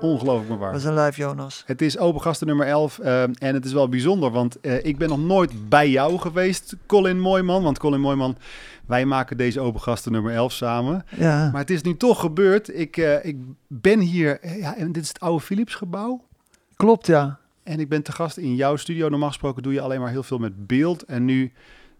Ongelooflijk maar waar. We zijn live, Jonas. Het is open gasten nummer 11 uh, en het is wel bijzonder, want uh, ik ben nog nooit bij jou geweest, Colin Mooiman. Want Colin Mooiman, wij maken deze open gasten nummer 11 samen. Ja. Maar het is nu toch gebeurd. Ik, uh, ik ben hier, ja, en dit is het oude Philipsgebouw. Klopt, ja. En ik ben te gast in jouw studio. Normaal gesproken doe je alleen maar heel veel met beeld. En nu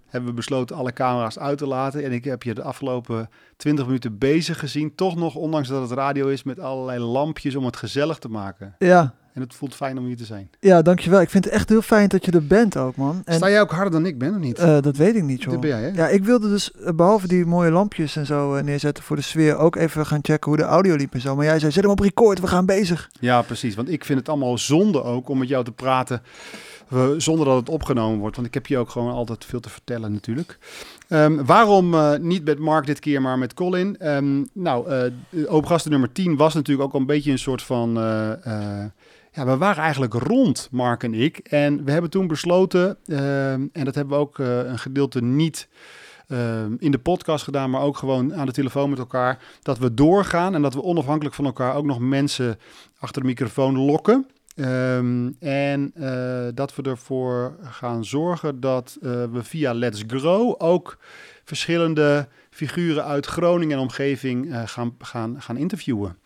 hebben we besloten alle camera's uit te laten. En ik heb je de afgelopen 20 minuten bezig gezien. Toch nog, ondanks dat het radio is, met allerlei lampjes om het gezellig te maken. Ja. En het voelt fijn om hier te zijn. Ja, dankjewel. Ik vind het echt heel fijn dat je er bent ook, man. En, Sta jij ook harder dan ik ben, of niet? Uh, dat weet ik niet, joh. Dat ben jij, hè? Ja, ik wilde dus, uh, behalve die mooie lampjes en zo uh, neerzetten voor de sfeer, ook even gaan checken hoe de audio liep en zo. Maar jij zei, zet hem op record, we gaan bezig. Ja, precies. Want ik vind het allemaal zonde ook om met jou te praten zonder dat het opgenomen wordt. Want ik heb je ook gewoon altijd veel te vertellen natuurlijk. Um, waarom uh, niet met Mark dit keer, maar met Colin? Um, nou, uh, open gasten nummer 10 was natuurlijk ook al een beetje een soort van... Uh, ja, we waren eigenlijk rond, Mark en ik. En we hebben toen besloten, ehm, en dat hebben we ook een gedeelte niet... in de podcast gedaan, maar ook gewoon aan de telefoon met elkaar. Dat we doorgaan en dat we onafhankelijk van elkaar ook nog mensen achter de microfoon lokken. Um, en uh, dat we ervoor gaan zorgen dat uh, we via Let's Grow ook verschillende figuren uit Groningen en omgeving uh, gaan, gaan, gaan interviewen.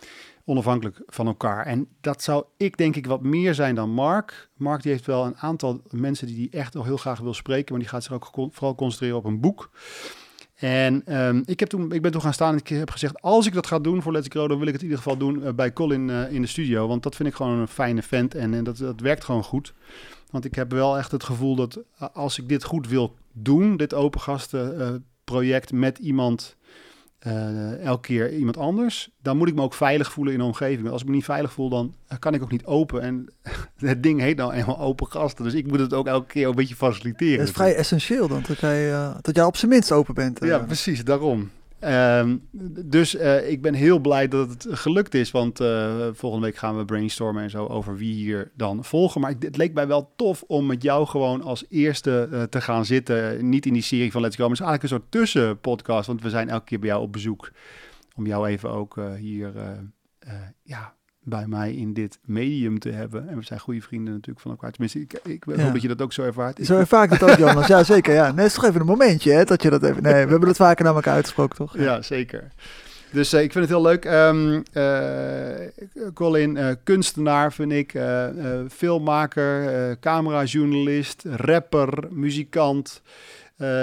Onafhankelijk van elkaar. En dat zou ik denk ik wat meer zijn dan Mark. Mark die heeft wel een aantal mensen die hij echt nog heel graag wil spreken. Maar die gaat zich ook vooral concentreren op een boek. En um, ik, heb toen, ik ben toen gaan staan en ik heb gezegd... als ik dat ga doen voor Let's Grow... dan wil ik het in ieder geval doen uh, bij Colin uh, in de studio. Want dat vind ik gewoon een fijne vent en, en dat, dat werkt gewoon goed. Want ik heb wel echt het gevoel dat uh, als ik dit goed wil doen... dit open gasten project met iemand... Uh, elke keer iemand anders, dan moet ik me ook veilig voelen in de omgeving. Als ik me niet veilig voel, dan kan ik ook niet open. En het ding heet nou eenmaal open gasten. Dus ik moet het ook elke keer een beetje faciliteren. Het is vrij essentieel dan, dat jij, uh, dat jij op zijn minst open bent. Uh. Ja, precies, daarom. Um, dus uh, ik ben heel blij dat het gelukt is, want uh, volgende week gaan we brainstormen en zo over wie hier dan volgen. Maar het leek mij wel tof om met jou gewoon als eerste uh, te gaan zitten, niet in die serie van Let's Go, maar het is eigenlijk een soort tussenpodcast, want we zijn elke keer bij jou op bezoek om jou even ook hier ja, bij mij in dit medium te hebben. En we zijn goede vrienden natuurlijk van elkaar. Tenminste, ik, ik hoop ja. dat je dat ook zo ervaart. Zo ervaar ik het ook, Jonas. Ja, zeker. Ja. Nee, het is toch even een momentje, hè, dat je dat even... Nee, we hebben het vaker naar elkaar uitgesproken, toch? Ja, ja zeker. Dus uh, ik vind het heel leuk. Um, uh, Colin, uh, kunstenaar vind ik, filmmaker, camerajournalist, rapper, muzikant,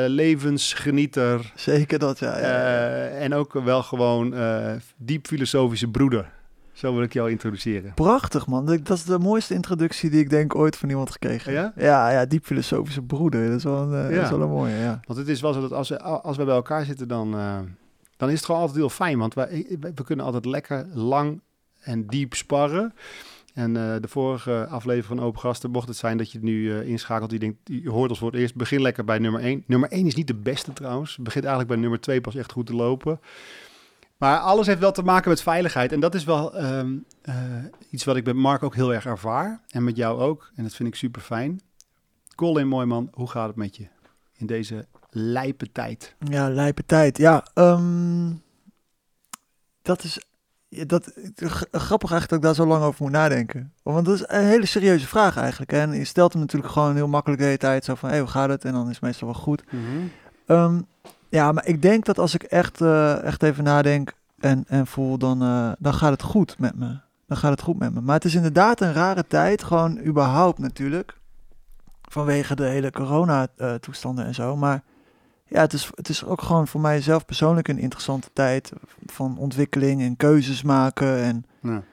levensgenieter. Zeker dat, ja. ja. en ook wel gewoon diep filosofische broeder. Zo wil ik jou introduceren. Prachtig, man. Dat is de mooiste introductie die ik denk ooit van iemand gekregen. Ja? Ja, ja diep filosofische broeder. Dat is wel een, ja. dat is wel een mooie, ja. Want het is wel zo dat als we, als we bij elkaar zitten, dan, uh, dan is het gewoon altijd heel fijn. Want wij, we kunnen altijd lekker lang en diep sparren. En uh, de vorige aflevering van Open Gasten mocht het zijn dat je het nu uh, inschakelt. Die denkt, je hoort ons voor het eerst. Begin lekker bij nummer 1. Nummer 1 is niet de beste trouwens. Begint eigenlijk bij nummer 2 pas echt goed te lopen. Maar alles heeft wel te maken met veiligheid. En dat is wel um, uh, iets wat ik met Mark ook heel erg ervaar. En met jou ook. En dat vind ik super fijn. Colin, mooi man, hoe gaat het met je in deze lijpe tijd? Ja, lijpe tijd. Ja, um, dat is dat, grappig eigenlijk dat ik daar zo lang over moet nadenken. Want dat is een hele serieuze vraag eigenlijk. En je stelt hem natuurlijk gewoon heel makkelijk de hele tijd. Zo van, hé, hey, hoe gaat het? En dan is het meestal wel goed. Mm -hmm. um, ja, maar ik denk dat als ik echt, uh, echt even nadenk en, en voel, dan, uh, dan gaat het goed met me. Dan gaat het goed met me. Maar het is inderdaad een rare tijd, gewoon überhaupt natuurlijk. Vanwege de hele corona-toestanden en zo. Maar ja, het is, het is ook gewoon voor mijzelf persoonlijk een interessante tijd van ontwikkeling en keuzes maken en ja.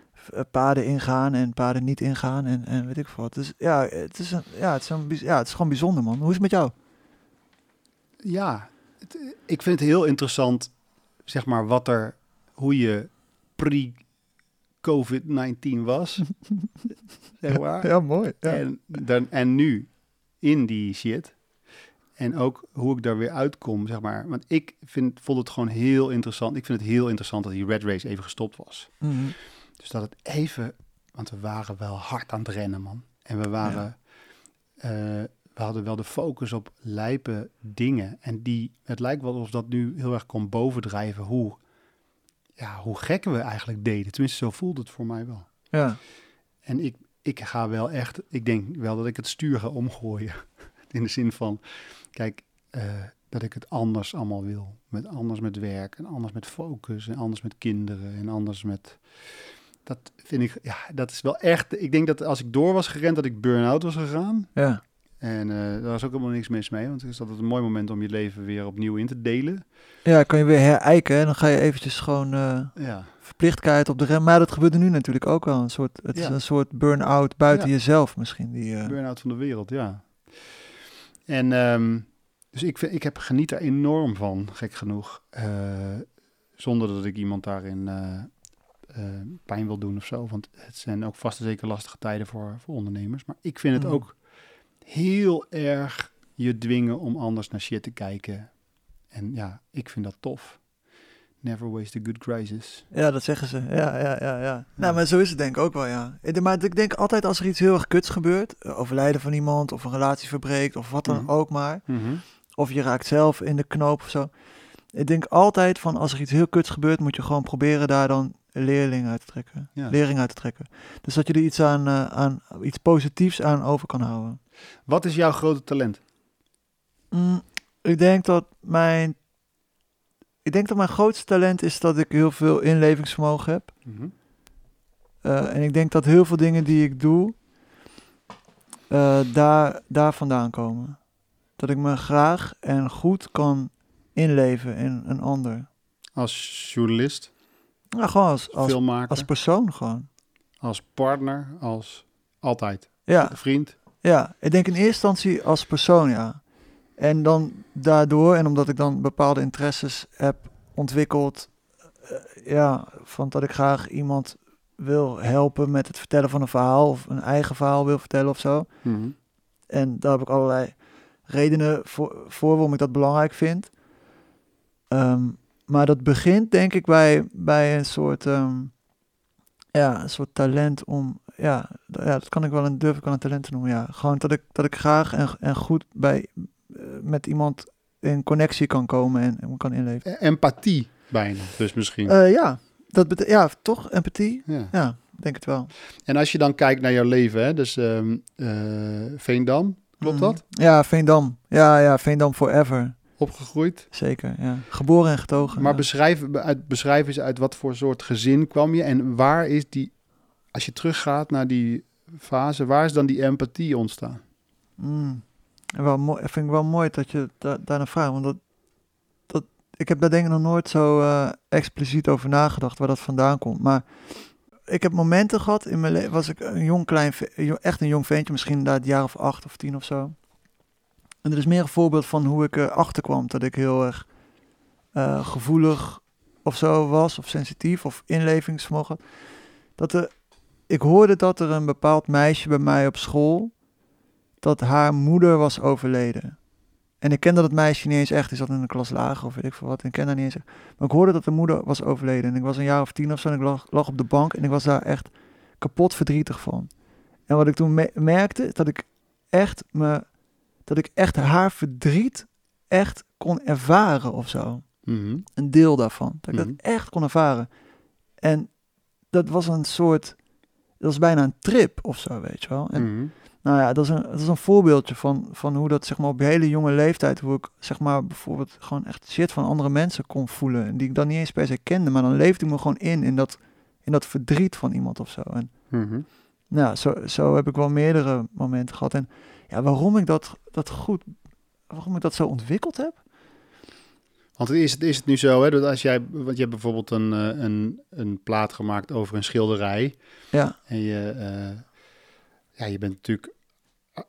paden ingaan en paden niet ingaan en, en weet ik wat. Dus ja, het is, een, ja, het is, een, ja, het is gewoon bijzonder, man. Hoe is het met jou? Ja, ik vind het heel interessant, zeg maar, wat er, hoe je pre-COVID-19 was, zeg maar. Ja, mooi. Ja. En, dan, en nu in die shit. En ook hoe ik daar weer uitkom, zeg maar. Want ik vind, vond het gewoon heel interessant. Ik vind het heel interessant dat die Red Race even gestopt was. Mm -hmm. Dus dat het even... Want we waren wel hard aan het rennen, man. En we waren... Ja. Uh, we hadden wel de focus op lijpe dingen. En die, het lijkt wel alsof dat nu heel erg kon bovendrijven hoe, ja, hoe gek we eigenlijk deden. Tenminste, zo voelde het voor mij wel. Ja. En ik, ik ga wel echt, ik denk wel dat ik het stuur ga omgooien. In de zin van, kijk, eh, dat ik het anders allemaal wil. Met anders met werk en anders met focus en anders met kinderen en anders met... Dat vind ik, ja, dat is wel echt... Ik denk dat als ik door was gerend, dat ik burn-out was gegaan. Ja. En eh daar was ook helemaal niks mis mee, want het is altijd een mooi moment om je leven weer opnieuw in te delen. Ja, kan je weer herijken. En dan ga je eventjes gewoon eh Ja, op de rem. Maar dat gebeurt er nu natuurlijk ook wel. Een soort, het is een soort burn-out buiten Ja. jezelf misschien. Die, eh, burn-out van de wereld, ja. En ehm, dus ik, vind, ik heb, geniet er enorm van, gek genoeg. Zonder dat ik iemand daarin pijn wil doen of zo. Want het zijn ook vast en zeker lastige tijden voor, voor ondernemers. Maar ik vind het Mm. ook heel erg je dwingen om anders naar shit te kijken. En ja, ik vind dat tof. Never waste a good crisis. Ja, dat zeggen ze. Ja, ja, ja, ja. Nou, maar zo is het denk ik ook wel, ja. Maar ik denk altijd als er iets heel erg kuts gebeurt, overlijden van iemand of een relatie verbreekt of wat dan Mhm. ook maar, of je raakt zelf in de knoop of zo. Ik denk altijd van als er iets heel kuts gebeurt, moet je gewoon proberen daar dan leerling uit te trekken. Ja. Lering uit te trekken. Dus dat je er iets aan, eh, aan iets positiefs aan over kan houden. Wat is jouw grote talent? Mm, ik denk dat mijn ik denk dat mijn grootste talent is dat ik heel veel inlevingsvermogen heb. Eh, en ik denk dat heel veel dingen die ik doe, eh, daar, daar vandaan komen. Dat ik me graag en goed kan inleven in een ander. Als journalist, Nou, gewoon als, als, filmmaker, als persoon gewoon. als partner, als altijd. Ja, Vriend. ja, ik denk in eerste instantie als persoon, ja. En dan daardoor, en omdat ik dan bepaalde interesses heb ontwikkeld, eh, ja, van dat ik graag iemand wil helpen met het vertellen van een verhaal of een eigen verhaal wil vertellen of zo. En daar heb ik allerlei redenen voor, voor waarom ik dat belangrijk vind. Ehm, maar dat begint denk ik bij, bij een soort, ehm, ja, een soort talent om, ja, ja, dat kan ik wel een, durf ik wel een talent te noemen, ja. Gewoon dat ik, dat ik graag en, en goed bij, eh, met iemand in connectie kan komen en, en kan inleven. E- Empathie bijna, dus misschien. Eh, ja, dat ja, toch, empathie? ja. Ja, denk het wel. En als je dan kijkt naar jouw leven, hè, dus ehm, eh, Veendam, klopt Mhm. dat? Ja, Veendam. Ja, ja, Veendam forever. Opgegroeid. Zeker, ja. Geboren en getogen. Maar ja. beschrijf, uit, beschrijf eens uit wat voor soort gezin kwam je en waar is die, als je teruggaat naar die fase, waar is dan die empathie ontstaan? Mm. En Wel mooi, vind ik wel mooi dat je da daarna vraagt. Want dat, dat, ik heb daar denk ik nog nooit zo eh, expliciet over nagedacht waar dat vandaan komt. Maar ik heb momenten gehad in mijn leven, was ik een jong klein, echt een jong ventje, misschien inderdaad een jaar of acht of tien of zo. En er is meer een voorbeeld van hoe ik erachter kwam dat ik heel erg eh, gevoelig of zo was, of sensitief, of inlevingsvermogen. Dat er, ik hoorde dat er een bepaald meisje bij mij op school, dat haar moeder was overleden. En ik kende dat meisje niet eens echt. Die zat in een klas lager of weet ik veel wat. En ik ken haar niet eens echt. Maar ik hoorde dat de moeder was overleden. En ik was een jaar of tien of zo. En ik lag, lag op de bank. En ik was daar echt kapot verdrietig van. En wat ik toen me- merkte, dat ik echt me... Dat ik echt haar verdriet echt kon ervaren of zo. Mhm. Een deel daarvan. Dat ik Mhm. dat echt kon ervaren. En dat was een soort... Dat was bijna een trip of zo, weet je wel. En Mhm. nou ja, dat is een, dat is een voorbeeldje van, van hoe dat zeg maar op hele jonge leeftijd, hoe ik zeg maar bijvoorbeeld gewoon echt shit van andere mensen kon voelen. En die ik dan niet eens per se kende, maar dan leefde ik me gewoon in, in dat, in dat verdriet van iemand of zo. En Mhm. nou, zo, zo heb ik wel meerdere momenten gehad. En ja, waarom ik dat, dat goed, waarom ik dat zo ontwikkeld heb? Want is het, is het nu zo, hè, dat als jij, want je hebt bijvoorbeeld een, eh, een, een plaat gemaakt over een schilderij. Ja, En je, eh, ja, je bent natuurlijk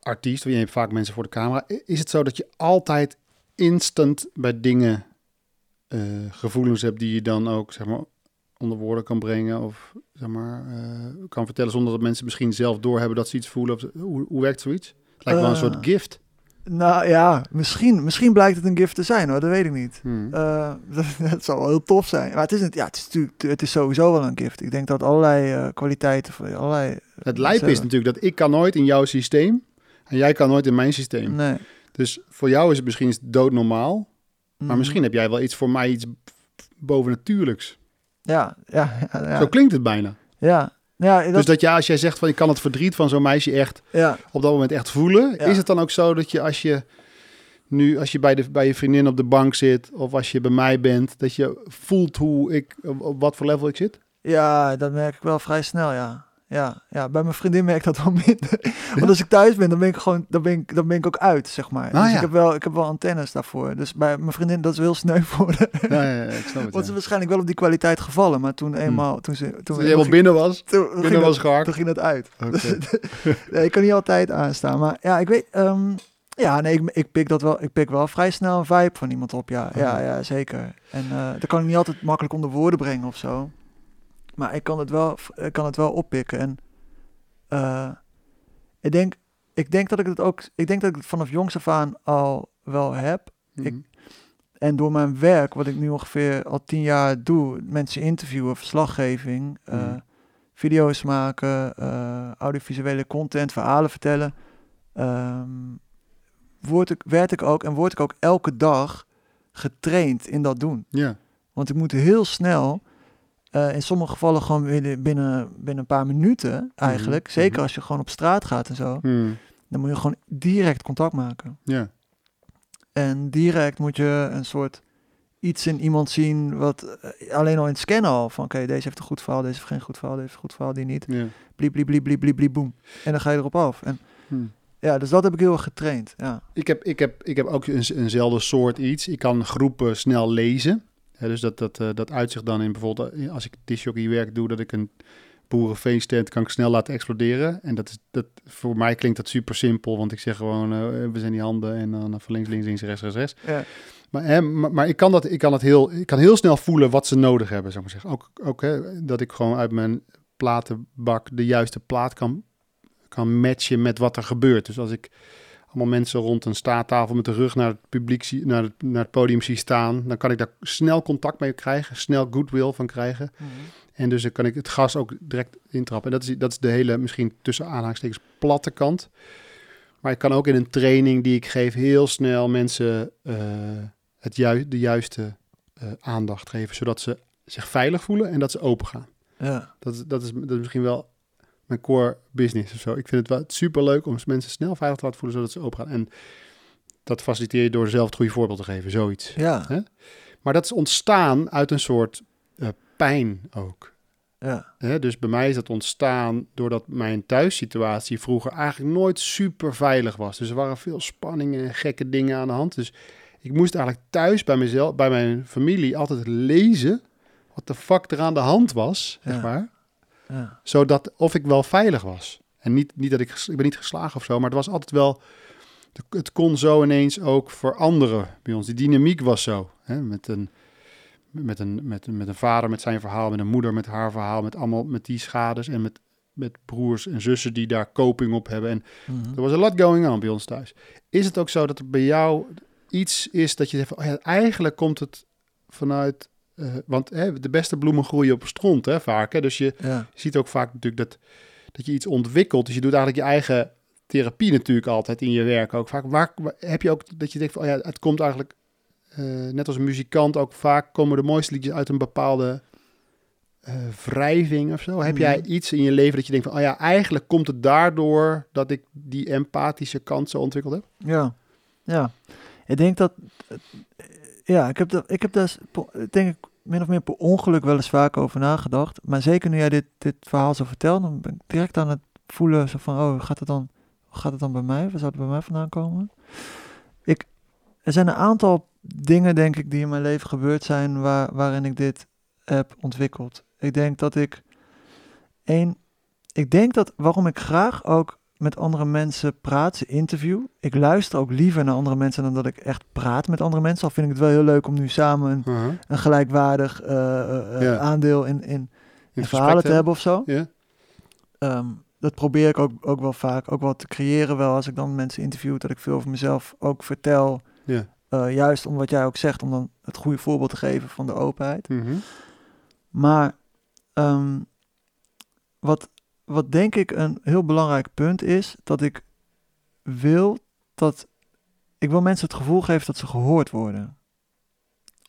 artiest, je hebt vaak mensen voor de camera. Is het zo dat je altijd instant bij dingen eh, gevoelens hebt die je dan ook, zeg maar, onder woorden kan brengen of zeg maar, kan vertellen zonder dat mensen misschien zelf doorhebben dat ze iets voelen? Of, hoe, hoe werkt zoiets? Het lijkt wel een Eh. soort gift. nou ja, misschien, misschien blijkt het een gift te zijn hoor, dat weet ik niet. Hmm. Eh, dat, dat zou wel heel tof zijn. Maar het is, niet, ja, het is, natuurlijk, het is sowieso wel een gift. Ik denk dat allerlei eh, kwaliteiten, van allerlei... het lijp is natuurlijk dat ik kan nooit in jouw systeem en jij kan nooit in mijn systeem. Nee. Dus voor jou is het misschien doodnormaal, maar Mhm. misschien heb jij wel iets voor mij iets bovennatuurlijks. Ja, ja, ja, ja. Zo klinkt het bijna. ja. Ja, dat, Dus dat je, als jij zegt van ik kan het verdriet van zo'n meisje echt ja, op dat moment echt voelen, Ja. is het dan ook zo dat je als je nu, als je bij, de, bij je vriendin op de bank zit of als je bij mij bent, dat je voelt hoe ik, op, op wat voor level ik zit? ja, dat merk ik wel vrij snel, ja. Ja, ja, bij mijn vriendin merk ik dat wel minder. Want als ik thuis ben, dan ben ik gewoon, dan ben ik, dan ben ik ook uit, zeg maar. Ah, dus ja. ik heb wel, ik heb wel antennes daarvoor. Dus bij mijn vriendin, dat is heel sneu voor. Ja, ja, ja, ik snap het. Want ze Ja. waarschijnlijk wel op die kwaliteit gevallen, maar toen eenmaal, toen ze, toen, helemaal binnen was, toen, binnen ging was dat, gehakt. toen ging dat uit. Oké. nee, ik kan niet altijd aanstaan, maar ja, ik weet, ehm, ja, nee, ik, ik pik dat wel, ik pik wel vrij snel een vibe van iemand op, ja, ja, Oké. ja, zeker. En eh dat kan ik niet altijd makkelijk onder woorden brengen of zo, maar ik kan het wel, ik kan het wel oppikken en eh, ik denk, ik denk dat ik het ook, ik denk dat ik het vanaf jongs af aan al wel heb. Ik- Mhm. En door mijn werk, wat ik nu ongeveer al tien jaar doe, mensen interviewen, verslaggeving, eh, Mhm. video's maken, eh, audiovisuele content, verhalen vertellen, ehm, word ik, werd ik ook en word ik ook elke dag getraind in dat doen. Ja. Want ik moet heel snel, eh, in sommige gevallen gewoon binnen, binnen, een paar minuten eigenlijk, Mhm, zeker mhm. als je gewoon op straat gaat en zo, Mhm. dan moet je gewoon direct contact maken. Ja. En direct moet je een soort iets in iemand zien wat eh, alleen al in het scannen al van oké, deze heeft een goed verhaal, deze heeft geen goed verhaal, deze heeft een goed verhaal, die niet. Ja. Bliep, bliep, bliep, bliep, bliep, bliep, boem. En dan ga je erop af. En Mhm. ja, dus dat heb ik heel erg getraind. Ja. Ik heb, ik, heb, ik heb ook een, eenzelfde soort iets. Ik kan groepen snel lezen. Dus dat, dat, eh, dat uitzicht dan in bijvoorbeeld, eh, als ik disjockey werk doe, dat ik een boerenfeesttent kan ik snel laten exploderen. En dat is, dat, voor mij klinkt dat super simpel, want ik zeg gewoon, eh, we zijn die handen en dan van links, links, links, rechts, rechts, rechts. Ja. Maar, hè, maar, maar ik, kan dat, ik, kan het heel, ik kan heel snel voelen wat ze nodig hebben, zou ik maar zeggen. Ook, ook hè, dat ik gewoon uit mijn platenbak de juiste plaat kan, kan matchen met wat er gebeurt. Dus als ik allemaal mensen rond een staattafel met de rug naar het publiek, naar, het, naar het podium zie staan, dan kan ik daar snel contact mee krijgen, snel goodwill van krijgen. En dus dan kan ik het gas ook direct intrappen. En dat is, dat is de hele, misschien tussen aanhalingstekens, platte kant. Maar ik kan ook in een training die ik geef heel snel mensen eh, het ju de juiste eh, aandacht geven, zodat ze zich veilig voelen en dat ze open gaan. Ja. Dat dat is, dat is misschien wel mijn core business of zo. Ik vind het wel super leuk om mensen snel veilig te laten voelen, zodat ze open gaan. En dat faciliteer je door zelf het goede voorbeeld te geven, zoiets. Ja. Maar dat is ontstaan uit een soort eh, pijn ook. Ja. Hè, dus bij mij is dat ontstaan doordat mijn thuissituatie vroeger eigenlijk nooit super veilig was. Dus er waren veel spanningen en gekke dingen aan de hand. Dus ik moest eigenlijk thuis bij mezelf, bij mijn familie altijd lezen wat de fuck er aan de hand was, zeg maar. Ja. Zodat of ik wel veilig was. En niet, niet dat ik, ik ben niet geslagen of zo, maar het was altijd wel, het kon zo ineens ook veranderen bij ons. Die dynamiek was zo, hè, met een met een, met, een- met een vader met zijn verhaal, met een moeder met haar verhaal, met allemaal met die schades en met, met broers en zussen die daar coping op hebben. En Mhm. er was een lot going on bij ons thuis. Is het ook zo dat er bij jou iets is dat je zegt van, oh ja, eigenlijk komt het vanuit, eh, want hè, de beste bloemen groeien op stront, hè, vaak. Hè? Dus je Ja. ziet ook vaak natuurlijk dat, dat je iets ontwikkelt. Dus je doet eigenlijk je eigen therapie natuurlijk altijd in je werk ook vaak. Waar, heb je ook dat je denkt van, oh ja, het komt eigenlijk, eh, net als een muzikant ook vaak komen de mooiste liedjes uit een bepaalde eh, wrijving of zo. Heb Mhm. jij iets in je leven dat je denkt van, oh ja, eigenlijk komt het daardoor dat ik die empathische kant zo ontwikkeld heb? Ja, ja. Ik denk dat, ja, ik heb, dat, ik heb daar, denk ik, min of meer per ongeluk wel eens vaak over nagedacht. Maar zeker nu jij dit, dit verhaal zo vertelt, dan ben ik direct aan het voelen zo van, oh, gaat het dan, gaat het dan bij mij? Waar zou het bij mij vandaan komen? Ik, er zijn een aantal dingen, denk ik, die in mijn leven gebeurd zijn waar, waarin ik dit heb ontwikkeld. Ik denk dat ik, één, ik denk dat waarom ik graag ook met andere mensen praat, ze interview. Ik luister ook liever naar andere mensen dan dat ik echt praat met andere mensen. Al vind ik het wel heel leuk om nu samen een, een gelijkwaardig eh, eh, eh, Ja. aandeel in, in, verhalen te hebben of zo. Ehm, dat probeer ik ook, ook wel vaak, ook wel te creëren wel als ik dan mensen interview, dat ik veel over mezelf ook vertel. Juist om wat jij ook zegt, om dan het goede voorbeeld te geven van de openheid. Mhm. Maar ehm, wat, wat denk ik een heel belangrijk punt is, dat ik wil dat ik wil mensen het gevoel geven dat ze gehoord worden.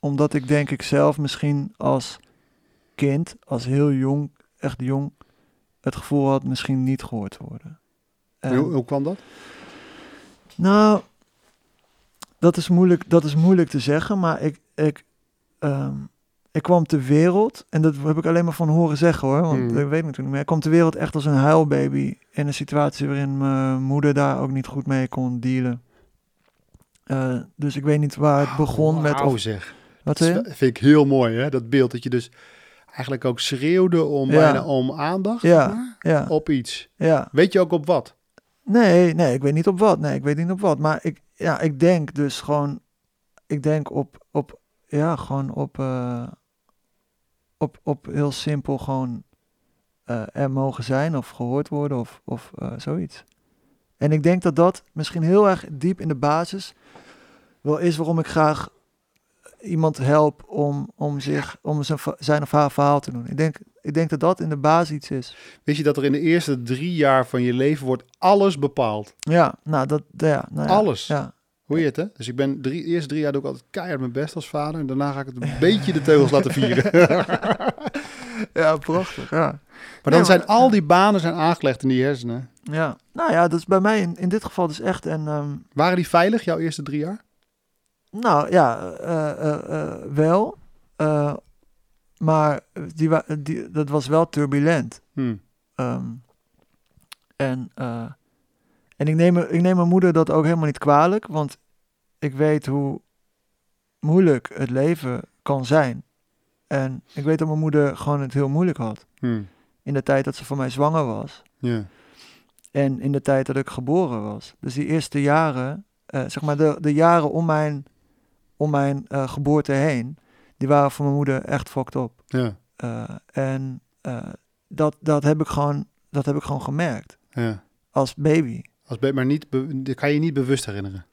Omdat ik denk ik zelf misschien als kind, als heel jong, echt jong, het gevoel had misschien niet gehoord te worden. En- Hoe, hoe kwam dat? nou, dat is moeilijk, dat is moeilijk te zeggen, maar ik, ik, ehm, ik kwam ter wereld, en dat heb ik alleen maar van horen zeggen hoor, want Hmm. ik weet natuurlijk niet meer. Ik kwam ter wereld echt als een huilbaby in een situatie waarin mijn moeder daar ook niet goed mee kon dealen. Eh, dus ik weet niet waar het begon met... Of, zeg. wat Dat vind ik heel mooi, hè? Dat beeld dat je dus eigenlijk ook schreeuwde om, Ja. bijna om aandacht Ja. Ja, op iets. ja. Weet je ook op wat? Nee, nee, ik weet niet op wat. Nee, ik weet niet op wat. Maar ik, ja, ik denk dus gewoon, ik denk op, op ja, gewoon op, eh, op, op heel simpel gewoon eh, er mogen zijn of gehoord worden of, of eh, zoiets. En ik denk dat dat misschien heel erg diep in de basis wel is waarom ik graag iemand help om, om, zich, om zijn, zijn of haar verhaal te doen. Ik denk, ik denk dat dat in de basis iets is. Weet je dat er in de eerste drie jaar van je leven wordt alles bepaald? Ja, nou dat, ja. Nou ja, Alles. Ja, Hoe je het, hè? Dus ik ben drie, de eerste drie jaar doe ik altijd keihard mijn best als vader. En daarna ga ik het een beetje de teugels laten vieren. ja prachtig. Ja. Maar dan Nee, zijn maar- al die banen zijn aangelegd in die hersenen. ja. Nou ja, dat is bij mij in, in dit geval dus echt een... ehm, Waren die veilig, jouw eerste drie jaar? nou ja, eh, eh, eh, wel. Maar die, die, dat was wel turbulent. Hm. Ehm, en en ik, neem, ik neem mijn moeder dat ook helemaal niet kwalijk. Want ik weet hoe moeilijk het leven kan zijn. En ik weet dat mijn moeder gewoon het heel moeilijk had. Hm. In de tijd dat ze van mij zwanger was. En in de tijd dat ik geboren was. Dus die eerste jaren, eh, zeg maar de, de jaren om mijn, om mijn eh, geboorte heen, die waren voor mijn moeder echt fucked up. Ja. Eh, en dat, dat, heb ik gewoon, dat heb ik gewoon gemerkt als baby. Als maar niet, dat kan je niet bewust herinneren.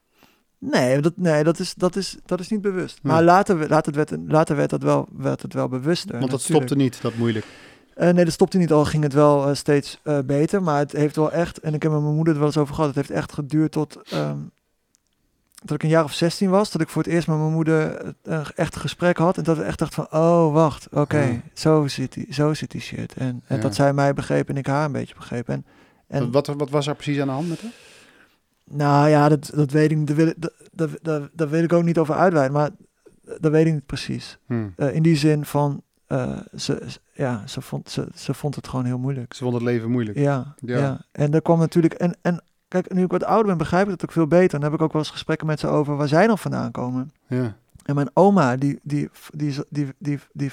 Nee, dat, nee, dat, is, dat, is, dat is niet bewust. Nee. Maar later, we- later, werd, het- later werd, het wel, werd het wel bewuster. Want dat natuurlijk. stopte niet, dat moeilijk. Eh, nee, dat stopte niet al, ging het wel eh, steeds eh, beter. Maar het heeft wel echt, en ik heb met mijn moeder er wel eens over gehad, het heeft echt geduurd tot ehm, dat ik een jaar of 16 was. Dat ik voor het eerst met mijn moeder een echt gesprek had. En dat we echt dachten van, oh wacht, oké, Ja. zo, zit die, zo zit die shit. En, en Ja. dat zij mij begreep en ik haar een beetje begreep. En, en wat, wat was er precies aan de hand met hem? nou ja, dat, dat weet ik. Daar wil, dat, dat, dat, daar wil ik ook niet over uitweiden. Maar dat weet ik niet precies. Hm. Eh, in die zin van, eh, ze, ja, ze, vond, ze, ze vond het gewoon heel moeilijk. Ze vond het leven moeilijk. Ja, Ja. ja. En er kwam natuurlijk. En, en kijk, nu ik wat ouder ben, begrijp ik het ook veel beter. Dan heb ik ook wel eens gesprekken met ze over waar zij dan vandaan komen. Ja. En mijn oma, die, die, die, die, die, die, die,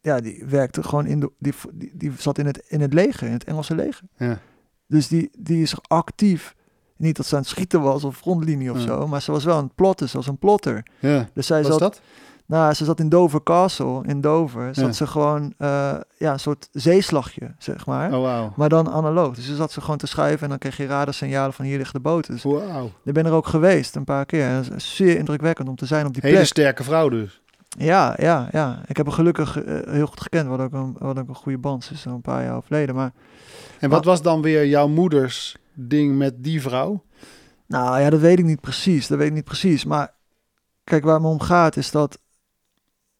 ja, die werkte gewoon in de. Die, die, die zat in het, in het leger, in het Engelse leger. Ja. Dus die, die is actief. Niet dat ze aan het schieten was of frontlinie of Ja. zo, maar ze was wel aan het plotten, ze was een plotter. ja. Dus zij Wat is zat, dat? nou, ze zat in Dover Castle, in Dover, zat Ja. ze gewoon, eh, ja, een soort zeeslagje, zeg maar. Oh, wauw. Maar dan analoog. Dus ze zat ze gewoon te schrijven en dan kreeg je radarsignalen van hier ligt de boot. Dus Wauw. ik ben er ook geweest een paar keer. En dat is zeer indrukwekkend om te zijn op die Hele plek. sterke vrouw dus. Ja, ja, ja. Ik heb haar gelukkig eh, heel goed gekend. We hadden ook een, we hadden ook een goede band. Al een paar jaar overleden. Maar En wat was dan weer jouw moeders ding met die vrouw? nou ja, dat weet ik niet precies. Dat weet ik niet precies. Maar kijk, waar het me om gaat is dat...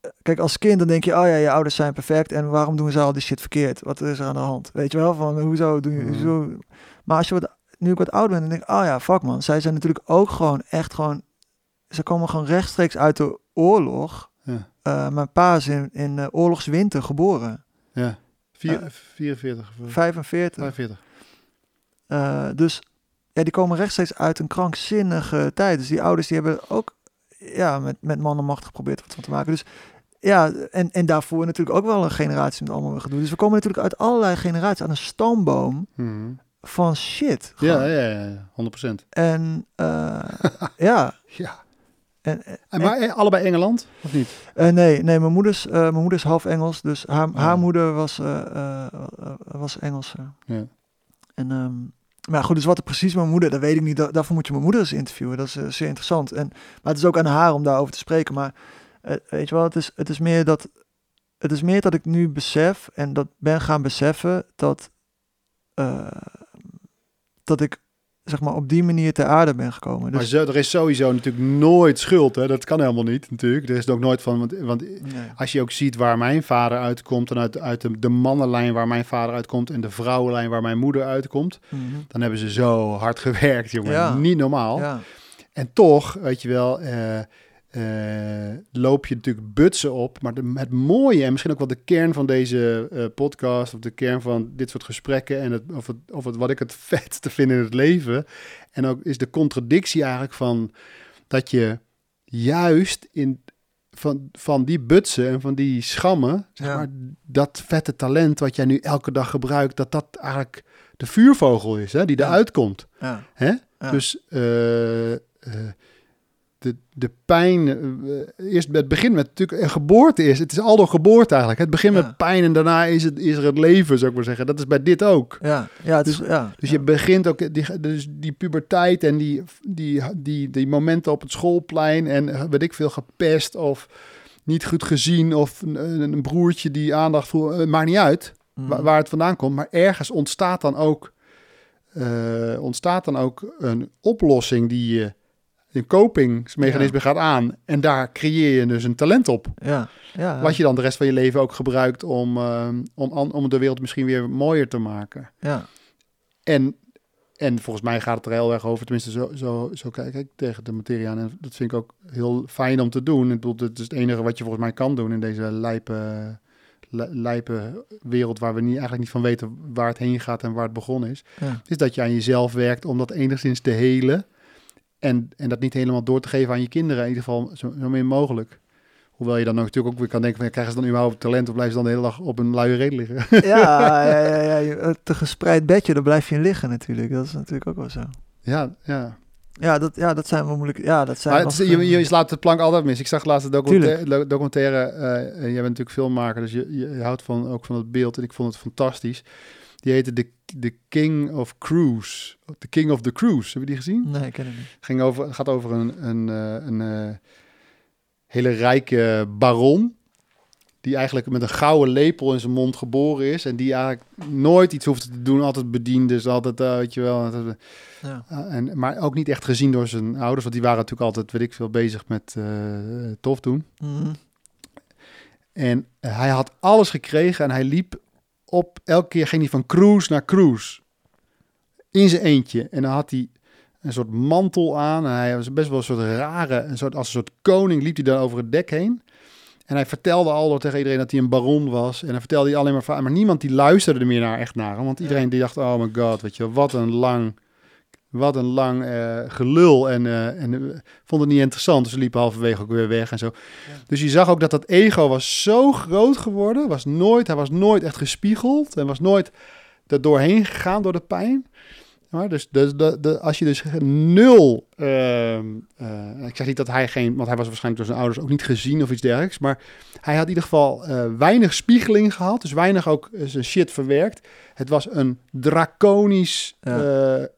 eh, Kijk, als kind dan denk je, oh ja, je ouders zijn perfect. En waarom doen ze al die shit verkeerd? Wat is er aan de hand? Weet je wel, van hoezo doen je Mhm. zo... Maar als je wat, nu ik wat ouder ben, dan denk ik, oh ja, fuck man. Zij zijn natuurlijk ook gewoon echt gewoon... Ze komen gewoon rechtstreeks uit de oorlog. Ja. Eh, mijn pa is in, in eh, oorlogswinter geboren. Ja. Vier, Eh, 44 of 45. 45. Eh, dus ja, die komen rechtstreeks uit een krankzinnige tijd. Dus die ouders die hebben ook ja, met, met man en macht geprobeerd wat van te maken. Dus ja, en, en daarvoor natuurlijk ook wel een generatie met allemaal gedoe. Dus we komen natuurlijk uit allerlei generaties aan een stamboom Mhm. van shit. Ja, ja, ja, 100%. En eh, ja. Ja. En, en- En, maar eh, allebei Engeland, of niet? eh, nee, nee mijn, moeder is, eh, mijn moeder is half Engels. Dus haar, haar Oh. moeder was, eh, eh, eh, was Engels. eh. Ja. En, ehm, maar goed, dus wat er precies mijn moeder, dat weet ik niet. Da- daarvoor moet je mijn moeder eens interviewen. Dat is eh, zeer interessant. En, maar het is ook aan haar om daarover te spreken. Maar eh, weet je wel, het is, het is meer dat. Het is meer dat ik nu besef en dat ben gaan beseffen dat. eh, dat ik zeg maar, op die manier ter aarde ben gekomen. Maar Dus, zo, er is sowieso natuurlijk nooit schuld. Hè? Dat kan helemaal niet natuurlijk. Er is ook nooit van... Want, want nee. als je ook ziet waar mijn vader uitkomt... en uit, uit de, de mannenlijn waar mijn vader uitkomt... en de vrouwenlijn waar mijn moeder uitkomt... Mhm. dan hebben ze zo hard gewerkt, jongen. Ja. Niet normaal. Ja, En toch, weet je wel, eh, loop je natuurlijk butsen op. Maar de, het mooie en misschien ook wel de kern van deze eh, podcast... of de kern van dit soort gesprekken... en het, of, het, of het, wat ik het vet te vinden in het leven... en ook is de contradictie eigenlijk van... dat je juist in, van, van die butsen en van die schammen... Zeg Ja. maar, dat vette talent wat jij nu elke dag gebruikt... dat dat eigenlijk de vuurvogel is, hè, die Ja. eruit komt. ja, Hè? Ja. Dus eh, eh, de, de pijn, eh, eerst het begint met natuurlijk een geboorte is. Het is al door geboorte eigenlijk. Het begint Ja. met pijn en daarna is, het, is er het leven, zou ik maar zeggen. Dat is bij dit ook. ja, ja, het is, Dus- ja, Dus ja. je begint ook, die, dus die puberteit en die, die, die, die momenten op het schoolplein en eh, weet ik veel, gepest of niet goed gezien of een, een broertje die aandacht voelt, eh, maakt niet uit wa- waar het vandaan komt. Maar ergens ontstaat dan ook, ontstaat dan ook een oplossing die je, een kopingsmechanisme gaat aan. En daar creëer je dus een talent op. ja, ja, Wat je dan de rest van je leven ook gebruikt om, eh, om, om de wereld misschien weer mooier te maken. ja, En, en volgens mij gaat het er heel erg over, tenminste zo, zo, zo kijk ik tegen de materie aan. En dat vind ik ook heel fijn om te doen. Ik bedoel, het is het enige wat je volgens mij kan doen in deze lijpe, li- lijpe wereld waar we niet, eigenlijk niet van weten waar het heen gaat en waar het begonnen is. ja. Is dat je aan jezelf werkt om dat enigszins te helen. En, en dat niet helemaal door te geven aan je kinderen, in ieder geval zo, zo min mogelijk. Hoewel je dan natuurlijk ook weer kan denken, van, krijgen ze dan überhaupt talent of blijven ze dan de hele dag op een luie reet liggen? Ja, ja, ja, ja, je- te gespreid bedje, daar blijf je in liggen natuurlijk. Dat is natuurlijk ook wel zo. ja, ja. Ja, dat, ja, dat zijn wel moeilijk. Ja, dat zijn Maar het is- lastige- je, je slaat de plank altijd mis. Ik zag laatst een documentaire, documentaire eh, en jij bent natuurlijk filmmaker, dus je, je, je houdt van, ook van het beeld en ik vond het fantastisch. Die heette The, The King of Cruise. The King of the Cruise. Heb je die gezien? Nee, ik ken het niet. Ging over, gaat over een, een, eh, een eh, hele rijke baron. Die eigenlijk met een gouden lepel in zijn mond geboren is. En die eigenlijk nooit iets hoeft te doen. Altijd bediend is. Altijd, eh, weet je wel. Altijd, Ja. uh, en, maar ook niet echt gezien door zijn ouders. Want die waren natuurlijk altijd, weet ik veel, bezig met eh, tof doen. Mhm. En hij had alles gekregen. En hij liep op... Elke keer ging hij van cruise naar cruise. In zijn eentje. En dan had hij een soort mantel aan. En hij was best wel een soort rare... Een soort, als een soort koning liep hij dan over het dek heen. En hij vertelde al tegen iedereen dat hij een baron was. En hij vertelde hij alleen maar. Maar niemand die luisterde er meer naar, echt naar. hem. Want iedereen die dacht, oh my god, weet je wat een lang... Wat een lang eh, gelul. En, eh, en eh, vond het niet interessant. Dus ze liepen halverwege ook weer weg en zo. Dus je zag ook dat dat ego was zo groot geworden. Was nooit, hij was nooit echt gespiegeld. En was nooit er doorheen gegaan door de pijn. Maar dus de, de, de, als je dus nul... ehm, eh, ik zeg niet dat hij geen... Want hij was waarschijnlijk door zijn ouders ook niet gezien of iets dergelijks. Maar hij had in ieder geval eh, weinig spiegeling gehad. Dus weinig ook eh, zijn shit verwerkt. Het was een draconisch Ja.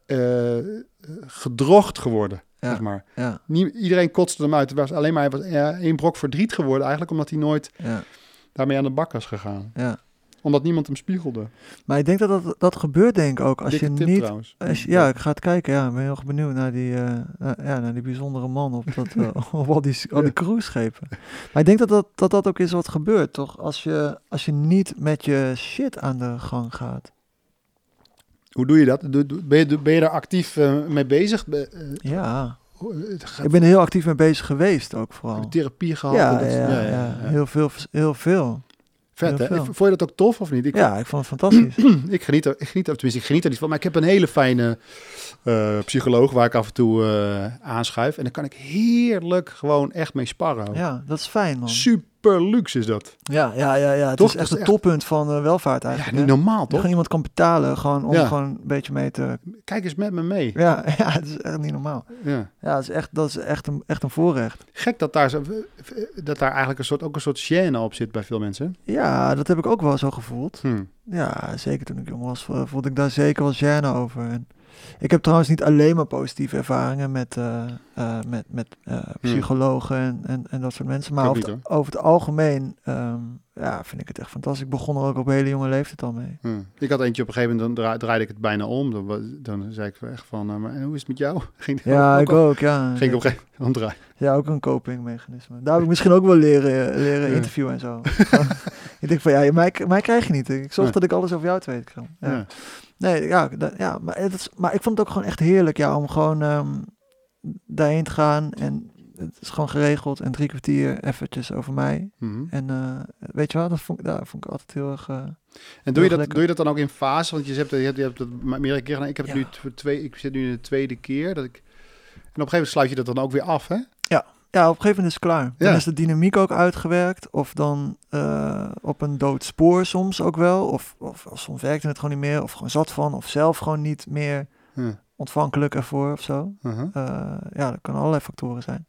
gedrocht geworden, Ja. zeg maar. Ja, Nie- iedereen kotste hem uit. Het was alleen maar hij was één brok verdriet geworden eigenlijk, omdat hij nooit ja, daarmee aan de bak was gegaan. ja. Omdat niemand hem spiegelde. Maar ik denk dat dat, dat gebeurt denk ik ook als Dikke je tip niet... trouwens. Als je- ja, ik ga het kijken. Ja, ik ben heel erg benieuwd naar die, eh, naar- ja, naar die bijzondere man op, dat, eh, op al die, al die cruiseschepen. Maar ik denk dat dat, dat dat ook is wat gebeurt, toch? Als je, als je niet met je shit aan de gang gaat. Hoe doe je dat? Doe- doe- Ben je, ben je daar actief mee bezig? Be- Ja, gaat- ik ben er heel actief mee bezig geweest ook heb vooral. je therapie gehad? Ja, en dat- ja, ja, heel veel. Heel veel. Vet, hè? veel. Vond je dat ook tof of niet? Ik, Ja, ik vond het fantastisch. ik geniet er, ik geniet er, tenminste, ik geniet er niet van. Maar ik heb een hele fijne eh, psycholoog waar ik af en toe eh, aanschuif. En dan kan ik heerlijk gewoon echt mee sparren. ook. Ja, dat is fijn, man. Super luxe is dat. Ja, ja, ja, ja. Het Toch? is echt het toppunt van eh, welvaart Ja, eigenlijk. niet hè? normaal, toch? gewoon iemand kan betalen gewoon om Ja. gewoon een beetje mee te... Kijk eens met me mee. Ja, ja, het is echt niet normaal. Ja. Ja, dat is echt, dat is echt, een, echt een voorrecht. Gek dat daar, zo, dat daar eigenlijk een soort, ook een soort gêne op zit bij veel mensen. Ja, dat heb ik ook wel zo gevoeld. Hm. Ja, zeker toen ik jong was, vo- voelde ik daar zeker wel gêne over. En ik heb trouwens niet alleen maar positieve ervaringen met, eh, eh, met, met eh, psychologen en, en, en dat soort mensen. Maar Hmm. Over, niet, het, over het algemeen, ehm, ja, vind ik het echt fantastisch. Ik begon er ook op hele jonge leeftijd al mee. Hm. Ik had eentje op een gegeven moment, dan dra- draaide ik het bijna om. Dan, dan zei ik echt van, eh, maar en hoe is het met jou? Ging Ja, ook ik op- ook, ja. Ging ik op een gegeven moment omdraaien. Ja, ook een copingmechanisme. Daar heb ik misschien ook wel leren, leren Ja. interviewen en zo. ik denk van, ja, mij, mij krijg je niet. Ik zorg Nee. dat ik alles over jou te weten kan. Ja. Ja. Nee, ja, da- ja maar, het is, maar ik vond het ook gewoon echt heerlijk, ja, om gewoon ehm, daarheen te gaan. En het is gewoon geregeld. En drie kwartier eventjes over mij. Mhm. En eh, weet je wel, dat vond, daar vond ik altijd heel erg... eh, En doe je, dat, lekker. doe je dat dan ook in fase? Want je hebt, je hebt, je hebt het meerdere keren gedaan. Ik heb het Ja. nu voor twee, ik zit nu in de tweede keer. Dat ik, en op een gegeven moment sluit je dat dan ook weer af, hè? Ja, op een gegeven moment is het klaar. Dan Ja. is de dynamiek ook uitgewerkt. Of dan eh, op een dood spoor soms ook wel. Of, of, of soms werkte het gewoon niet meer. Of gewoon zat van. Of zelf gewoon niet meer Ja. ontvankelijk ervoor of zo. Uh-huh. Ja, dat kan allerlei factoren zijn.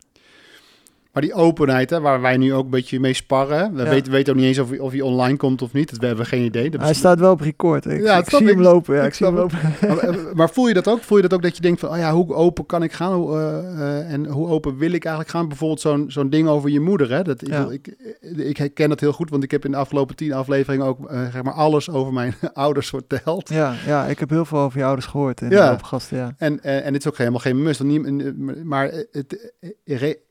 Maar die openheid, hè, waar wij nu ook een beetje mee sparren. We Ja. weten, weten ook niet eens of, hij- of hij online komt of niet. Dat, we hebben geen idee. Dat Hij staat wel op record. Ik, Ja, ik snap zie hem lopen. Ja, Ik ik zie hem lopen. maar, maar voel je dat ook? Voel je dat ook dat je denkt van, oh ja, hoe open kan ik gaan? Hoe, eh, eh, en hoe open wil ik eigenlijk gaan? Bijvoorbeeld zo'n zo'n ding over je moeder. Hè? Dat, ik, Ja. ik, ik herken dat heel goed, want ik heb in de afgelopen tien afleveringen ook eh, zeg maar alles over mijn ouders verteld. Ja, ja, ik heb heel veel over je ouders gehoord in Ja. de gasten. Ja. En, en, en dit is ook helemaal geen must. want niet- Maar het,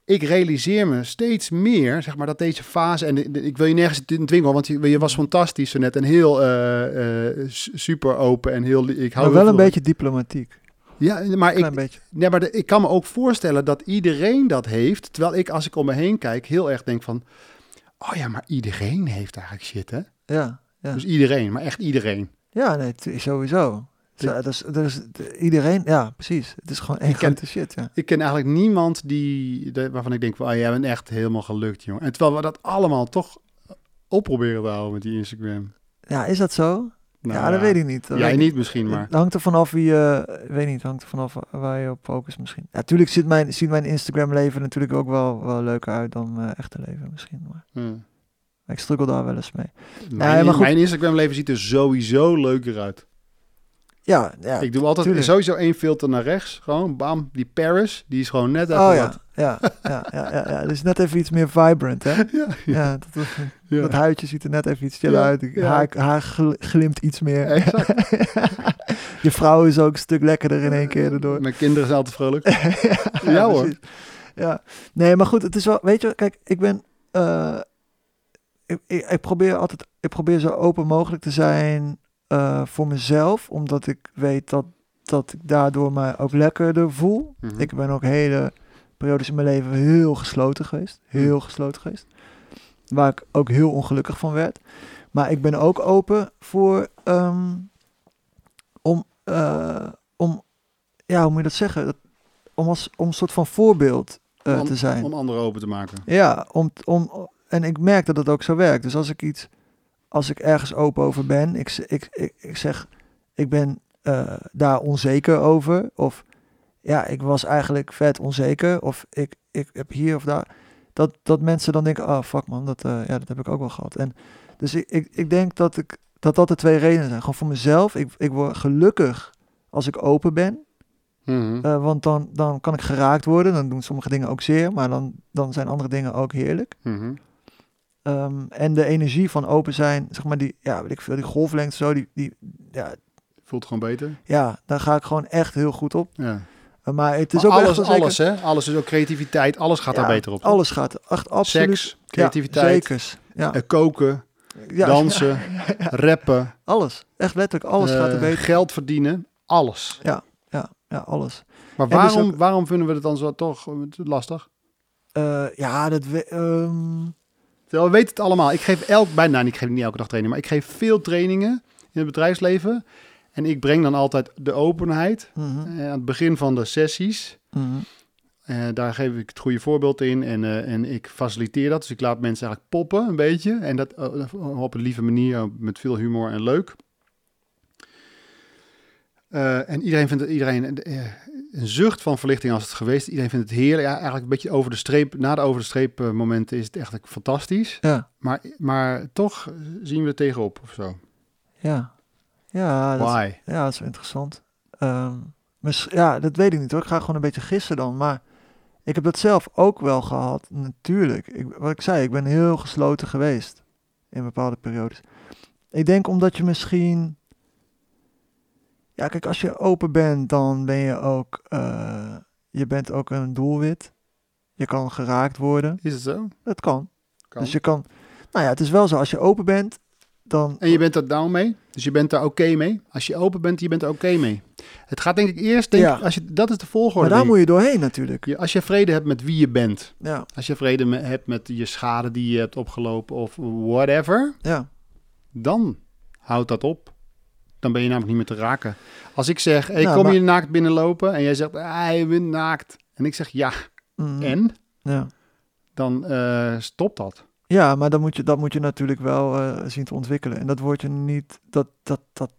ik realiseer me steeds meer, zeg maar, dat deze fase... En de- de- ik wil je nergens in dwingen, want je, je was fantastisch zo net. En heel eh, eh, su- super open en heel... Ik hou Maar wel een beetje diplomatiek. Ja, maar ik, beetje. Nee, maar de- ik kan me ook voorstellen dat iedereen dat heeft. Terwijl ik, als ik om me heen kijk, heel erg denk van... Oh ja, maar iedereen heeft eigenlijk shit, hè? Ja, ja. Dus iedereen, maar echt iedereen. ja nee, sowieso. Zo, dat is, dat is, d- iedereen, ja, precies. Het is gewoon één grote shit, ja. Ik ken eigenlijk niemand die, waarvan ik denk van... Oh, jij bent echt helemaal gelukt, jongen. En terwijl we dat allemaal toch op proberen te houden met die Instagram. Ja, is dat zo? Nou ja, dat weet ik niet. Dat Jij ik niet misschien, maar... Het hangt er vanaf wie je, ik weet niet, hangt er vanaf waar je op focust misschien. Ja, natuurlijk ziet mijn, ziet mijn Instagram leven natuurlijk ook wel, wel leuker uit dan mijn echte leven misschien. Maar Hm. ik struggle daar wel eens mee. Mijn, maar goed. mijn Instagram leven ziet er sowieso leuker uit. Ja, ja. ik doe altijd tuurlijk. sowieso één filter naar rechts. Gewoon, bam. Die Paris, die is gewoon net even oh ja, ja, ja, ja, ja, ja. Dus net even iets meer vibrant, hè? Ja, Ja, dat, dat, ja. dat huidje ziet er net even iets chiller uit. Haar, haar gl- glimt iets meer. Exact. Je vrouw is ook een stuk lekkerder in één keer erdoor. Mijn kinderen zijn altijd vrolijk. ja, hoor. precies. Ja, nee, maar goed, het is wel, weet je, kijk, ik ben, eh, ik, ik, ik probeer altijd, ik probeer zo open mogelijk te zijn eh, voor mezelf, omdat ik weet dat, dat ik daardoor mij ook lekkerder voel. Mhm. Ik ben ook hele periodes in mijn leven heel gesloten geweest, heel gesloten geweest, waar ik ook heel ongelukkig van werd. Maar ik ben ook open voor, ehm, om, eh, om, ja, hoe moet je dat zeggen? Dat, om als om een soort van voorbeeld eh, om, te zijn. Om anderen open te maken. Ja, om, om, en ik merk dat het ook zo werkt. Dus als ik iets, als ik ergens open over ben, ik, ik, ik, ik zeg, ik ben eh, daar onzeker over. Of ja, ik was eigenlijk vet onzeker. Of ik, ik heb hier of daar. Dat, dat mensen dan denken, oh fuck man, dat, eh, ja, dat heb ik ook wel gehad. En dus ik, ik, ik denk dat, ik, dat dat de twee redenen zijn. Gewoon voor mezelf. Ik, ik word gelukkig als ik open ben. Mhm. Eh, want dan, dan kan ik geraakt worden. Dan doen sommige dingen ook zeer. Maar dan, dan zijn andere dingen ook heerlijk. Mhm. Ehm, en de energie van open zijn, zeg maar die, ja, weet ik veel, die golflengte zo, die, die, ja, Voelt gewoon beter. ja, daar ga ik gewoon echt heel goed op. Ja. Uh, maar het is Maar ook alles, echt wel zeker- alles, hè? Alles is ook creativiteit. Alles gaat Ja, daar beter op. Alles gaat echt absoluut. Seks, creativiteit, Ja. Ja, eh, koken, ja, dansen, rappen, alles. Echt letterlijk, alles gaat er eh, beter. geld verdienen. Alles. Ja, ja, alles. Maar dus waarom, ook- waarom vinden we het dan zo toch eh, lastig? Eh, ja, dat... we- ehm, Terwijl we weten het allemaal. Ik geef elk, bijna, ik geef niet elke dag training, maar ik geef veel trainingen in het bedrijfsleven. En ik breng dan altijd de openheid mhm, eh, aan het begin van de sessies. mhm. Eh, daar geef ik het goede voorbeeld in en, eh, en ik faciliteer dat. Dus ik laat mensen eigenlijk poppen een beetje. En dat op een lieve manier, met veel humor en leuk. Eh, en iedereen vindt het, iedereen, eh, een zucht van verlichting als het geweest. Iedereen vindt het heerlijk. Ja, eigenlijk een beetje over de streep, na de over de streep eh, momenten is het echt fantastisch. Ja, Maar, maar toch zien we er tegenop of zo. ja. Ja, dat, Why? ja, dat is interessant. Ehm, ja, dat weet ik niet hoor. Ik ga gewoon een beetje gissen dan. Maar ik heb dat zelf ook wel gehad, natuurlijk. Ik, wat ik zei, ik ben heel gesloten geweest. in bepaalde periodes. Ik denk omdat je misschien... Ja, kijk, als je open bent, dan ben je ook... eh, je bent ook een doelwit. Je kan geraakt worden. Is het zo? Dat kan. Kan. Dus je kan... Nou ja, het is wel zo. Als je open bent, dan... En je bent er down mee, dus je bent er oké mee. Als je open bent, je bent er oké mee. Het gaat denk ik eerst, denk Ja. ik, als je, dat is de volgorde. Maar daar moet je doorheen natuurlijk. Je- Als je vrede hebt met wie je bent, Ja, als je vrede me- hebt met je schade die je hebt opgelopen of whatever, ja. dan houdt dat op. Dan ben je namelijk niet meer te raken. Als ik zeg, hey, Nou, kom maar- je naakt binnenlopen en jij zegt, ah, je bent naakt. En ik zeg ja, Mhm. en? Ja. Dan eh, stopt dat. Ja, maar dan moet je, dat moet je natuurlijk wel eh, zien te ontwikkelen. En dat wordt je niet, dat, dat, dat,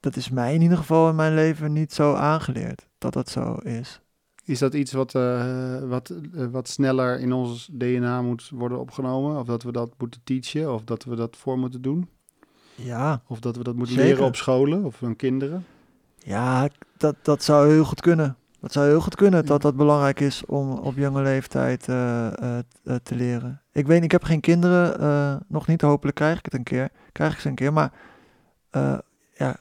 dat is mij in ieder geval in mijn leven niet zo aangeleerd. Dat dat zo is. Is dat iets wat, eh, wat, wat sneller in ons DNA moet worden opgenomen? Of dat we dat moeten teachen? Of dat we dat voor moeten doen? Ja, Of dat we dat moeten Zeker. leren op scholen of aan kinderen? ja dat, dat zou heel goed kunnen. Dat zou heel goed kunnen Ja. dat dat belangrijk is om op jonge leeftijd eh, eh, eh, te leren. Ik weet, ik heb geen kinderen, nog niet. Hopelijk krijg ik het een keer. Krijg ik ze een keer. Maar ja,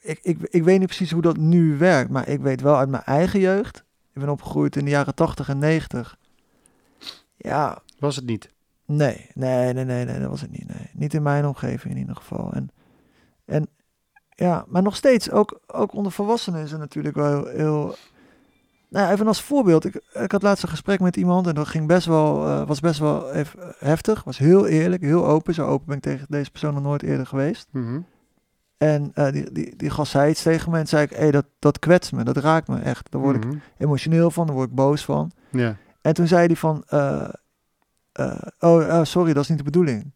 ik, ik, ik weet niet precies hoe dat nu werkt. Maar ik weet wel uit mijn eigen jeugd. Ik ben opgegroeid in de jaren 80 en 90. Ja, Was het niet? Nee, nee, nee, nee, nee, dat was het niet. Nee. Niet in mijn omgeving in ieder geval. En, en ja, maar nog steeds, ook, ook onder volwassenen is het natuurlijk wel heel... heel nou, even als voorbeeld. Ik, ik had laatst een gesprek met iemand en dat ging best wel, eh, was best wel even heftig. Was heel eerlijk, heel open. Zo open ben ik tegen deze persoon nog nooit eerder geweest. Mhm. En eh, die, die, die gast zei iets tegen me en zei ik, hé, dat, dat kwetst me, dat raakt me echt. Daar word ik Mhm. emotioneel van, daar word ik boos van. Ja. En toen zei hij van, eh, eh, oh, eh, sorry, dat is niet de bedoeling.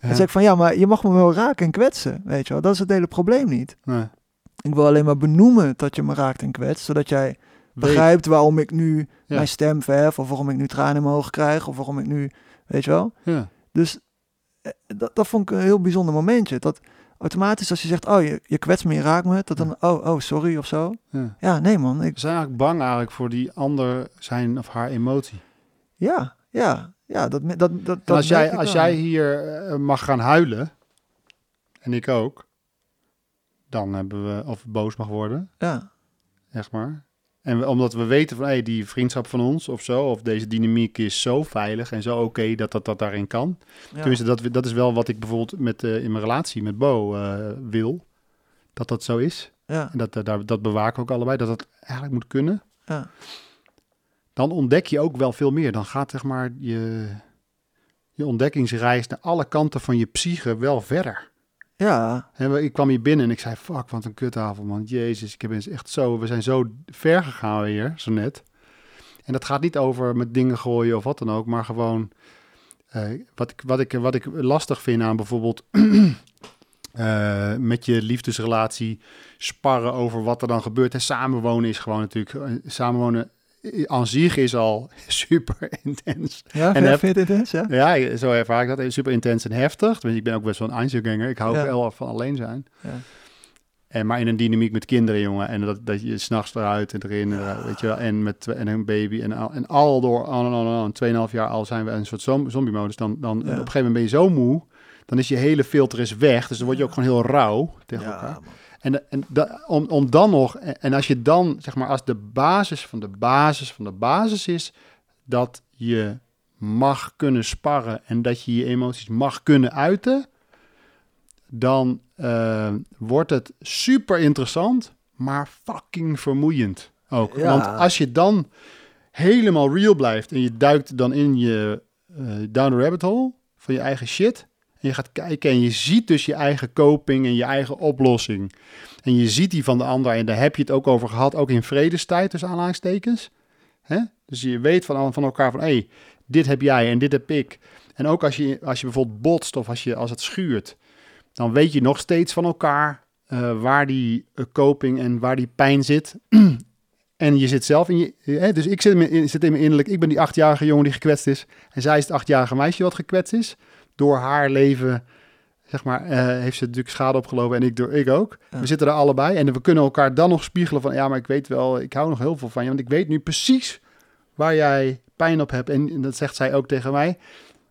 Ja. En zei ik van, ja, maar je mag me wel raken en kwetsen, weet je wel. Dat is het hele probleem niet. Nee. Ik wil alleen maar benoemen dat je me raakt en kwetst, zodat jij begrijpt waarom ik nu Ja. mijn stem verhef, of waarom ik nu tranen in mijn ogen krijg, of waarom ik nu, weet je wel. Ja. Dus eh, dat, dat vond ik een heel bijzonder momentje. Dat automatisch als je zegt, oh, je, je kwetst me, je raakt me, dat dan, oh, oh, sorry of zo. Ja. Ja, nee man, ik, We zijn eigenlijk bang eigenlijk voor die ander zijn of haar emotie. ja, ja, ja, dat, dat, dat, als jij, als jij hier eh, mag gaan huilen, en ik ook, dan hebben we, of boos mag worden, Ja, zeg maar. En we- omdat we weten van, hey, die vriendschap van ons of zo, of deze dynamiek is zo veilig en zo oké dat, dat dat daarin kan. ja. Tenminste, dat, dat is wel wat ik bijvoorbeeld met, eh, in mijn relatie met Bo eh, wil. Dat dat zo is. ja, En dat, daar, dat bewaken we ook allebei, dat dat eigenlijk moet kunnen. ja. Dan ontdek je ook wel veel meer. Dan gaat zeg maar je, je ontdekkingsreis naar alle kanten van je psyche wel verder. Ja, En ik kwam hier binnen en ik zei, fuck, wat een kutavond, man. Jezus, ik heb eens echt zo, we zijn zo ver gegaan weer, zo net. En dat gaat niet over met dingen gooien of wat dan ook, maar gewoon eh, wat, ik, wat, ik, wat ik lastig vind aan bijvoorbeeld eh, met je liefdesrelatie sparren over wat er dan gebeurt. En samenwonen is gewoon natuurlijk, eh, samenwonen aan zich is al super intens. ja En vind, intens, ja? Ja, zo ervaar ik dat. Super intens en heftig. Tenminste, ik ben ook best wel een Einzelganger. Ik hou Ja. ook wel van alleen zijn. Ja. En maar in een dynamiek met kinderen, jongen. En dat, dat je s'nachts eruit en erin, eruit, weet je wel. En met en een baby en al, en al door, on en en on. Tweeënhalf jaar al zijn we een soort zom- zombie-modus. Dan, dan op een gegeven moment ben je zo moe. Dan is je hele filter is weg. Dus dan word je ook gewoon heel rauw tegen elkaar. Man. En, en da- om, om dan nog, en als je dan, zeg maar, als de basis van de basis van de basis is dat je mag kunnen sparren en dat je je emoties mag kunnen uiten, dan eh, wordt het super interessant, maar fucking vermoeiend ook. Ja. Want als je dan helemaal real blijft en je duikt dan in je eh, down the rabbit hole van je eigen shit. En je gaat kijken en je ziet dus je eigen coping en je eigen oplossing. En je ziet die van de ander en daar heb je het ook over gehad, ook in vredestijd, dus aanhalingstekens. Hè? Dus je weet van, van elkaar van, hé, hey, dit heb jij en dit heb ik. En ook als je, als je bijvoorbeeld botst of als, je, als het schuurt, dan weet je nog steeds van elkaar eh, waar die eh, coping en waar die pijn zit. en je zit zelf in je... Dus ik zit in- zit in mijn innerlijk, ik ben die achtjarige jongen die gekwetst is. En zij is het achtjarige meisje wat gekwetst is. Door haar leven, zeg maar, eh, heeft ze natuurlijk schade opgelopen en ik, door, ik ook. Ja. We zitten er allebei en we kunnen elkaar dan nog spiegelen van... Ja, maar ik weet wel, ik hou nog heel veel van je. Want ik weet nu precies waar jij pijn op hebt. En, en dat zegt zij ook tegen mij.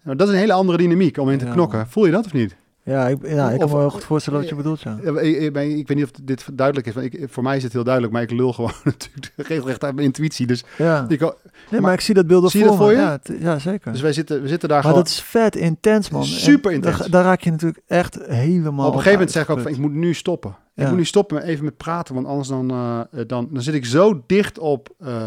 Nou, dat is een hele andere dynamiek om in te Ja, knokken. Voel je dat of niet? Ja, ik, ja, ik kan Of- me heel goed voorstellen wat je bedoelt, ja. Ja, Ik, ik, ik weet niet of dit duidelijk is. want Ik, voor mij is het heel duidelijk, maar ik lul gewoon natuurlijk regelrecht uit mijn intuïtie. Dus, ja. ik, Nee, maar, maar- ik zie dat beeld dat voor voor me. je? Ja, ja, zeker. dus wij zitten, we zitten daar maar gewoon... dat is vet intens, man. Super intens. Daar, daar raak je natuurlijk echt helemaal op een gegeven moment zeg ik ook van, ik moet nu stoppen. Ik moet nu stoppen met even met praten, want anders dan, eh, eh, dan, dan zit ik zo dicht op eh,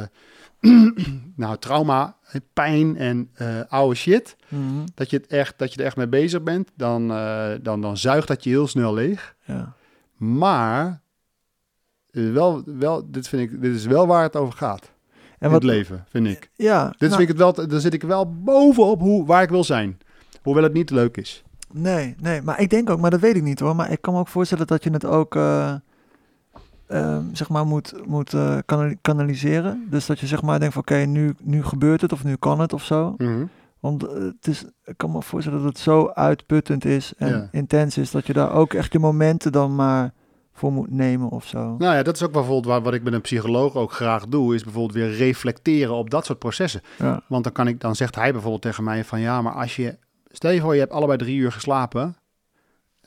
nou, trauma, pijn en eh, oude shit, Mhm, dat je, het echt, dat je er echt mee bezig bent. Dan, eh, dan, dan zuigt dat je heel snel leeg. ja. Maar eh, wel, wel, dit, vind ik, dit is wel waar het over gaat. En in wat, het leven, vind ik. Ja, Dit nou, vind ik het wel, dan zit ik wel bovenop hoe, waar ik wil zijn. Hoewel het niet leuk is. Nee, nee, maar ik denk ook, maar dat weet ik niet hoor. Maar ik kan me ook voorstellen dat je het ook, ehm, zeg maar, moet, moet kanali- kanaliseren. Dus dat je zeg maar denkt van, oké, nu, nu gebeurt het of nu kan het of zo. Want eh, het is, ik kan me voorstellen dat het zo uitputtend is en Ja. intens is, dat je daar ook echt je momenten dan maar voor moet nemen of zo. Nou ja, dat is ook bijvoorbeeld waar, wat ik met een psycholoog ook graag doe, is bijvoorbeeld weer reflecteren op dat soort processen. Ja, Want dan, kan ik, dan zegt hij bijvoorbeeld tegen mij van ja, maar als je, stel je voor je hebt allebei drie uur geslapen,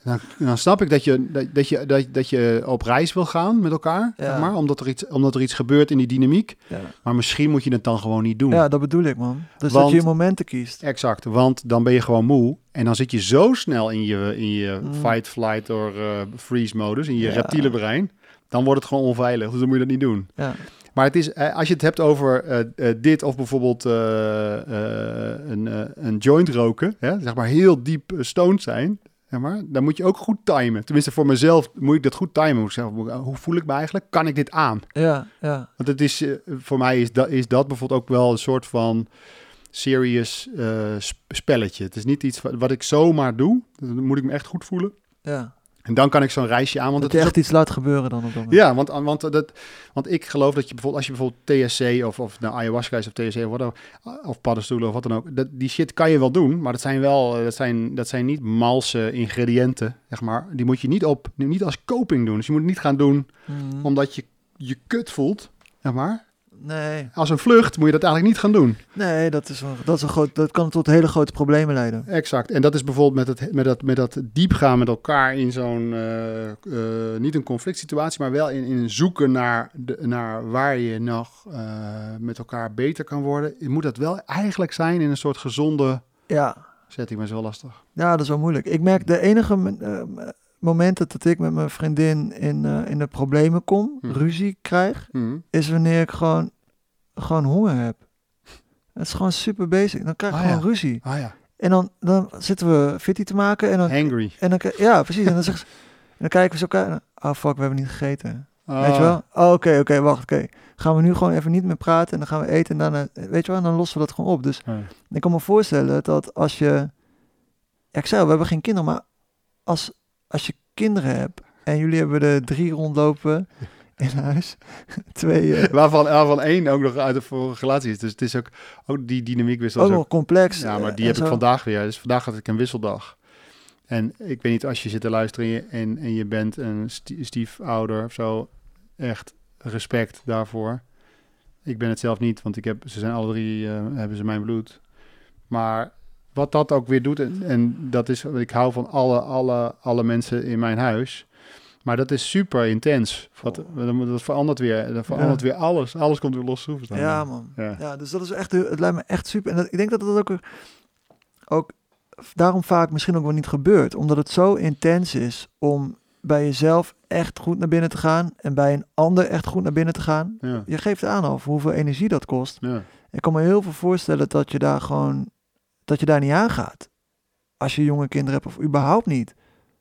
dan, dan snap ik dat je, dat, dat je, dat, dat je op reis wil gaan met elkaar, Ja. zeg maar, omdat, er iets, omdat er iets gebeurt in die dynamiek. ja. Maar misschien moet je het dan gewoon niet doen. ja, dat bedoel ik man. Dus Want- dat je je momenten kiest. Exact, want dan ben je gewoon moe en dan zit je zo snel in je, in je Mm. fight, flight of eh, freeze modus, in je Ja. reptiele brein. Dan wordt het gewoon onveilig, dus dan moet je dat niet doen. Ja, Maar het is, eh, als je het hebt over eh, dit of bijvoorbeeld een, een joint roken, hè, zeg maar heel diep stoned zijn, zeg maar, dan moet je ook goed timen. Tenminste, voor mezelf moet ik dat goed timen. Moet ik zeggen, moet ik- hoe voel ik me eigenlijk? Kan ik dit aan? ja, ja. Want het is, eh, voor mij is dat, is dat bijvoorbeeld ook wel een soort van serious eh, sp- spelletje. Het is niet iets wat, wat ik zomaar doe. Dan moet ik me echt goed voelen. ja. En dan kan ik zo'n reisje aan. Want dat het is echt iets laat gebeuren dan op dat moment. ja, want, want, dat, want ik geloof dat je bijvoorbeeld, als je bijvoorbeeld TSC of, of nou, ayahuasca is of TSC of wat of paddenstoelen of wat dan ook, dat, die shit kan je wel doen, maar dat zijn wel, eh, dat zijn, dat zijn niet malse ingrediënten, zeg maar. Die moet je niet op, niet als coping doen. Dus je moet het niet gaan doen Mhm. omdat je je kut voelt, zeg maar. Nee, Als een vlucht moet je dat eigenlijk niet gaan doen. nee dat, is een, dat, is een groot, dat kan tot hele grote problemen leiden. Exact. En dat is bijvoorbeeld met, het, met, dat, met dat diep gaan met elkaar in zo'n, eh, eh, niet een conflict situatie, maar wel in, in zoeken naar, de, naar waar je nog eh, met elkaar beter kan worden. Moet dat wel eigenlijk zijn in een soort gezonde Ja, setting, maar is wel lastig. ja dat is wel moeilijk. Ik merk de enige momenten dat ik met mijn vriendin in, eh, in de problemen kom, Hm. ruzie krijg, Mhm. is wanneer ik gewoon, gewoon honger heb. Het is gewoon super basic. Dan krijg ik Ah, gewoon ja. ruzie. Ah ja, En dan, dan zitten we fitty te maken en dan, hangry. en dan ja, precies. En dan, zegt ze- en dan kijken we zo elkaar. en dan, Oh fuck, we hebben niet gegeten. Ah, Weet je wel? Oh, oké, oké, wacht, oké. Gaan we nu gewoon even niet meer praten en dan gaan we eten en daarna, weet je wel, en dan lossen we dat gewoon op. Dus Ja. ik kan me voorstellen dat als je, ja, ik zei we hebben geen kinderen, maar als, als je kinderen hebt en jullie hebben er drie rondlopen in huis, twee, eh, Waarvan, waarvan één ook nog uit de vorige relatie is. Dus het is ook, ook die dynamiek wisselt. ook nog complex. Ja, maar eh, die en heb ik vandaag weer. Dus vandaag had ik een wisseldag. En ik weet niet, als je zit te luisteren en je, en, je bent een stie- stiefouder of zo, echt respect daarvoor. Ik ben het zelf niet, want ik heb, ze zijn alle drie, eh, hebben ze mijn bloed. Maar wat dat ook weer doet, en, en dat is, ik hou van alle, alle, alle mensen in mijn huis. Maar dat is super intens. Wat, dat verandert weer, dat verandert weer alles. Alles komt weer los. Ja, man. Ja. Ja. dus dat is echt, het lijkt me echt super. En dat, ik denk dat dat ook, ook daarom vaak misschien ook wel niet gebeurt. Omdat het zo intens is om bij jezelf echt goed naar binnen te gaan en bij een ander echt goed naar binnen te gaan. Ja. Je geeft aan al hoeveel energie dat kost. Ja. Ik kan me heel veel voorstellen dat je daar gewoon, dat je daar niet aan gaat. Als je jonge kinderen hebt of überhaupt niet.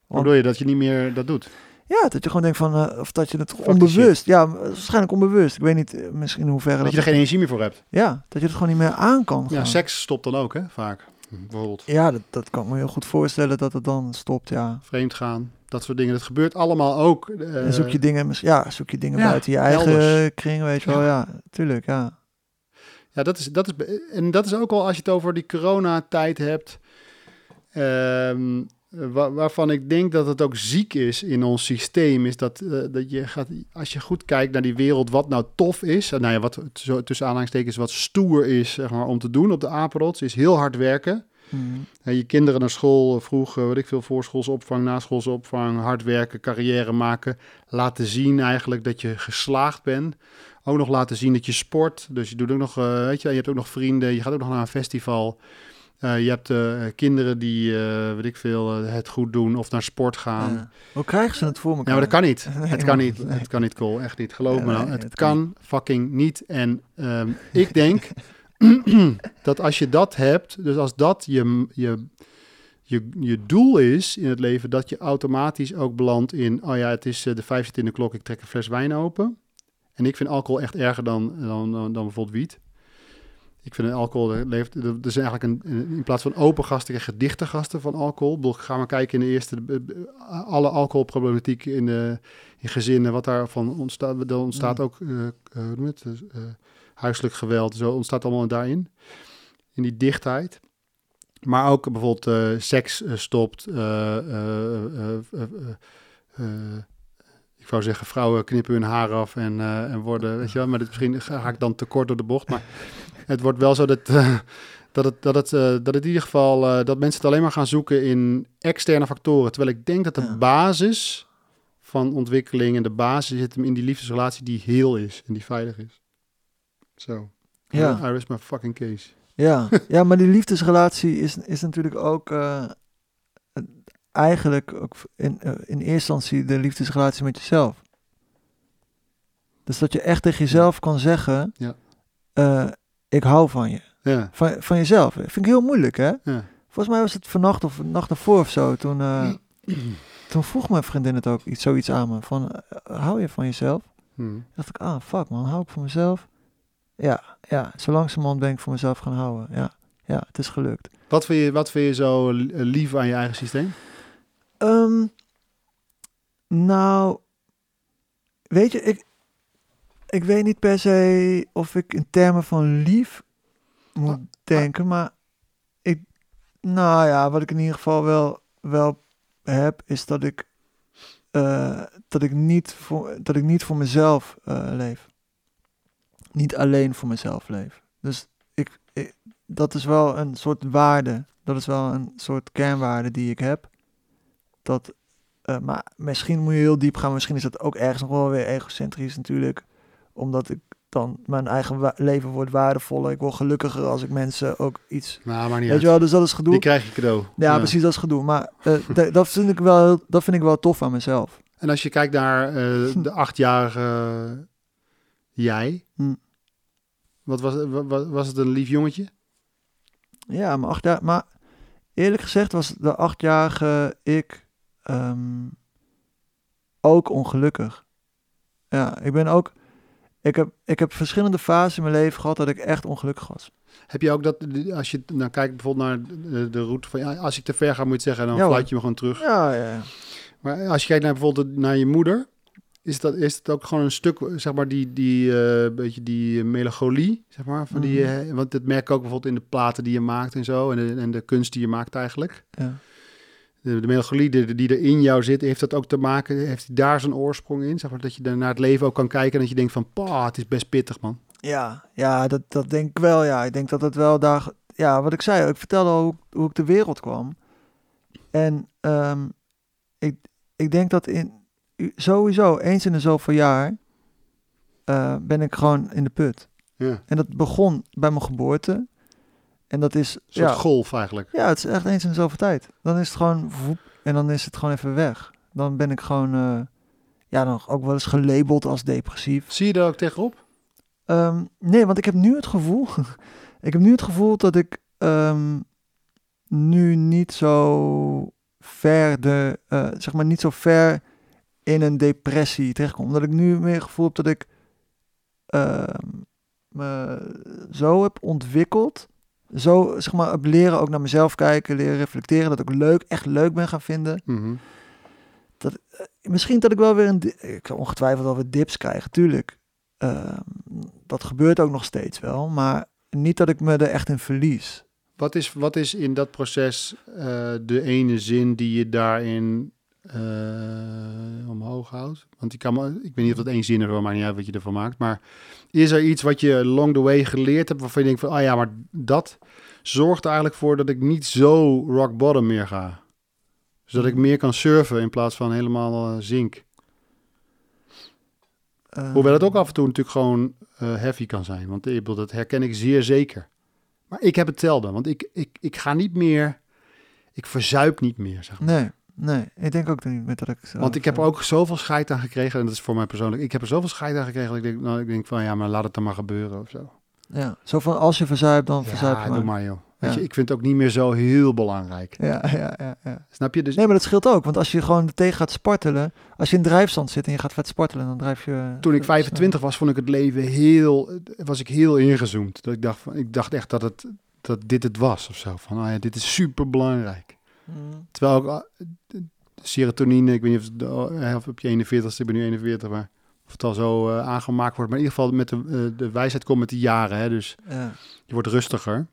Hoe bedoel je dat je niet meer dat doet? Ja, dat je gewoon denkt van, eh, of dat je het onbewust, ja, waarschijnlijk onbewust. Ik weet niet, eh, misschien in hoeverre Dat je er geen energie meer voor hebt. Ja, dat je het gewoon niet meer aan kan. Ja, seks stopt dan ook, hè, vaak. Bijvoorbeeld Ja, dat, dat kan ik me heel goed voorstellen dat het dan stopt, ja. vreemd gaan, dat soort dingen. Dat gebeurt allemaal ook. eh, En zoek je dingen, ja, zoek je dingen ja, buiten je eigen elders. kring, weet je wel. Ja. Ja, tuurlijk, ja. Ja, dat is, dat is, en dat is ook al als je het over die coronatijd hebt. ehm, wa- waarvan ik denk dat het ook ziek is in ons systeem. Is dat, eh, dat je gaat, als je goed kijkt naar die wereld, wat nou tof is. en Nou ja, wat tussen aanhalingstekens wat stoer is zeg maar, om te doen op de apenrots, is heel hard werken. En je kinderen naar school eh, vroeg, eh, wat ik veel, voorschoolse opvang, naschoolse opvang, hard werken, carrière maken. Laten zien eigenlijk dat je geslaagd bent. Ook nog laten zien dat je sport. Dus je doet ook nog, eh, weet je, je hebt ook nog vrienden. Je gaat ook nog naar een festival. Eh, je hebt eh, kinderen die, eh, weet ik veel, het goed doen of naar sport gaan. Ja. Hoe krijgen ze het voor elkaar? Ja, maar dat kan niet. Nee, het kan niet. Nee. Het kan niet, Cole. Echt niet. Geloof Ja, me nou. nee, Het kan fucking niet. En ehm, ik denk dat als je dat hebt, dus als dat je, je, je, je doel is in het leven, dat je automatisch ook belandt in, oh ja, het is de vijf zit in de klok, ik trek een fles wijn open. En ik vind alcohol echt erger dan, dan, dan, dan bijvoorbeeld wiet. Ik vind alcohol, er leeft, er is eigenlijk een, in plaats van open gasten, krijg je dichte gasten van alcohol. Ik bedoel, ga maar kijken in de eerste, de- de- alle alcoholproblematiek in, de, in gezinnen, wat daarvan ontstaat. Er ontstaat Mm. ook, eh, eh, je het, Eh, huiselijk geweld, zo ontstaat allemaal daarin. In die dichtheid. Maar ook bijvoorbeeld eh, seks eh, stopt. Ik wou zeggen, vrouwen knippen hun haar af en, eh, en worden, weet je wel. Maar dit, misschien ga ik dan te kort door de bocht. Maar het wordt wel zo dat, eh, dat, het, dat, het, eh, dat het in ieder geval, dat mensen het alleen maar gaan zoeken in externe factoren. Terwijl ik denk dat de Ja. basis van ontwikkeling en de basis zit hem in die liefdesrelatie die heel is en die veilig is. Zo. Ja. I rest my fucking case. Ja, ja maar die liefdesrelatie is, is natuurlijk ook eigenlijk ook in, eh, in eerste instantie de liefdesrelatie met jezelf. Dus dat je echt tegen jezelf kan zeggen, Ja. eh, ik hou van je. Ja, Van, van jezelf. Vind ik heel moeilijk, hè? ja. Volgens mij was het vannacht of nacht ervoor of zo. Toen, eh, toen vroeg mijn vriendin het ook iets, zoiets aan me. Van, hou je van jezelf? Hm. dacht ik, ah, fuck man, hou ik van mezelf? Ja, ja, zo langzamerhand ben ik voor mezelf gaan houden. Ja, ja, het is gelukt. Wat, vind je, wat vind je zo li- lief aan je eigen systeem? Ehm, nou, weet je, ik, ik weet niet per se of ik in termen van lief moet Ah, denken, maar ik, nou ja, wat ik in ieder geval wel, wel heb, is dat ik, eh, dat ik niet voor, dat ik niet voor mezelf eh, leef. Niet alleen voor mezelf leef. Dus ik, ik, dat is wel een soort waarde. Dat is wel een soort kernwaarde die ik heb. Dat, eh, maar misschien moet je heel diep gaan. Misschien is dat ook ergens nog wel weer egocentrisch natuurlijk. Omdat ik dan mijn eigen leven wordt waardevoller. Ik word gelukkiger als ik mensen ook iets. Nou, maar niet Weet uit. je wel, dus dat is gedoe. Die krijg je cadeau. ja, precies, dat is gedoe. Maar eh, dat, vind ik wel, dat vind ik wel tof aan mezelf. En als je kijkt naar eh, de achtjarige jij, Hm. wat was, wa- wa- was het een lief jongetje? Ja, maar acht jaar. Maar eerlijk gezegd was de achtjarige ik ehm, ook ongelukkig. Ja, ik ben ook. Ik heb, ik heb verschillende fases in mijn leven gehad dat ik echt ongelukkig was. Heb je ook dat, als je nou kijkt bijvoorbeeld naar de, de route van, ja, als ik te ver ga moet je zeggen, dan Ja, fluit je me gewoon terug. Ja, ja, ja. Maar als je kijkt naar bijvoorbeeld naar je moeder, is dat, is dat ook gewoon een stuk, zeg maar, die, die eh, beetje die melancholie, zeg maar, van die, Mhm. eh, want dat merk ik ook bijvoorbeeld in de platen die je maakt en zo, en de, en de kunst die je maakt eigenlijk. ja. De, de melancholie die, die er in jou zit, heeft dat ook te maken, heeft daar zijn oorsprong in? Zeg maar, dat je dan naar het leven ook kan kijken en dat je denkt van, pa, het is best pittig, man. Ja, ja dat, dat denk ik wel. Ja, ik denk dat het wel daar. Ja, wat ik zei, ik vertelde al hoe, hoe ik de wereld kwam. En ehm, ik, ik denk dat in sowieso eens in de zoveel jaar eh, ben ik gewoon in de put. Ja, En dat begon bij mijn geboorte. En dat is een soort ja, golf eigenlijk. ja, het is echt eens in de zoveel tijd. Dan is het gewoon en dan is het gewoon even weg. Dan ben ik gewoon eh, ja, dan ook wel eens gelabeld als depressief. Zie je daar ook tegenop? Ehm, nee, want ik heb nu het gevoel. ik heb nu het gevoel dat ik ehm, nu niet zo ver de, eh, zeg maar niet zo ver in een depressie terechtkom. Omdat ik nu meer het gevoel heb dat ik ehm, me zo heb ontwikkeld. Zo, zeg maar, op leren ook naar mezelf kijken, leren reflecteren. Dat ik leuk, echt leuk ben gaan vinden. Mhm. Misschien dat ik wel weer een... Ik zal ongetwijfeld wel weer dips krijgen, tuurlijk. Ehm, dat gebeurt ook nog steeds wel. Maar niet dat ik me er echt in verlies. Wat is, wat is in dat proces eh, de ene zin die je daarin eh, omhoog houdt? Want ik, kan ik weet niet of dat één zin is, maar niet uit wat je ervan maakt. Maar is er iets wat je along the way geleerd hebt waarvan je denkt van, ah ja, maar dat, zorgt er eigenlijk voor dat ik niet zo rock bottom meer ga. Zodat ik meer kan surfen in plaats van helemaal eh, zink. Eh, Hoewel het ook af en toe natuurlijk gewoon eh, heavy kan zijn. Want ik bedoel, dat herken ik zeer zeker. Maar ik heb hetzelfde. Want ik, ik, ik ga niet meer... Ik verzuip niet meer, zeg maar. Nee, nee. Ik denk ook niet met dat ik... zelf, Want ik heb er eh, ook zoveel scheid aan gekregen. En dat is voor mij persoonlijk. Ik heb er zoveel scheid aan gekregen. Dat ik denk, nou, ik denk van ja, maar laat het dan maar gebeuren of zo. Ja, zo van als je verzuipt, dan verzuip je ja, maar. doe maar joh. Weet Ja. je, ik vind het ook niet meer zo heel belangrijk. Ja, ja, ja, ja. Snap je? Dus Nee, maar dat scheelt ook. Want als je gewoon tegen gaat spartelen... Als je in drijfstand zit en je gaat vet spartelen, dan drijf je... toen ik eh, 25 was, vond ik het leven heel... Was ik heel ingezoomd. Dat ik dacht, van, ik dacht echt dat, het, dat dit het was of zo. Van, oh ja, dit is super belangrijk. Mm. Terwijl ook ah, serotonine, ik weet niet of, het, of op je 41ste, ik ben nu 41, maar of het al zo eh, aangemaakt wordt. Maar in ieder geval met de, eh, de wijsheid komt met de jaren. Hè, dus Ja. je wordt rustiger.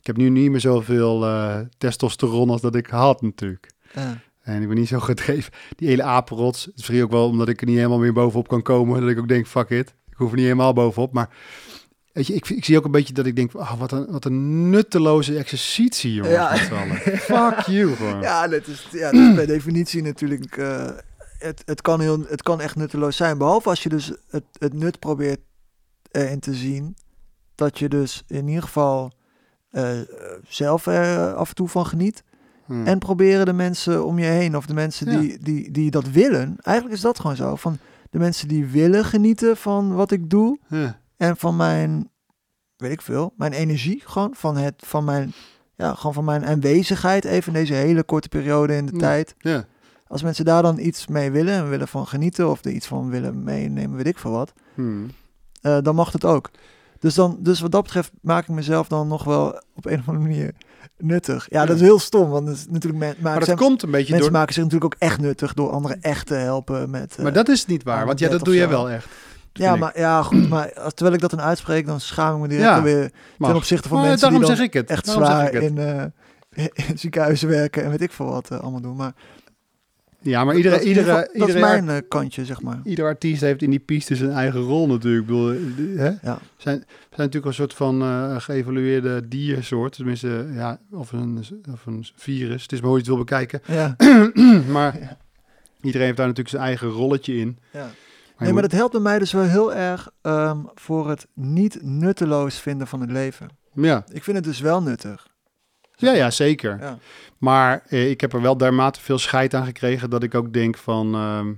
Ik heb nu niet meer zoveel eh, testosteron als dat ik had natuurlijk. Ja. En ik ben niet zo gedreven. Die hele apenrots, het is misschien ook wel omdat ik er niet helemaal meer bovenop kan komen. Dat ik ook denk, fuck it, ik hoef er niet helemaal bovenop. Maar weet je, ik, ik zie ook een beetje dat ik denk, oh, wat, een, wat een nutteloze exercitie, jongens. Ja. Fuck you, gewoon. Ja, dat is, ja, dat is per definitie natuurlijk. eh, het, het, kan heel, het kan echt nutteloos zijn. Behalve als je dus het, het nut probeert erin te zien. Dat je dus in ieder geval eh, zelf er af en toe van geniet. Hm. En proberen de mensen om je heen, of de mensen Ja. die, die, die dat willen. Eigenlijk is dat gewoon zo. Van de mensen die willen genieten van wat ik doe. Ja. En van mijn, weet ik veel, mijn energie. Gewoon van, het, van, mijn, ja, gewoon van mijn aanwezigheid. Even in deze hele korte periode in de Ja. tijd. Ja. Als mensen daar dan iets mee willen en willen van genieten of er iets van willen meenemen, weet ik veel wat, Hm. eh, dan mag het ook. Dus, dan, dus wat dat betreft maak ik mezelf dan nog wel op een of andere manier nuttig. Ja, dat is heel stom, want is natuurlijk men, Maar dat zijn- komt een beetje mensen door... maken zich natuurlijk ook echt nuttig door anderen echt te helpen met. eh, Maar dat is niet waar, aan want ja, dat doe je zo. wel echt. Ja, ik. maar ja, goed. Maar als, terwijl ik dat dan uitspreek, dan schaam ik me direct Ja, weer ten opzichte van Maar mensen die dan zeg ik het. echt Daarom zwaar ik het. in, eh, in ziekenhuizen werken en weet ik veel wat eh, allemaal doen. Maar Ja, maar iedere, dat, iedere, dat is iedere, mijn eh, kantje, zeg maar. ieder artiest heeft in die piste zijn eigen rol natuurlijk. Ik bedoel, hè? Ja. Zijn, zijn natuurlijk een soort van eh, geëvolueerde diersoort. Tenminste, ja, of een, of een virus. Het is maar hoe je het wil bekijken. Ja, maar Ja. iedereen heeft daar natuurlijk zijn eigen rolletje in. ja. Nee, maar dat helpt bij mij dus wel heel erg ehm, voor het niet nutteloos vinden van het leven. ja. Ik vind het dus wel nuttig. Ja, ja, zeker. Ja. Maar eh, ik heb er wel dermate veel scheid aan gekregen dat ik ook denk van... ehm,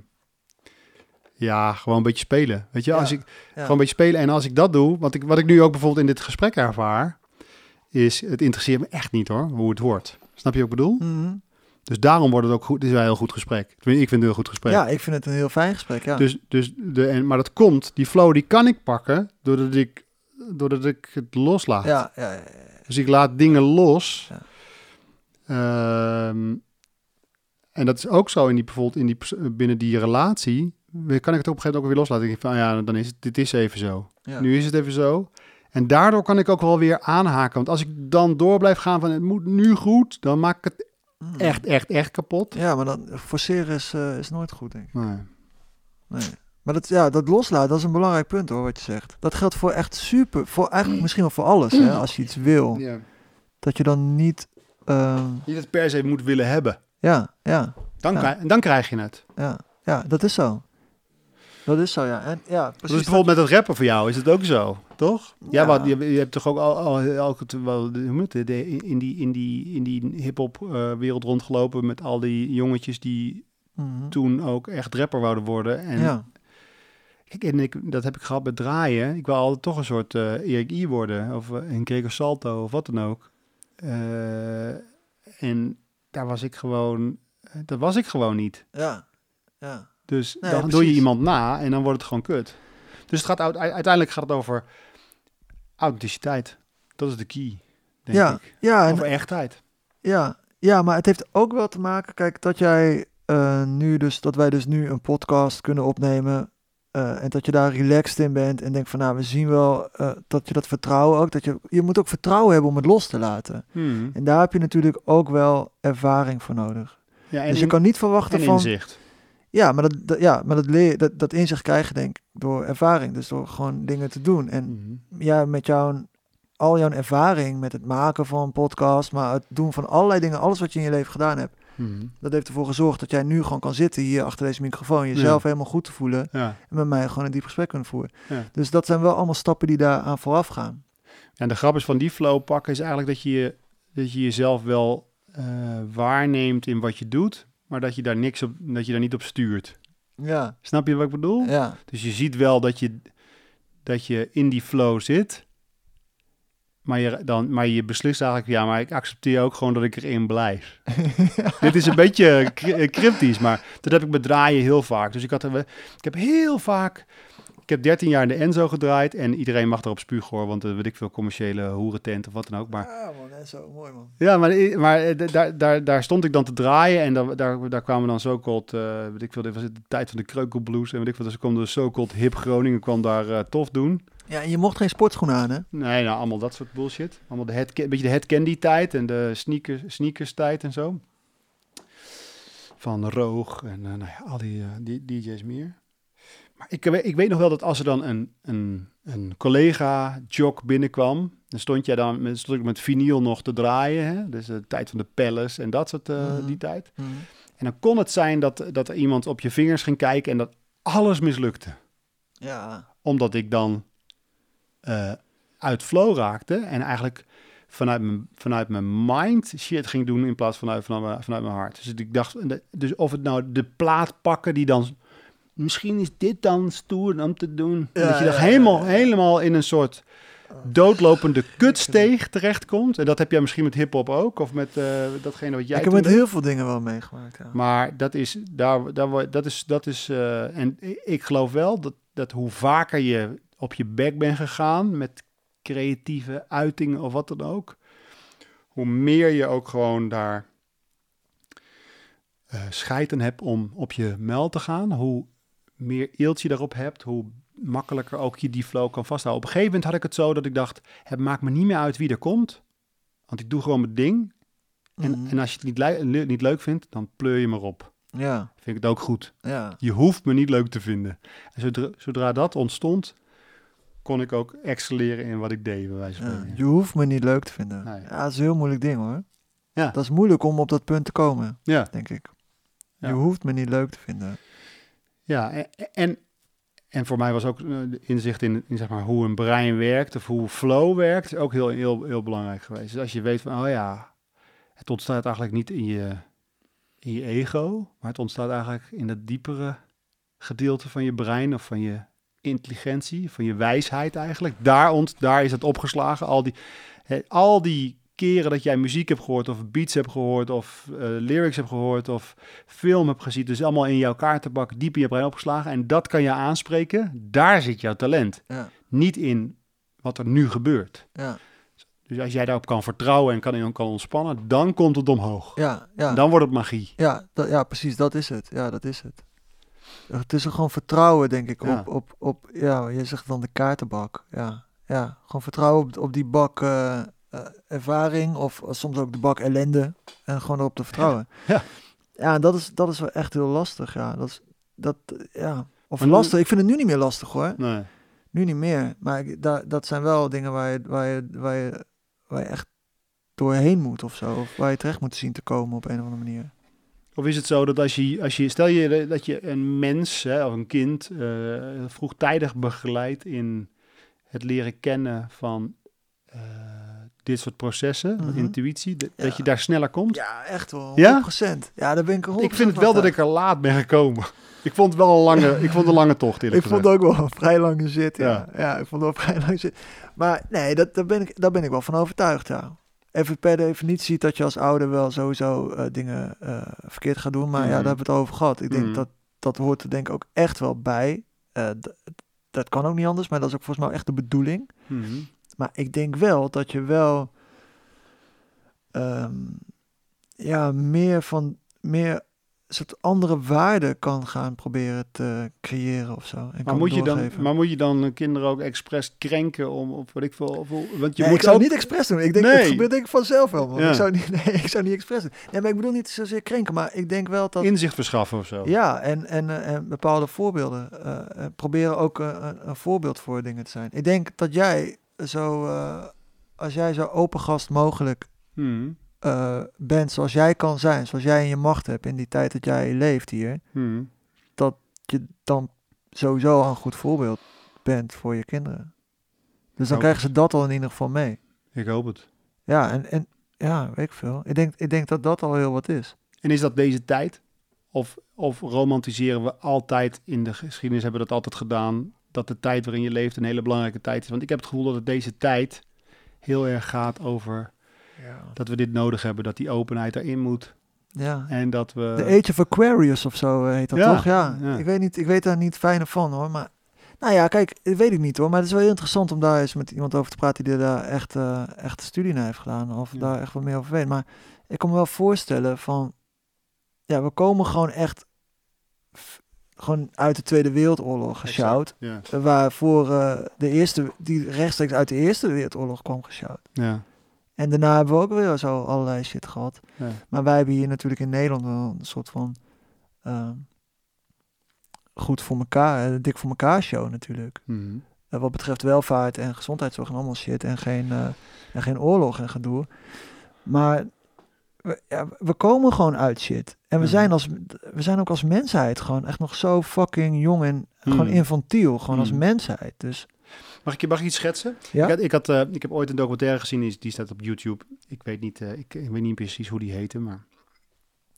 ja, gewoon een beetje spelen. Weet je, Ja, als ik ja. gewoon een beetje spelen. En als ik dat doe, wat ik, wat ik nu ook bijvoorbeeld in dit gesprek ervaar... is het interesseert me echt niet hoor, hoe het wordt. Snap je wat ik bedoel? Mhm. Dus daarom wordt het ook goed. Dit is wel een heel goed gesprek. Ik vind het een heel goed gesprek. Ja, ik vind het een heel fijn gesprek, ja. Dus, dus de, en, maar dat komt, die flow die kan ik pakken doordat ik, doordat ik het loslaat. ja, ja, ja. Dus ik laat dingen los. Ehm, en dat is ook zo in die, bijvoorbeeld in die, binnen die relatie. Kan ik het op een gegeven moment ook weer loslaten. Ik denk van, ah ja, dan is het, dit is even zo. Nu is het even zo. En daardoor kan ik ook wel weer aanhaken. Want als ik dan door blijf gaan van het moet nu goed, dan maak ik het Mm. echt, echt, echt kapot. Ja, maar dan forceren is, eh, is nooit goed, denk ik. Nee. Nee. Maar dat, ja, dat loslaten, dat is een belangrijk punt hoor, wat je zegt. Dat geldt voor echt super, voor eigenlijk misschien wel voor alles, hè. Als je iets wil, Ja. dat je dan niet... ehm, Niet het per se moet willen hebben. ja, ja, Dan, Ja. krijg, dan krijg je het. ja, ja, dat is zo. Dat is zo, ja. En, ja, Dus precies. bijvoorbeeld met het rappen voor jou is het ook zo, toch? Ja, Ja. wat, je, je hebt toch ook al, al, al wel, de- in die, in die, in die hip-hop eh, wereld rondgelopen met al die jongetjes die Mhm. toen ook echt rapper wouden worden. En, ja, kijk, en ik, dat heb ik gehad met draaien. Ik wil altijd toch een soort eh Erik I worden of uh, een Gregor Salto of wat dan ook. Eh, en daar was ik gewoon, dat was ik gewoon niet. ja, ja. Dus Nee, dan doe je iemand na en dan wordt het gewoon kut. Dus het gaat, uit- uiteindelijk gaat het over authenticiteit. Dat is de key, denk Ja, ik. ja, en, Over echtheid. Ja, ja, maar het heeft ook wel te maken, kijk, dat jij eh, nu dus, dat wij dus nu een podcast kunnen opnemen eh, en dat je daar relaxed in bent en denkt van, nou, we zien wel eh, dat je dat vertrouwen ook, dat je, je moet ook vertrouwen hebben om het los te laten. Hmm. En daar heb je natuurlijk ook wel ervaring voor nodig. Ja, en, dus je in- kan niet verwachten en van, inzicht. Ja, maar dat, dat- ja, maar dat leer, dat, dat inzicht krijg je denk ik door ervaring, dus door gewoon dingen te doen. En Mhm. ja, met jouw al jouw ervaring met het maken van een podcast, maar het doen van allerlei dingen, alles wat je in je leven gedaan hebt, Mhm. dat heeft ervoor gezorgd dat jij nu gewoon kan zitten hier achter deze microfoon, jezelf helemaal goed te voelen Ja. en met mij gewoon een diep gesprek kunnen voeren. Ja. Dus dat zijn wel allemaal stappen die daar aan vooraf gaan. En de grap is van die flow pakken is eigenlijk dat je, dat je jezelf wel eh, waarneemt in wat je doet, maar dat je daar niks op, dat je daar niet op stuurt. Ja, Snap je wat ik bedoel? ja, Dus je ziet wel dat je, dat je in die flow zit, maar je, dan, maar je beslist eigenlijk, ja, maar ik accepteer ook gewoon dat ik erin blijf. Dit is een beetje eh, cryptisch, maar dat heb ik met draaien heel vaak. Dus ik, had, ik heb heel vaak, heb 13 jaar in de Enzo gedraaid en iedereen mag erop spugen hoor, want uh, weet ik veel commerciële hoerentent of wat dan ook. Maar Ja, man, en zo mooi man. ja, maar, maar eh, daar, daar, daar stond ik dan te draaien en daar, daar, daar kwamen dan zo-called, eh, weet ik veel, dit was de tijd van de kreukelblues en weet ik veel, dus kwam de so-called hip Groningen kwam daar eh, tof doen. Ja, en je mocht geen sportschoenen aan, hè? Nee, nou, allemaal dat soort bullshit. Allemaal de head, een beetje de head candy tijd en de sneakers, sneakers tijd en zo. Van Roog en eh, nou ja, al die, eh, die DJ's meer. Maar ik, ik weet nog wel dat als er dan een, een, een collega jock binnenkwam, dan stond jij dan met, stond ik met vinyl nog te draaien. Hè? Dus de tijd van de Palace en dat soort eh, Mhm. die tijd. En dan kon het zijn dat, dat er iemand op je vingers ging kijken en dat alles mislukte Ja, omdat ik dan eh, uit flow raakte en eigenlijk vanuit mijn, vanuit mijn mind shit ging doen in plaats van vanuit, vanuit, mijn, vanuit mijn hart. Dus ik dacht, dus of het nou de plaat pakken die dan, misschien is dit dan stoer om te doen. Ja, dat je ja, helemaal, helemaal in een soort doodlopende kutsteeg terechtkomt. En dat heb jij misschien met hip-hop ook, of met eh, datgene wat jij ik heb met heel veel dingen wel meegemaakt, ja. Maar dat is, daar, daar, dat is, dat is eh, en ik geloof wel dat, dat hoe vaker je op je bek bent gegaan met creatieve uitingen of wat dan ook, hoe meer je ook gewoon daar scheid aan hebt om op je mel te gaan, hoe meer eelt je daarop hebt, hoe makkelijker ook je die flow kan vasthouden. Op een gegeven moment had ik het zo dat ik dacht, het maakt me niet meer uit wie er komt, want ik doe gewoon mijn ding. En, Mhm. en als je het niet, le- niet leuk vindt, dan pleur je maar op. Ja, Vind ik het ook goed. ja. Je hoeft me niet leuk te vinden. En zodra, zodra dat ontstond, kon ik ook excelleren in wat ik deed, bij wijze van ja. Je hoeft me niet leuk te vinden. Nee. Ja, dat is een heel moeilijk ding, hoor. Ja. Dat is moeilijk om op dat punt te komen, Ja, denk ik. Je hoeft me niet leuk te vinden. Ja. En, en, en voor mij was ook eh, inzicht in, zeg maar, hoe een brein werkt of hoe flow werkt ook heel, heel, heel belangrijk geweest. Dus als je weet van, oh ja, het ontstaat eigenlijk niet in je, in je ego, maar het ontstaat eigenlijk in het diepere gedeelte van je brein of van je intelligentie, van je wijsheid eigenlijk. Daar, ont, daar is het opgeslagen. Al die, hè, al die keren dat jij muziek hebt gehoord of beats hebt gehoord of eh, lyrics hebt gehoord of film hebt gezien, dus allemaal in jouw kaartenbak diep in je brein opgeslagen en dat kan je aanspreken. Daar zit jouw talent. Ja, Niet in wat er nu gebeurt. ja, Dus als jij daarop kan vertrouwen en kan, kan ontspannen, dan komt het omhoog. ja. ja. Dan wordt het magie. Ja, dat, ja, precies, dat is het. Ja, dat is het. Het is er gewoon vertrouwen, denk ik, Ja. op, op, op, ja, je zegt dan de kaartenbak. Ja, ja gewoon vertrouwen op, op die bak eh, eh, ervaring of eh, soms ook de bak ellende en gewoon erop te vertrouwen. Ja. Ja, dat is, dat is wel echt heel lastig, ja. Dat is, dat, eh, ja. Of Maar nu- lastig, ik vind het nu niet meer lastig hoor. Nee. Nu niet meer. Maar ik, dat zijn wel dingen waar je, waar, je, waar, je, waar je echt doorheen moet of zo. Of waar je terecht moet zien te komen op een of andere manier. Of is het zo dat als je, als je stel je dat je een mens hè, of een kind vroegtijdig begeleidt in het leren kennen van dit soort processen, Mhm. intuïtie, dat, Ja. je daar sneller komt? Ja, echt wel. 100%. Ja? Ja, daar ben ik er 100% ik vind het wel dat ik er laat ben gekomen. Ik vond het wel een lange, ik vond een lange tocht Ik vond het ook wel een vrij lange zit, ja. Ja. Ja, ik vond het wel vrij lange zit. Maar nee, dat, daar, ben ik, daar ben ik wel van overtuigd, ja. Even per definitie dat je als ouder wel sowieso eh, dingen eh, verkeerd gaat doen. Maar ja, Mhm. daar hebben we het over gehad. Ik denk Mhm. dat dat hoort er denk ik ook echt wel bij. Eh, dat kan ook niet anders, maar dat is ook volgens mij echt de bedoeling. Maar ik denk wel dat je wel ehm, ja, meer van meer soort andere waarden kan gaan proberen te creëren of zo. En Maar kan moet, je dan, maar moet je dan kinderen ook expres krenken om, of wat ik veel, of, want je Nee, moet ik zou ook... het niet expres doen. Ik denk, Nee. het gebeurt denk ik vanzelf wel. Ja. Ik, zou niet, nee, ik zou niet expres doen. Nee, maar ik bedoel niet zozeer krenken, maar ik denk wel dat... inzicht verschaffen of zo. Ja, en, en, eh, en bepaalde voorbeelden. eh, eh, proberen ook eh, een, een voorbeeld voor dingen te zijn. Ik denk dat jij zo, eh, als jij zo open gast mogelijk Mhm. eh, bent zoals jij kan zijn, zoals jij in je macht hebt in die tijd dat jij leeft hier, Mhm. je dan sowieso een goed voorbeeld bent voor je kinderen. Dus dan krijgen ze dat al in ieder geval mee. Ik hoop het. Ja, en, en ja, weet ik veel. Ik denk, ik denk dat dat al heel wat is. En is dat deze tijd? Of, of romantiseren we altijd in de geschiedenis, hebben we dat altijd gedaan, dat de tijd waarin je leeft een hele belangrijke tijd is? Want ik heb het gevoel dat het deze tijd heel erg gaat over Ja. dat we dit nodig hebben, dat die openheid erin moet. ja. En dat we... De Age of Aquarius of zo eh, heet dat Ja, toch? Ja. ja. Ik weet niet, ik weet daar niet fijner van hoor. Maar nou ja, kijk, dat weet ik niet hoor. Maar het is wel heel interessant om daar eens met iemand over te praten die daar echt, eh echt studie naar heeft gedaan. Of daar echt wat meer over weet. Maar ik kan me wel voorstellen van, ja, we komen gewoon echt gewoon uit de Tweede Wereldoorlog gesjouwd. Ja, Waarvoor eh, de eerste, die rechtstreeks uit de Eerste Wereldoorlog kwam gesjouwd. ja, En daarna hebben we ook weer zo allerlei shit gehad. ja. Maar wij hebben hier natuurlijk in Nederland wel een soort van ehm, goed voor elkaar, dik voor elkaar show natuurlijk. Mhm. Wat betreft welvaart en gezondheidszorg en allemaal shit en geen, eh, en geen oorlog en gedoe. Maar we, ja, we komen gewoon uit shit. En we, Mhm. zijn als, we zijn ook als mensheid gewoon echt nog zo fucking jong en gewoon Mhm. infantiel. Gewoon als Mhm. mensheid. Dus Mag ik je mag ik iets schetsen? ja, Ik, had, ik, had, eh, ik heb ooit een documentaire gezien, die, die staat op YouTube. Ik weet, niet, eh, ik, ik weet niet precies hoe die heette, maar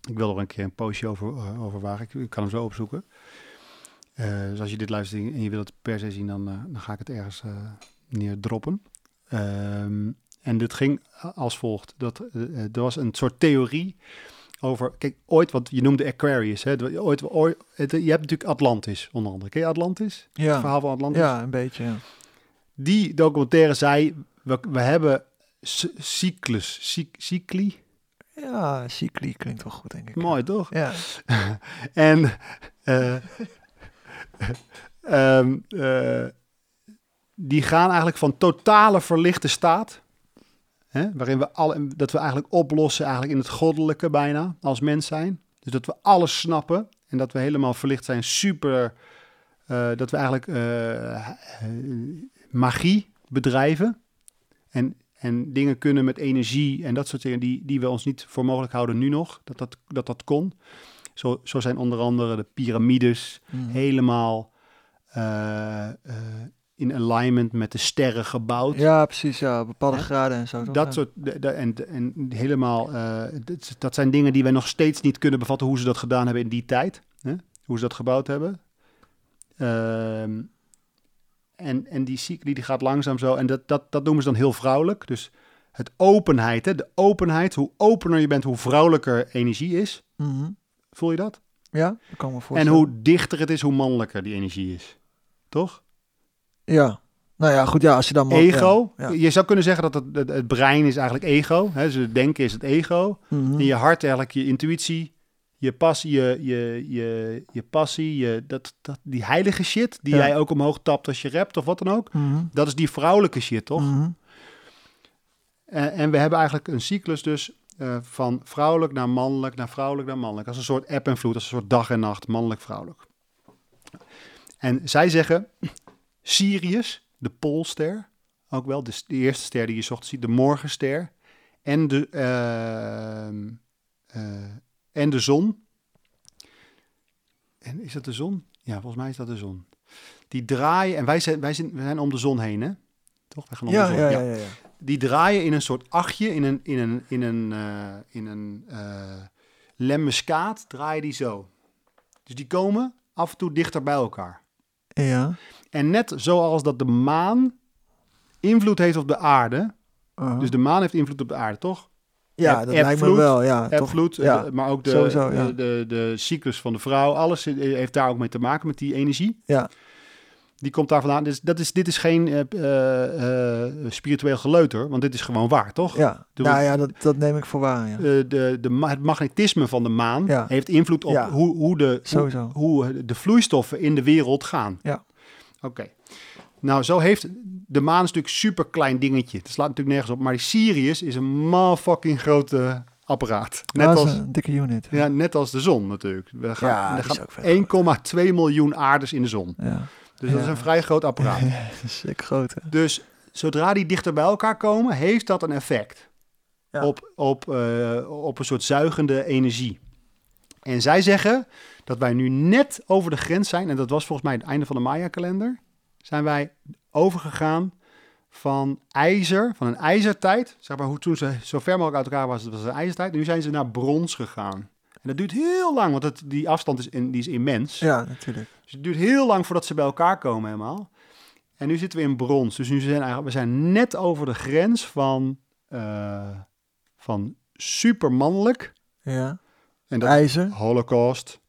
ik wil er een keer een postje over, eh, over wagen. Ik, ik kan hem zo opzoeken. Dus als je dit luistert en je wilt het per se zien, dan, dan ga ik het ergens neerdroppen. Ehm, en dit ging als volgt. Dat, eh, eh, er was een soort theorie over... Kijk, ooit, want je noemde Aquarius. Hè, ooit, ooit, het- je hebt natuurlijk Atlantis, onder andere. Ken je Atlantis? Het ja, verhaal van Atlantis? ja, een beetje. Ja. die documentaire zei, we, we hebben cyclus, cyc- cycli, Ja, cycli klinkt wel goed, denk ik. mooi toch? Ja, En eh, ehm, eh, die gaan eigenlijk van totale verlichte staat, hè, waarin we alle, dat we eigenlijk oplossen eigenlijk in het goddelijke bijna als mens zijn. Dus dat we alles snappen en dat we helemaal verlicht zijn, super, eh, dat we eigenlijk eh, eh, magie bedrijven en, en dingen kunnen met energie en dat soort dingen die, die we ons niet voor mogelijk houden nu nog, dat dat, dat, dat kon. Zo, zo zijn onder andere de piramides Mhm. helemaal in alignment met de sterren gebouwd. ja precies. Ja, bepaalde graden en zo. toch? Dat Ja. soort, en, en helemaal, eh, dat, dat zijn dingen die wij nog steeds niet kunnen bevatten hoe ze dat gedaan hebben in die tijd. Hè? Hoe ze dat gebouwd hebben. Ehm, en, en die cycli die gaat langzaam zo. En dat, dat, dat noemen ze dan heel vrouwelijk. Dus het openheid, hè? de openheid. Hoe opener je bent, hoe vrouwelijker energie is. Mhm. Voel je dat? Ja, dat kan me En voorstellen. hoe dichter het is, hoe mannelijker die energie is. Toch? Ja. Nou ja, goed, ja, als je dan... man- ego. Ja, ja. Je zou kunnen zeggen dat het, het, het brein is eigenlijk ego. Hè? Dus het denken is het ego. Mhm. En je hart eigenlijk je intuïtie, je passie, je, je, je, je passie, je, dat, dat, die heilige shit die Ja. jij ook omhoog tapt als je rapt of wat dan ook. Mhm. Dat is die vrouwelijke shit, toch? Mhm. En, en we hebben eigenlijk een cyclus dus eh, van vrouwelijk naar mannelijk, naar vrouwelijk naar mannelijk. Als een soort eb en vloed, als een soort dag en nacht, mannelijk-vrouwelijk. En zij zeggen, Sirius, de Poolster, ook wel, de, de eerste ster die je 's ochtends ziet, de morgenster, en de, ehm, eh, en de zon. En is dat de zon? Ja, volgens mij is dat de zon. Die draaien, en wij zijn, wij zijn, wij zijn om de zon heen, hè? Toch? Wij gaan om Ja, de zon. ja, ja, ja, ja. Die draaien in een soort achtje, in een, in een, in een, eh, in een eh lemmeskaat, draaien die zo. Dus die komen af en toe dichter bij elkaar. Ja. En net zoals dat de maan invloed heeft op de aarde, Uh-huh. dus de maan heeft invloed op de aarde, toch? ja, dat lijkt me wel, ja. toch? Eh, Ja, de- maar ook de, sowieso, ja. de, de, de cyclus van de vrouw, alles heeft daar ook mee te maken met die energie. Ja. Die komt daar vandaan. Dus dat is, dit is geen eh, eh, spiritueel geleuter, want dit is gewoon waar, toch? Ja, nou ja, dat, dat neem ik voor waar, ja. De, de, ma- het magnetisme van de maan Ja. heeft invloed op Ja. hoe, hoe, de, hoe de vloeistoffen in de wereld gaan. Ja. Oké. Nou, zo heeft de maan is natuurlijk een super klein dingetje. Het slaat natuurlijk nergens op. Maar die Sirius is een motherfucking grote apparaat. Net Dat is als, een dikke unit. ja, net als de zon natuurlijk. We gaan, Ja, er die is gaan ook vet 1,2 miljoen aarders in de zon. Ja. Dus dat is een vrij groot apparaat. sick groot, hè. Dus zodra die dichter bij elkaar komen, heeft dat een effect Ja. op, op, eh, op een soort zuigende energie. En zij zeggen dat wij nu net over de grens zijn, en dat was volgens mij het einde van de Maya-kalender, zijn wij overgegaan van ijzer, van een ijzertijd, zeg maar hoe toen ze zo ver mogelijk uit elkaar was, dat was een ijzertijd. Nu zijn ze naar brons gegaan. En dat duurt heel lang, want het, die afstand is, in, die is immens. Ja, natuurlijk. Dus het duurt heel lang voordat ze bij elkaar komen helemaal. En nu zitten we in brons. Dus nu zijn eigenlijk, we zijn net over de grens van, eh, van supermannelijk. Ja. En dat IJzer. holocaust,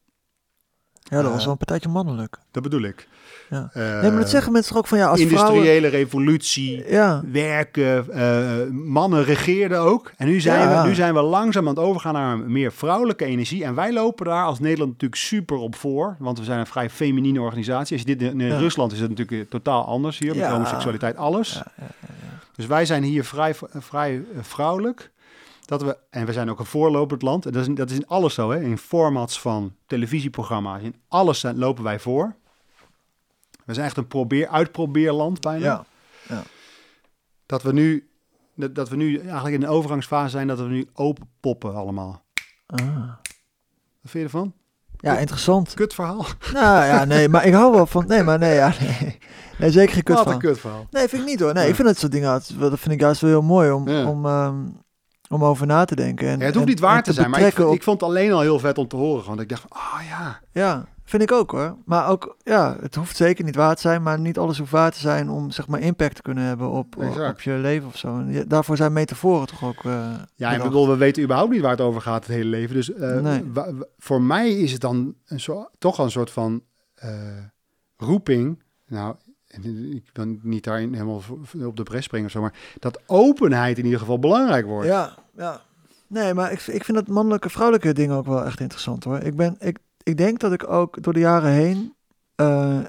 Ja, dat Eh, was wel een partijtje mannelijk. dat bedoel ik. Ja. Eh, nee, maar dat zeggen mensen toch ook van ja, als vrouwen... industriële revolutie, Ja, werken, eh, mannen regeerden ook. En nu zijn, Ja. we, nu zijn we langzaam aan het overgaan naar een meer vrouwelijke energie. En wij lopen daar als Nederland natuurlijk super op voor. Want we zijn een vrij feminine organisatie. Als je dit in. Rusland is het natuurlijk eh, totaal anders hier. Met homoseksualiteit, alles. Dus wij zijn hier vrij, vrij eh, vrouwelijk. Dat we, en we zijn ook een voorlopend land. En dat is, dat is in alles zo. Hè? In formats van televisieprogramma's. In alles zijn, lopen wij voor. We zijn echt een probeer, uitprobeerland bijna ja. dat we nu dat, dat we nu eigenlijk in een overgangsfase zijn dat we nu open poppen allemaal. Ah. Wat vind je ervan? Ja, interessant. Kut verhaal. Nou ja, nee, maar ik hou wel van... Nee, maar nee, ja, nee. Nee, zeker geen kut verhaal. Nee, vind ik niet hoor. Nee, Ja. ik vind dat soort dingen, dat vind ik juist wel heel mooi om, Ja. om, ehm, om over na te denken. En, Ja, het hoeft en- niet waar te zijn, maar ik, ik vond het alleen al heel vet om te horen. Want ik dacht, ah ja. Ja, vind ik ook hoor. Maar ook, ja, het hoeft zeker niet waar te zijn, maar niet alles hoeft waar te zijn om zeg maar impact te kunnen hebben op, Exact. op je leven of zo. En daarvoor zijn metaforen toch ook. eh, Ja, ik bedoel, we weten überhaupt niet waar het over gaat het hele leven. Dus eh, Nee. voor mij is het dan een soort, toch al een soort van eh, roeping. Nou, en ik ben niet daarin helemaal op de bres springen of zo, maar dat openheid in ieder geval belangrijk wordt. Ja, ja. Nee, maar ik, ik vind dat mannelijke, vrouwelijke dingen ook wel echt interessant hoor. Ik, ben, ik, ik denk dat ik ook door de jaren heen, eh,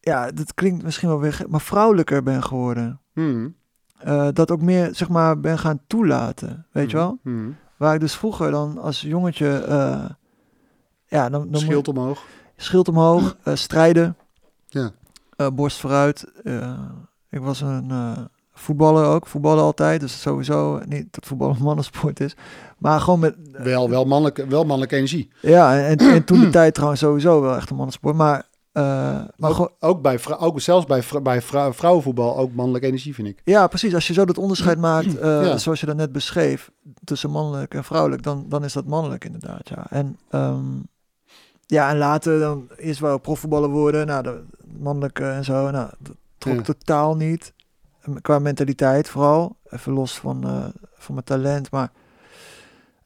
ja, dat klinkt misschien wel weer, maar vrouwelijker ben geworden. Hmm. Eh, dat ook meer, zeg maar, ben gaan toelaten, weet je wel? Hmm. Waar ik dus vroeger dan als jongetje, eh, ja, dan, dan Schild omhoog. schild omhoog, strijden, Ja. eh, borst vooruit. eh, ik was een eh, voetballer ook, voetballen altijd, dus sowieso niet dat voetbal een mannensport is, maar gewoon met, Wel, wel, mannelijke, wel mannelijke energie. ja, en, en toen de tijd trouwens sowieso wel echt een mannensport, maar, maar ook, ook, bij ook zelfs bij, vrou- bij vrou- vrouwenvoetbal ook mannelijke energie, vind ik. ja, precies, als je zo dat onderscheid maakt, Ja. zoals je dat net beschreef, tussen mannelijk en vrouwelijk, dan, dan is dat mannelijk inderdaad, ja. En, ehm, ja, en later dan eerst wel profvoetballer worden, nou, de mannelijke en zo, nou, dat trok Ja. totaal niet. Qua mentaliteit vooral, even los van, eh, van mijn talent, maar...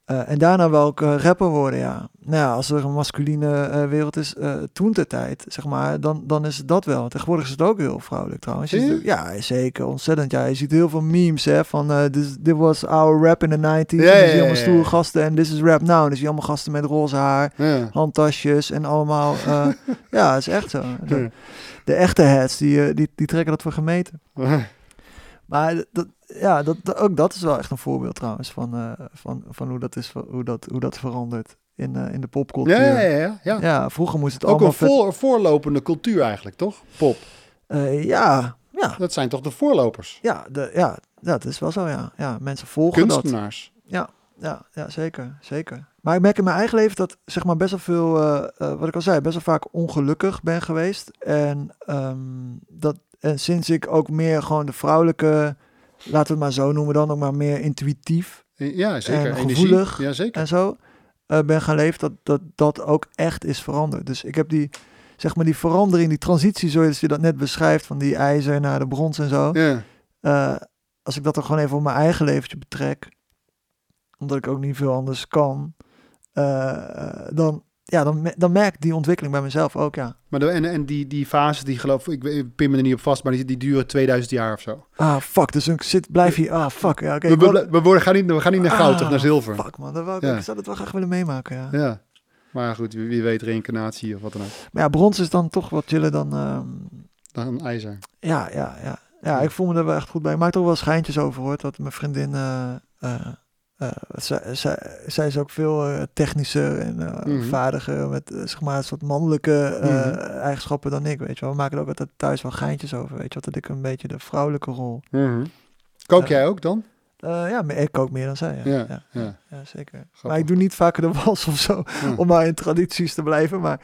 eh, en daarna wel ook eh, rapper worden, ja. Nou ja, als er een masculine eh, wereld is, toen ter tijd, zeg maar, dan, dan is het dat wel. Tegenwoordig is het ook heel vrouwelijk trouwens. Ziet- ja, zeker, ontzettend. Ja, je ziet heel veel memes, hè, van dit was our rap in the 90s. Ja, en dan ja, zie je allemaal stoere gasten en this is rap now. En dan zie je allemaal gasten met roze haar, handtasjes en allemaal... ja, is echt zo. De, de echte heads, die, die, die trekken dat voor gemeten. Maar dat, ja, dat, ook dat is wel echt een voorbeeld trouwens van, eh, van, van hoe, dat is, hoe, dat, hoe dat verandert in, eh, in de popcultuur. Ja, ja, ja. ja. Ja, vroeger moest het Ook allemaal een vet- voorlopende cultuur eigenlijk, toch? Pop. Eh, ja, ja, Dat zijn toch de voorlopers? ja, de, ja, dat is wel zo, ja. ja mensen volgen dat. Kunstenaars. Ja, ja, ja, zeker, zeker. Maar ik merk in mijn eigen leven dat zeg maar best wel veel, wat ik al zei, best wel vaak ongelukkig ben geweest. En, ehm, dat, en sinds ik ook meer gewoon de vrouwelijke, laten we het maar zo noemen dan, ook maar meer intuïtief Ja, zeker. En Energie. gevoelig. Ja, zeker. en zo eh, ben gaan leven, dat, dat dat ook echt is veranderd. Dus ik heb die, zeg maar die verandering, die transitie zoals je dat net beschrijft, van die ijzer naar de brons en zo. Ja. Eh, als ik dat dan gewoon even op mijn eigen leventje betrek, omdat ik ook niet veel anders kan, eh, dan, ja, dan, dan merk ik die ontwikkeling bij mezelf ook, ja. Maar de, en, en die, die fases, die geloof ik, ik pin me er niet op vast, maar die, die duren 2000 jaar of zo. Ah, fuck, dus ik zit, blijf hier, ah, fuck, ja, oké. we, we, we worden, gaan, niet, we gaan niet naar goud, Ah, of naar zilver. Fuck, man, dat wou ik, Ja. ik zou dat wel graag willen meemaken, ja. Ja. Maar goed, wie, wie weet reïncarnatie of wat dan ook. Maar ja, brons is dan toch wat chiller dan, ehm, Dan ijzer. ja, ja, ja. Ja, ik voel me er wel echt goed bij. Ik maak er ook wel schijntjes over, hoor, dat mijn vriendin eh, eh, eh, zij, zij, zij is ook veel eh, technischer en eh, Mhm. vaardiger met zeg maar een soort mannelijke eh, Mhm. eigenschappen dan ik, weet je wel. We maken er ook altijd thuis wel geintjes over, weet je wel. Dat ik een beetje de vrouwelijke rol. Kook Ja. jij ook dan? Eh, ja, maar ik kook meer dan zij. Ja, Ja, ja. ja. ja, zeker. Grappig. Maar ik doe niet vaker de was of zo, om maar in tradities te blijven. Maar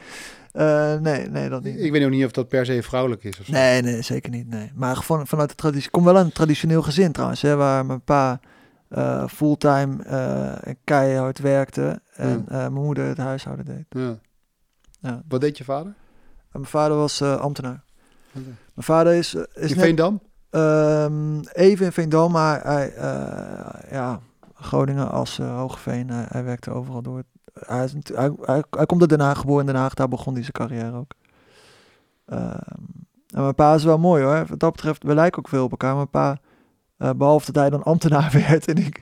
eh, nee, nee, dat niet. Ik weet ook niet of dat per se vrouwelijk is of zo. Nee, nee, zeker niet. Nee. Maar gewoon vanuit de traditie. Ik kom wel uit een traditioneel gezin trouwens, hè, waar mijn pa eh, fulltime en keihard werkte en eh, mijn moeder het huishouden deed. Ja. Ja. Wat deed je vader? Mijn vader was ambtenaar. Mijn vader is, is In net, Veendam? ehm, even in Veendam, maar hij, ja, Groningen als Hogeveen, hij, hij werkte overal door. Hij, is, hij, hij, hij komt uit Den Haag geboren in Den Haag, daar begon hij zijn carrière ook. Ehm, en mijn pa is wel mooi hoor. Wat dat betreft, we lijken ook veel op elkaar. Mijn pa, eh, behalve dat hij dan ambtenaar werd en ik,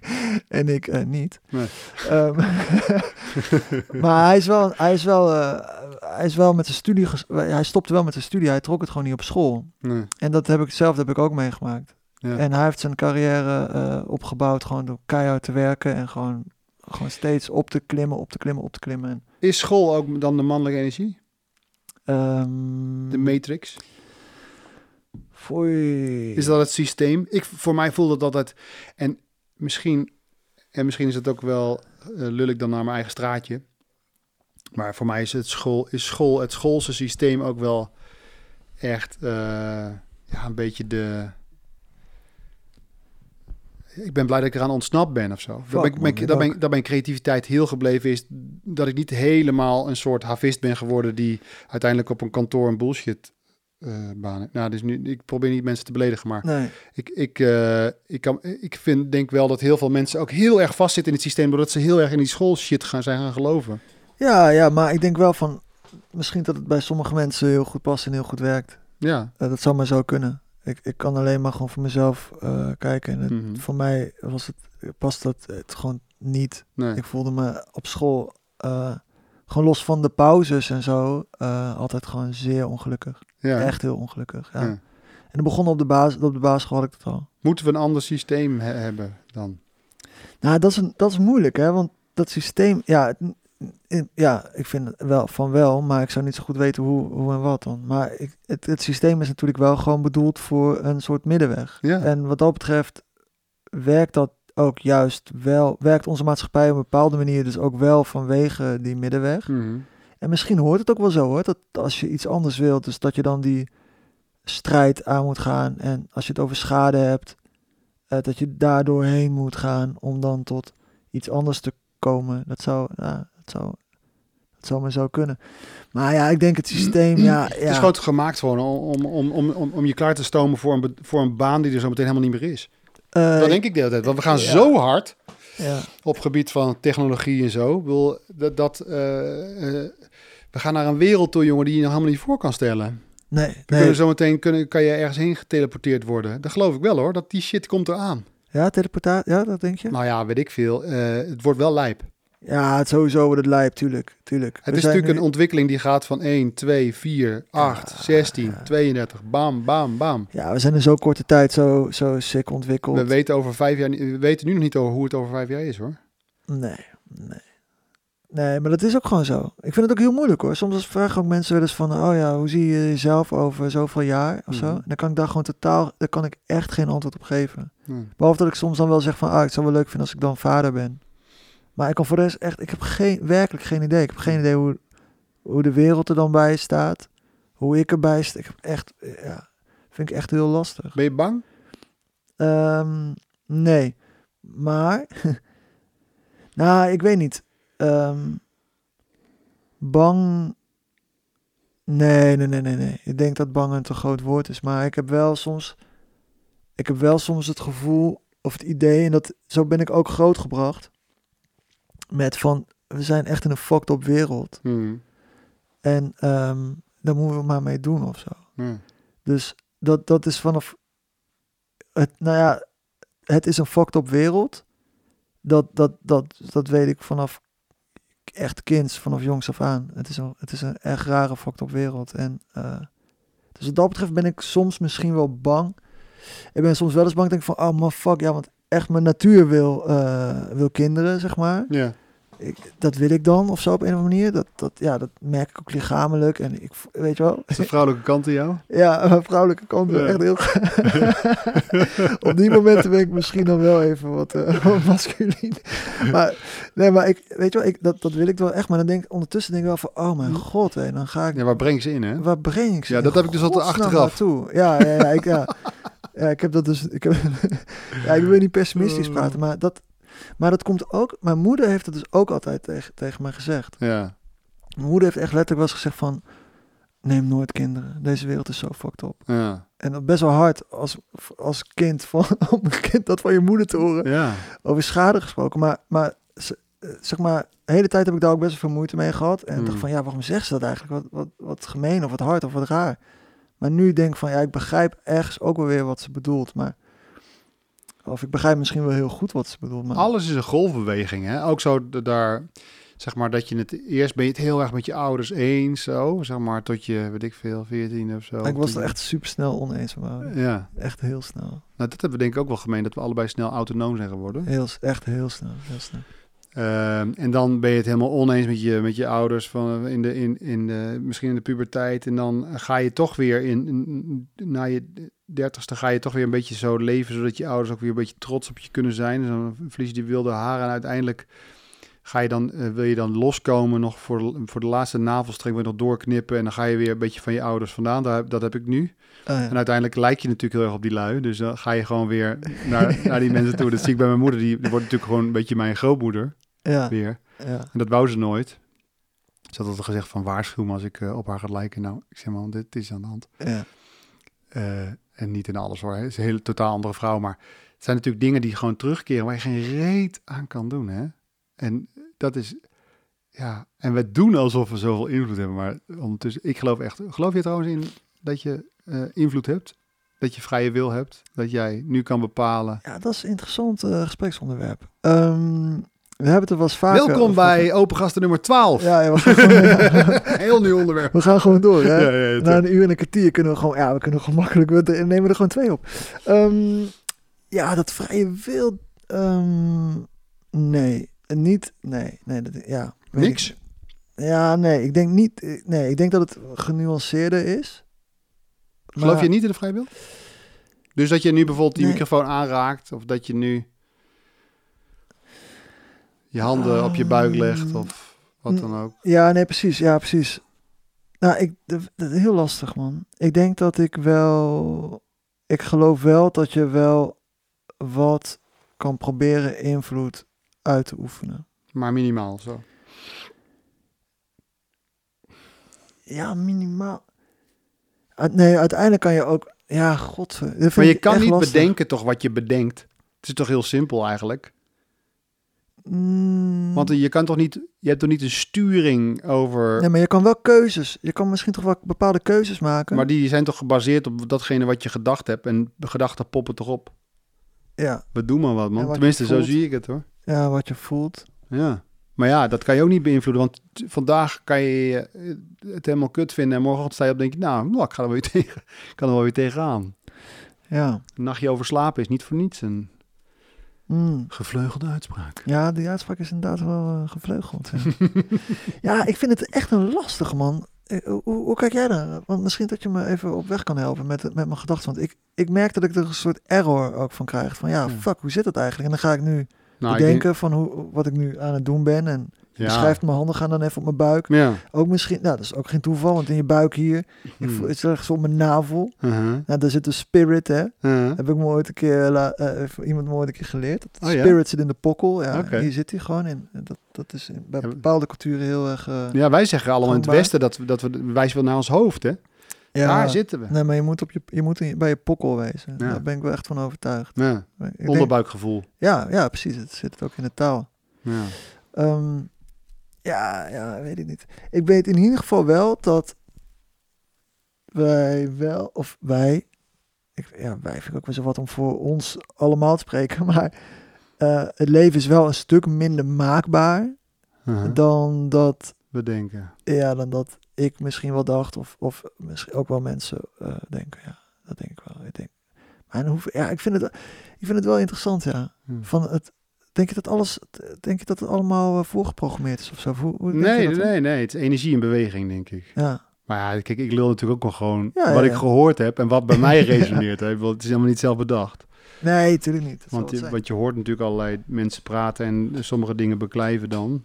en ik eh, niet. Nee. Ehm, maar hij is wel, hij is wel, eh, hij is wel met zijn studie, hij stopte wel met zijn studie. Hij trok het gewoon niet op school. Nee. En dat heb ik zelf heb ik ook meegemaakt. Ja. En hij heeft zijn carrière opgebouwd gewoon door keihard te werken en gewoon, gewoon steeds op te klimmen, op te klimmen, op te klimmen. En, Is school ook dan de mannelijke energie? ehm, De matrix? Foei. Is dat het systeem? Ik, voor mij voelt het altijd... En misschien, en misschien is het ook wel... eh, lul ik dan naar mijn eigen straatje. Maar voor mij is, het school, is school, het schoolse systeem ook wel echt eh, ja, een beetje de... Ik ben blij dat ik eraan ontsnapt ben of zo. Fuck, Daar ben, man, ik- daar mijn creativiteit heel gebleven is. Dat ik niet helemaal een soort havist ben geworden... die uiteindelijk op een kantoor een bullshit heeft. Nou, dus nu, ik probeer niet mensen te beledigen, maar... Nee, Ik, ik, eh, ik, kan, ik vind, denk wel dat heel veel mensen ook heel erg vastzitten in het systeem... doordat ze heel erg in die schoolshit gaan, zijn gaan geloven. ja, ja, maar ik denk wel van, misschien dat het bij sommige mensen heel goed past en heel goed werkt. Ja, Eh, dat zou maar zo kunnen. Ik, ik kan alleen maar gewoon voor mezelf kijken. En het, Mhm. voor mij was het, past dat het gewoon niet. nee. Ik voelde me op school, gewoon los van de pauzes en zo, eh, altijd gewoon zeer ongelukkig. ja. Echt heel ongelukkig. Ja. Ja. En dan begon op de, basis, op de basisschool had ik het al. Moeten we een ander systeem he- hebben dan? Nou, dat is, een, dat is moeilijk, hè? Want dat systeem, ja, het- ja, ik vind het wel van wel, maar ik zou niet zo goed weten hoe, hoe en wat dan. Maar ik, het, het systeem is natuurlijk wel gewoon bedoeld voor een soort middenweg. Ja. En wat dat betreft werkt dat ook juist wel, werkt onze maatschappij op een bepaalde manier dus ook wel vanwege die middenweg. Mhm. En misschien hoort het ook wel zo hoor, dat als je iets anders wilt, dus dat je dan die strijd aan moet gaan. En als je het over schade hebt, eh, dat je daar doorheen moet gaan om dan tot iets anders te komen. Dat zou, ja, dat zou, dat zou maar zo kunnen. Maar ja, ik denk het systeem, ja. Het is ja. gewoon gemaakt gewoon om, om, om, om, om je klaar te stomen voor een, voor een baan die er zo meteen helemaal niet meer is. Eh, dat denk ik de hele tijd. Want we gaan ja. zo hard ja. op gebied van technologie en zo. Ik bedoel, dat, dat, eh, eh, we gaan naar een wereld toe, jongen, die je nog helemaal niet voor kan stellen. Nee, We nee. kunnen zo meteen kunnen, kan je ergens heen geteleporteerd worden. Dat geloof ik wel hoor, dat die shit komt eraan. Ja, teleportatie, ja, dat denk je? Nou ja, weet ik veel. Het wordt wel lijp. Ja, het sowieso wordt het lijp, tuurlijk. tuurlijk. Het We is natuurlijk nu- een ontwikkeling die gaat van 1, 2, 4, 8, 16, 32. Bam, bam, bam. Ja, we zijn in zo'n korte tijd zo, zo sick ontwikkeld. We weten, over vijf jaar, we weten nu nog niet over hoe het over vijf jaar is hoor. Nee, nee. Nee, maar dat is ook gewoon zo. Ik vind het ook heel moeilijk hoor. Soms vragen ook mensen wel eens van, oh ja, hoe zie je jezelf over zoveel jaar of zo? Mhm. En dan kan ik daar gewoon totaal, daar kan ik echt geen antwoord op geven. Behalve dat ik soms dan wel zeg van, ah, ik zou wel leuk vinden als ik dan vader ben. Maar ik kan voor de rest echt, ik heb geen, werkelijk geen idee. Ik heb geen idee hoe, hoe de wereld er dan bij staat. Hoe ik erbij sta. Ik heb echt, ja, vind ik echt heel lastig. Ben je bang? Ehm, nee. Maar. nou, ik weet niet. Ehm, bang. Nee, nee, nee, nee, nee. Ik denk dat bang een te groot woord is. Maar ik heb wel soms. Ik heb wel soms het gevoel. Of het idee. En dat, zo ben ik ook grootgebracht. Met van. We zijn echt in een fucked up wereld. Hmm. En ehm daar moeten we maar mee doen of zo. Ja. Dus dat, dat is vanaf. Het, nou ja, het is een fucked up wereld. Dat, dat, dat, dat weet ik vanaf echt kinds, vanaf jongs af aan. Het is een, het is een echt rare fucked up wereld. En eh, dus wat dat betreft ben ik soms misschien wel bang. Ik ben soms wel eens bang, denk ik van, oh man, fuck, ja, want echt mijn natuur wil, eh, wil kinderen, zeg maar. Ja. Ik, dat wil ik dan of zo op een of andere manier. Dat, dat, ja, dat merk ik ook lichamelijk. En ik, weet je wel. Is de vrouwelijke kant in jou? Ja, mijn vrouwelijke kant Ja. echt heel... Op die momenten ben ik misschien dan wel even wat, masculien. Maar, nee, maar ik, weet je wel, ik, dat, dat wil ik wel echt. Maar dan denk ik ondertussen denk ik wel van, oh mijn god, hé, dan ga ik... Ja, waar breng ze in, hè? Waar breng ik ze? Ja, in dat heb ik dus altijd achteraf. naartoe? Ja, ja, ja, ik, ja. ja, ik heb dat dus... Ik, heb, ja, ik wil niet pessimistisch Oh. praten, maar dat, maar dat komt ook... Mijn moeder heeft het dus ook altijd tegen, tegen mij gezegd. Ja. Mijn moeder heeft echt letterlijk wel eens gezegd van... Neem nooit kinderen. Deze wereld is zo fucked up. Ja. En best wel hard als, als kind, van, om een kind dat van je moeder te horen. Ja. Over schade gesproken. Maar, maar eh, zeg maar, de hele tijd heb ik daar ook best wel veel moeite mee gehad. En dacht van, ja, waarom zegt ze dat eigenlijk? Wat, wat, wat gemeen of wat hard of wat raar. Maar nu denk ik van, ja, ik begrijp ergens ook wel weer wat ze bedoelt. Maar, of ik begrijp misschien wel heel goed wat ze bedoelt. Maar, Alles is een golfbeweging, hè? Ook zo daar, zeg maar, dat je het eerst ben je het heel erg met je ouders eens, zo, zeg maar, tot je, weet ik veel, 14 of zo. ik was er echt super snel oneens ouders. Ja, Echt heel snel. nou, dat hebben we denk ik ook wel gemeen, dat we allebei snel autonoom zijn geworden. Heel, echt heel snel. Heel snel. Ehm, en dan ben je het helemaal oneens met je, met je ouders, van, in de, in, in de, misschien in de puberteit. En dan ga je toch weer in, in- na je dertigste ga je toch weer een beetje zo leven, zodat je ouders ook weer een beetje trots op je kunnen zijn. Dus dan verlies je die wilde haren en uiteindelijk ga je dan, eh, wil je dan loskomen nog voor, de- voor de laatste navelstreng, wil je nog doorknippen en dan ga je weer een beetje van je ouders vandaan. Daar, dat heb ik nu. Ja. En uiteindelijk lijk je natuurlijk heel erg op die lui. Dus dan ga je gewoon weer naar, naar die mensen toe. Dat zie ik bij mijn moeder. Die, die wordt natuurlijk gewoon een beetje mijn grootmoeder ja, weer. ja. En dat wou ze nooit. Ze had altijd gezegd van waarschuw me als ik eh, op haar ga lijken. Nou, ik zeg maar, dit is aan de hand. ja. Eh, en niet in alles hoor. Het is een hele totaal andere vrouw. Maar het zijn natuurlijk dingen die gewoon terugkeren waar je geen reet aan kan doen. Hè? En dat is, ja. En we doen alsof we zoveel invloed hebben. Maar ondertussen, ik geloof echt. Geloof je trouwens in dat je eh, invloed hebt? Dat je vrije wil hebt? Dat jij nu kan bepalen. Ja, dat is een interessant eh, gespreksonderwerp. Ehm, we hebben het er wel eens vaker Welkom over bij Open Gasten nummer 12. Ja, ja, gewoon, ja, Heel nieuw onderwerp. we gaan gewoon door. Hè? Ja, Na een uur en een kwartier kunnen we gewoon, ja, we kunnen gewoon makkelijk, we nemen er gewoon twee op. Ehm, ja, dat vrije wil, ehm, nee, niet, nee, nee, dat, ja. Niks? ik. Ja, nee, ik denk niet, nee, ik denk dat het genuanceerder is. Geloof Maar- je niet in de vrije wil? Dus dat je nu bijvoorbeeld die Nee. microfoon aanraakt, of dat je nu je handen op je buik legt, Um, of wat dan ook. Ja, nee, precies. Ja, precies. Nou, ik, dat, is heel lastig, man. Ik denk dat ik wel... Ik geloof wel dat je wel wat kan proberen invloed uit te oefenen. Maar minimaal zo. Ja, minimaal. Nee, uiteindelijk kan je ook... Ja, god. Maar je kan niet lastig. bedenken toch wat je bedenkt. Het is toch heel simpel eigenlijk. Mm, Want je kan toch niet, je hebt toch niet een sturing over, Nee, maar je kan wel keuzes. Je kan misschien toch wel bepaalde keuzes maken. maar die zijn toch gebaseerd op datgene wat je gedacht hebt. En de gedachten poppen toch op. Ja, We doen maar wat man. wat Tenminste, zo zie ik het hoor. ja, wat je voelt. Ja. Maar ja, dat kan je ook niet beïnvloeden. Want vandaag kan je eh, het helemaal kut vinden. En morgen sta je op en denk je, nou, nou ik ga er wel weer tegen. Ik kan er wel weer tegenaan. Ja. Een nachtje over slapen is niet voor niets een Mm. gevleugelde uitspraak. Ja, die uitspraak is inderdaad wel eh, gevleugeld. Ja. ja, ik vind het echt een lastig, man. Eh, Hoe, hoe kijk jij daar? Want misschien dat je me even op weg kan helpen met, met mijn gedachten. Want ik, ik merk dat ik er een soort error ook van krijg. Van ja, fuck, hoe zit het eigenlijk? En dan ga ik nu Nou, ik bedenken van hoe, wat ik nu aan het doen ben. En denk- beschrijft mijn handen gaan dan even op mijn buik. Ja. Ook misschien, nou dat is ook geen toeval, want in je buik hier, ik Hmm. voel, het is ergens op mijn navel. Uh-huh. Nou, daar zit de spirit, hè. Uh-huh. Heb ik me ooit een keer, la- eh, iemand me ooit een keer geleerd. Dat Oh, ja? spirit zit in de pokkel. Ja, hier zit hij gewoon in. Dat, dat is in- bij bepaalde culturen heel erg... eh, Ja, wij zeggen allemaal in het. Westen dat we, dat we wijzen wel naar ons hoofd, hè? ja, Daar zitten we. Nee, maar je moet, op je, je moet in- bij je pokkel wezen. Ja. Daar ben ik wel echt van overtuigd. Ja. Ik denk- Onderbuikgevoel. ja, ja, precies. Het zit ook in de taal. Ja. Ehm, ja, ja, weet ik niet. Ik weet in ieder geval wel dat wij wel, of wij, ik, ja, wij vind ik ook wel zo wat om voor ons allemaal te spreken, maar eh, het leven is wel een stuk minder maakbaar Uh-huh. dan dat, Bedenken. ja, dan dat ik misschien wel dacht, of, of misschien ook wel mensen eh, denken, ja, dat denk ik wel. Ik denk, En hoe, ja, ik vind, het, ik vind het wel interessant, ja. Hmm. Van het, denk je dat alles, denk je dat het allemaal eh, voorgeprogrammeerd is of zo? Hoe, hoe Nee, dan? nee, nee. Het is energie in beweging, denk ik. Ja, Maar ja, kijk, ik lul natuurlijk ook wel gewoon Ja, wat ik gehoord heb en wat bij mij resoneert. Hè. Bedoel, Het is helemaal niet zelf bedacht. nee, natuurlijk niet. Dat Want je, want je hoort natuurlijk allerlei mensen praten en sommige dingen beklijven dan.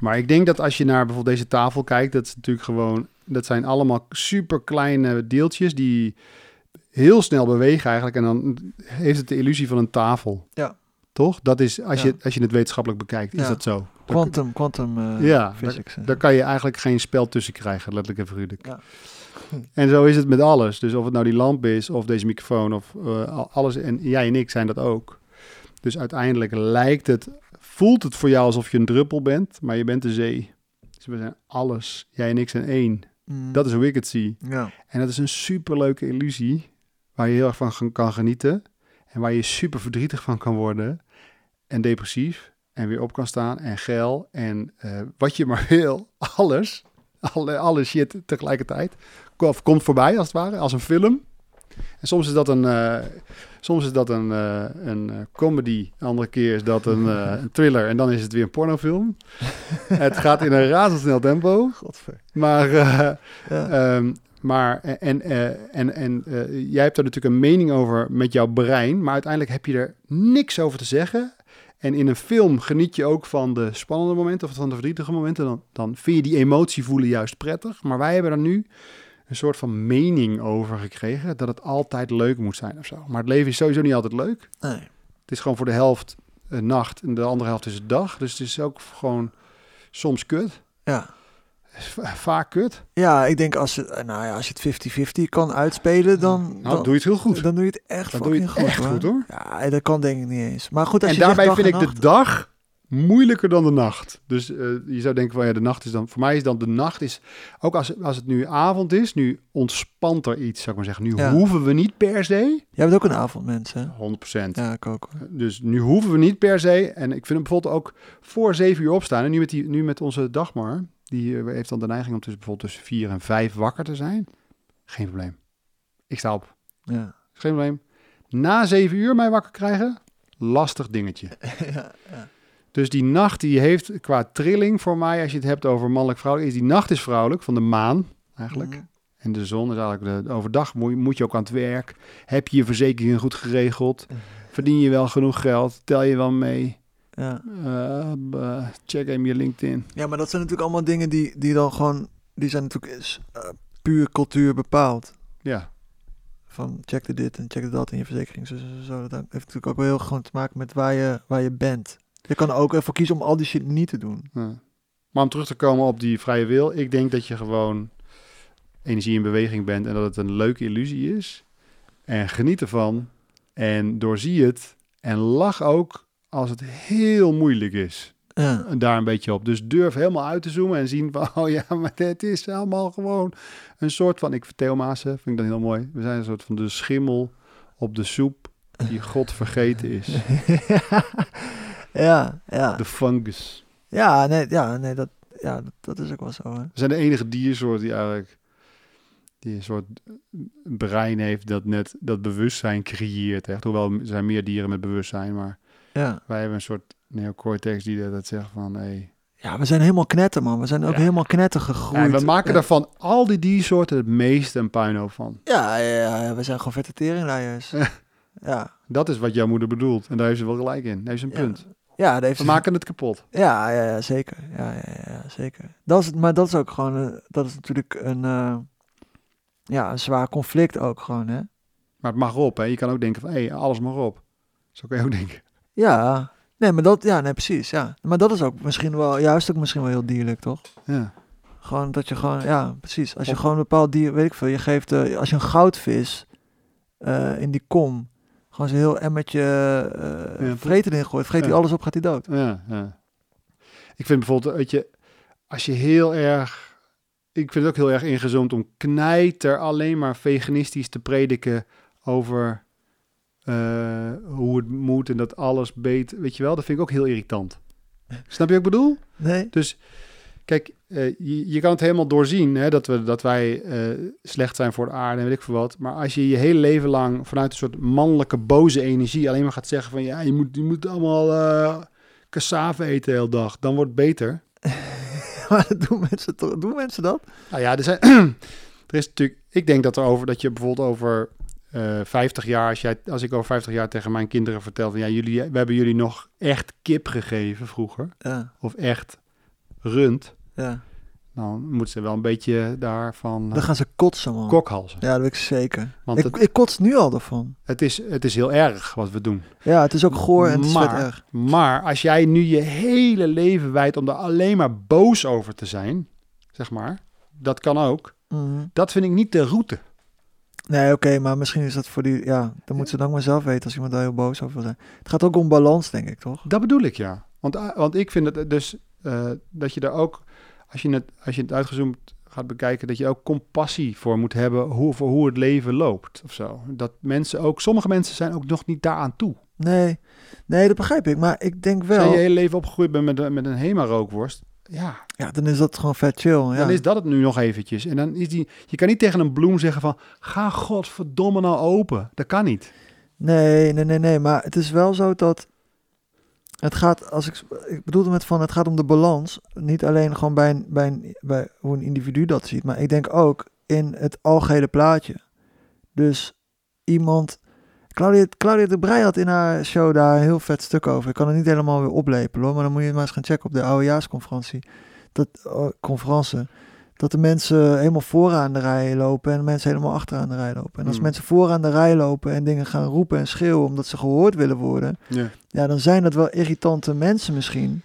Maar ik denk dat als je naar bijvoorbeeld deze tafel kijkt, dat is natuurlijk gewoon, dat zijn allemaal super kleine deeltjes die heel snel bewegen eigenlijk. En dan heeft het de illusie van een tafel. Ja. Toch? Dat is, als, Ja. je, als je het wetenschappelijk bekijkt, is dat zo. Daar- Quantum, quantum eh, Ja, physics. Daar kan je eigenlijk geen spel tussen krijgen, letterlijk en figuurlijk. Ja. En zo is het met alles. Dus of het nou die lamp is, of deze microfoon, of eh, al- alles. En jij en ik zijn dat ook. Dus uiteindelijk lijkt het, voelt het voor jou alsof je een druppel bent, maar je bent de zee. Dus we zijn alles. Jij en ik zijn één. Mm, Dat is hoe ik het zie. ja. En dat is een superleuke illusie, waar je heel erg van kan genieten. En waar je super verdrietig van kan worden. En depressief. En weer op kan staan. En geil. En eh, wat je maar wil. Alles. Alle, alle shit tegelijkertijd. Ko- Komt voorbij als het ware. Als een film. En soms is dat een, eh, soms is dat een, eh, een comedy. De andere keer is dat een, een thriller. En dan is het weer een pornofilm. het gaat in een razendsnel tempo. Godver. Maar... eh, Ja. Ehm, maar en, eh, en, en eh, jij hebt er natuurlijk een mening over met jouw brein, maar uiteindelijk heb je er niks over te zeggen. En in een film geniet je ook van de spannende momenten of van de verdrietige momenten. Dan, dan vind je die emotie voelen juist prettig. Maar wij hebben er nu een soort van mening over gekregen dat het altijd leuk moet zijn of zo. Maar het leven is sowieso niet altijd leuk. nee. Het is gewoon voor de helft eh, nacht en de andere helft is het dag. Dus het is ook gewoon soms kut. Ja. Va- Vaak kut. ja, ik denk als, het, eh, nou ja, als je het 50-50 kan uitspelen, dan, Nou, dan, doe je het heel goed. dan doe je het echt Dan doe je het fucking echt hoor. goed hoor. Ja, dat kan denk ik niet eens. Maar goed, als en je daarbij vind en ik nacht- de dag moeilijker dan de nacht. Dus eh, je zou denken van ja, de nacht is dan... Voor mij is dan de nacht is... Ook als, als het nu avond is, nu ontspant er iets, zou ik maar zeggen. Nu Ja. hoeven we niet per se... Jij bent ook een avondmens, hè? 100%. Ja, ik ook. hoor. Dus nu hoeven we niet per se... En ik vind hem bijvoorbeeld ook voor zeven uur opstaan. En nu met, die, nu met onze Dagmar... Die eh, heeft dan de neiging om tussen, bijvoorbeeld tussen vier en vijf wakker te zijn. Geen probleem. Ik sta op. Ja. Geen probleem. Na zeven uur mij wakker krijgen, lastig dingetje. ja, ja. Dus die nacht die heeft qua trilling voor mij, als je het hebt over mannelijk-vrouwelijk, is die nacht is vrouwelijk, van de maan eigenlijk. Mhm. En de zon is eigenlijk, de, overdag moet, je- moet je ook aan het werk. Heb je je verzekeringen goed geregeld? Verdien je wel genoeg geld? Tel je wel mee? Ja. Eh, check even je LinkedIn. ja, maar dat zijn natuurlijk allemaal dingen die, die dan gewoon... Die zijn natuurlijk is, eh, puur cultuur bepaald. Ja, Van check dit en check dat in je verzekering. Zo, zo, zo. Dat heeft natuurlijk ook wel heel gewoon te maken met waar je, waar je bent. Je kan er ook ervoor kiezen om al die shit niet te doen. ja. Maar om terug te komen op die vrije wil, ik denk dat je gewoon energie in beweging bent en dat het een leuke illusie is. En geniet ervan en doorzie het en lach ook als het heel moeilijk is. Ja. daar een beetje op. Dus durf helemaal uit te zoomen en zien van, oh ja, maar het is allemaal gewoon een soort van, ik vertel Maassen, vind ik dan heel mooi. We zijn een soort van de schimmel op de soep die God vergeten is. ja, ja. De fungus. Ja, nee, ja, nee dat, ja, dat, dat is ook wel zo. Hè. We zijn de enige diersoort die eigenlijk die een soort brein heeft dat net dat bewustzijn creëert. Echt. Hoewel er zijn meer dieren met bewustzijn, maar Ja. wij hebben een soort neocortex die dat, dat zegt van, hey. ja, we zijn helemaal knetter, man. We zijn ook Ja. helemaal knetter gegroeid. Ja, we maken ja. er van al die diersoorten het meeste een puinhoop van. Ja, ja, ja, we zijn gewoon vette teringleiers. Ja. Dat is wat jouw moeder bedoelt. En daar heeft ze wel gelijk in. Daar heeft ze een punt. Ja, heeft We maken het kapot. Ja, ja, ja, zeker. Ja, ja, ja, zeker. Dat is, maar dat is ook gewoon, eh, dat is natuurlijk een, eh, ja, een zwaar conflict ook gewoon, hè. Maar het mag op. Hè. Je kan ook denken van, hé, hey, alles mag op. Zo kan je ook denken. Ja, nee, maar dat, ja, nee, precies, ja. Maar dat is ook misschien wel, juist ook misschien wel heel dierlijk, toch? Ja. Gewoon dat je gewoon, ja, precies. Als je Of- gewoon een bepaald dier, weet ik veel, je geeft, eh, als je een goudvis eh, in die kom, gewoon zo'n heel emmertje eh Ja, vreten erin gooit, vreet hij Ja. alles op, gaat hij dood. Ja, ja. Ik vind bijvoorbeeld, weet je, als je heel erg... Ik vind het ook heel erg ingezoomd om knijter alleen maar veganistisch te prediken over eh, hoe het moet en dat alles beter... Weet je wel, dat vind ik ook heel irritant. Snap je wat ik bedoel? Nee? Dus Kijk, eh, je, je kan het helemaal doorzien hè, dat, we, dat wij eh, slecht zijn voor de aarde en weet ik veel wat. Maar als je je hele leven lang vanuit een soort mannelijke boze energie alleen maar gaat zeggen van ja, je moet, je moet allemaal eh cassave eten de hele dag, dan wordt het beter. Maar doen mensen, toch, doen mensen dat? Nou ja, er, zijn, er is natuurlijk, ik denk dat er over dat je bijvoorbeeld over eh 50 jaar, als, jij, als ik over 50 jaar tegen mijn kinderen vertel van ja, jullie, we hebben jullie nog echt kip gegeven vroeger, Ja, of echt rund, ja. dan moeten ze wel een beetje daarvan Dan gaan ze kotsen, man. kokhalzen. Ja, dat weet ik zeker. Want Ik, het, ik kots nu al ervan. het, is, het is heel erg wat we doen. Ja, het is ook goor en het is Maar- erg. Maar als jij nu je hele leven wijdt om er alleen maar boos over te zijn, zeg maar, dat kan ook. Mhm. Dat vind ik niet de route. Nee, oké, maar misschien is dat voor die... Ja, dan moet ze dan maar zelf weten als iemand daar heel boos over wil zijn. Het gaat ook om balans, denk ik, toch? Dat bedoel ik, ja. Want, eh, want ik vind het dus eh, dat je daar ook, als je, het, als je het uitgezoomd gaat bekijken, dat je ook compassie voor moet hebben hoe, voor hoe het leven loopt of zo. Dat mensen ook, sommige mensen zijn ook nog niet daaraan toe. Nee, nee, dat begrijp ik. Maar ik denk Als wel... je je hele leven opgegroeid bent met, een- met een Hema-rookworst, ja, Ja, dan is dat gewoon vet chill. Ja. dan is dat het nu nog eventjes. En dan is die, je kan niet tegen een bloem zeggen van, ga godverdomme nou open. Dat kan niet. Nee, nee, nee, nee. Maar het is wel zo dat het gaat, als ik, ik bedoelde met van, het gaat om de balans. Niet alleen gewoon bij, een, bij, een, bij hoe een individu dat ziet, maar ik denk ook in het algehele plaatje. Dus iemand, Claudia, Claudia de Brij had in haar show daar een heel vet stuk over. Ik kan het niet helemaal weer oplepelen hoor, maar dan moet je maar eens gaan checken op de oudejaarsconferentie. Dat, conferentie. Dat de mensen helemaal vooraan de rij lopen en de mensen helemaal achteraan de rij lopen. En als Hmm. mensen vooraan de rij lopen en dingen gaan roepen en schreeuwen omdat ze gehoord willen worden, Ja. ja, dan zijn dat wel irritante mensen misschien.